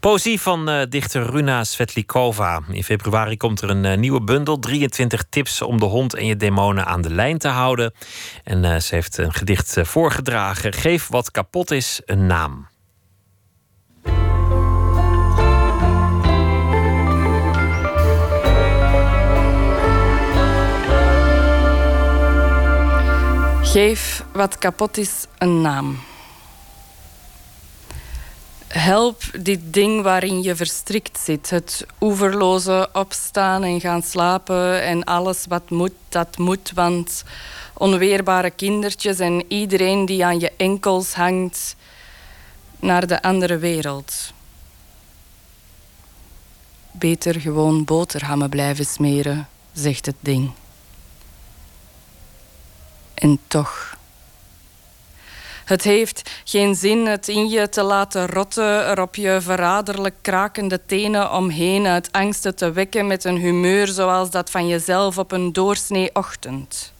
Poëzie van uh, dichter Runa Svetlikova. In februari komt er een uh, nieuwe bundel. 23 tips om de hond en je demonen aan de lijn te houden. En ze heeft een gedicht voorgedragen. Geef wat kapot is een naam. Geef wat kapot is een naam. Help dit ding waarin je verstrikt zit. Het oeverloze opstaan en gaan slapen en alles wat moet, dat moet. Want onweerbare kindertjes en iedereen die aan je enkels hangt naar de andere wereld. Beter gewoon boterhammen blijven smeren, zegt het ding. En toch. Het heeft geen zin het in je te laten rotten, er op je verraderlijk krakende tenen omheen uit angsten te wekken met een humeur zoals dat van jezelf op een doorsnee ochtend.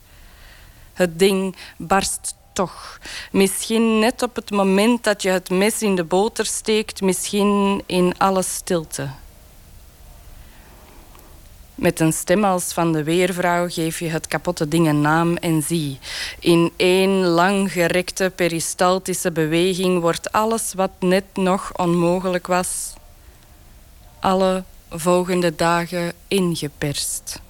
Het ding barst toch. Misschien net op het moment dat je het mes in de boter steekt, misschien in alle stilte. Met een stem als van de weervrouw geef je het kapotte ding een naam en zie. In één lang gerekte peristaltische beweging wordt alles wat net nog onmogelijk was, alle volgende dagen ingeperst.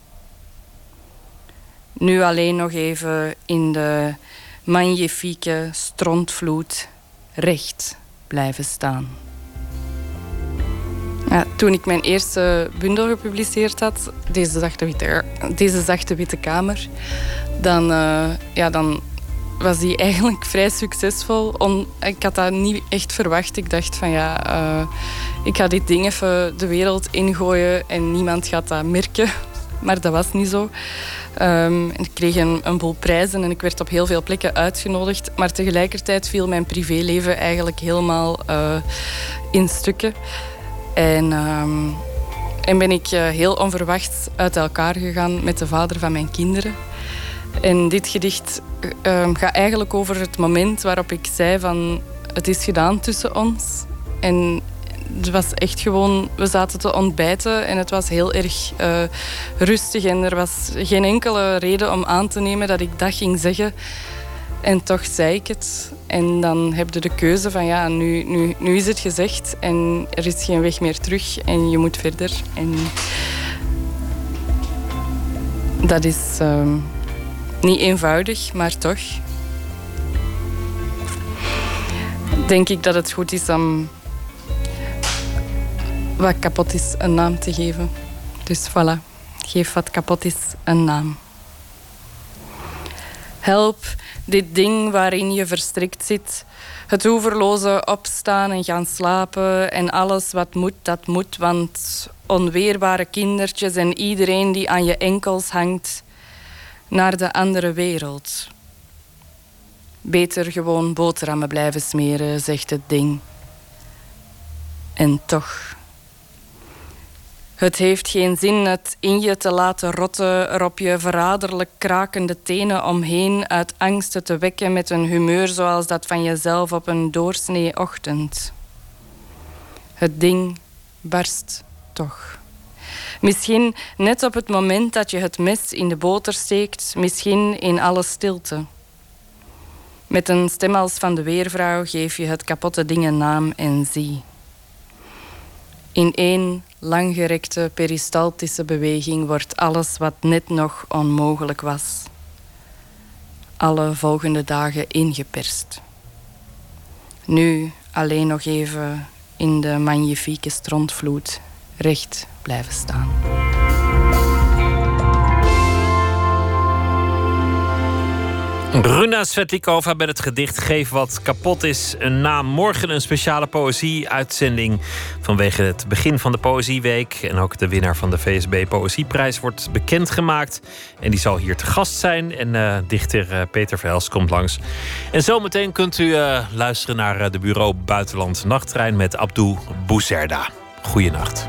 Nu alleen nog even in de magnifieke strontvloed recht blijven staan. Ja, toen ik mijn eerste bundel gepubliceerd had, deze zachte witte, deze zachte witte kamer, dan, uh, ja, dan was die eigenlijk vrij succesvol. Ik had dat niet echt verwacht. Ik dacht van ja, uh, ik ga dit ding even de wereld ingooien en niemand gaat dat merken. Maar dat was niet zo. Um, ik kreeg een, een boel prijzen en ik werd op heel veel plekken uitgenodigd. Maar tegelijkertijd viel mijn privéleven eigenlijk helemaal uh, in stukken. En, um, en ben ik uh, heel onverwacht uit elkaar gegaan met de vader van mijn kinderen. En dit gedicht uh, gaat eigenlijk over het moment waarop ik zei van het is gedaan tussen ons. En het was echt gewoon, we zaten te ontbijten en het was heel erg uh, rustig en er was geen enkele reden om aan te nemen dat ik dat ging zeggen. En toch zei ik het. En dan heb je de keuze van ja, nu, nu, nu is het gezegd en er is geen weg meer terug en je moet verder. En dat is uh, niet eenvoudig, maar toch. Denk ik dat het goed is om wat kapot is een naam te geven. Dus voilà, geef wat kapot is een naam. Help dit ding waarin je verstrikt zit. Het oeverloze opstaan en gaan slapen en alles wat moet, dat moet. Want onweerbare kindertjes en iedereen die aan je enkels hangt naar de andere wereld. Beter gewoon boterhammen blijven smeren, zegt het ding. En toch. Het heeft geen zin het in je te laten rotten, er op je verraderlijk krakende tenen omheen uit angsten te wekken met een humeur zoals dat van jezelf op een doorsnee ochtend. Het ding barst toch. Misschien net op het moment dat je het mes in de boter steekt, misschien in alle stilte. Met een stem als van de weervrouw geef je het kapotte ding een naam en zie. In één langgerekte peristaltische beweging wordt alles wat net nog onmogelijk was, alle volgende dagen ingeperst. Nu alleen nog even in de magnifieke strontvloed recht blijven staan. Runa Svetlikova met het gedicht Geef wat kapot is. Een naam. Morgen een speciale poëzie-uitzending vanwege het begin van de Poëzieweek. En ook de winnaar van de VSB Poëzieprijs wordt bekendgemaakt. En die zal hier te gast zijn. En uh, dichter uh, Peter Verhels komt langs. En zometeen kunt u uh, luisteren naar de Bureau Buitenland Nachttrein met Abdou Bouzerda. Goeienacht.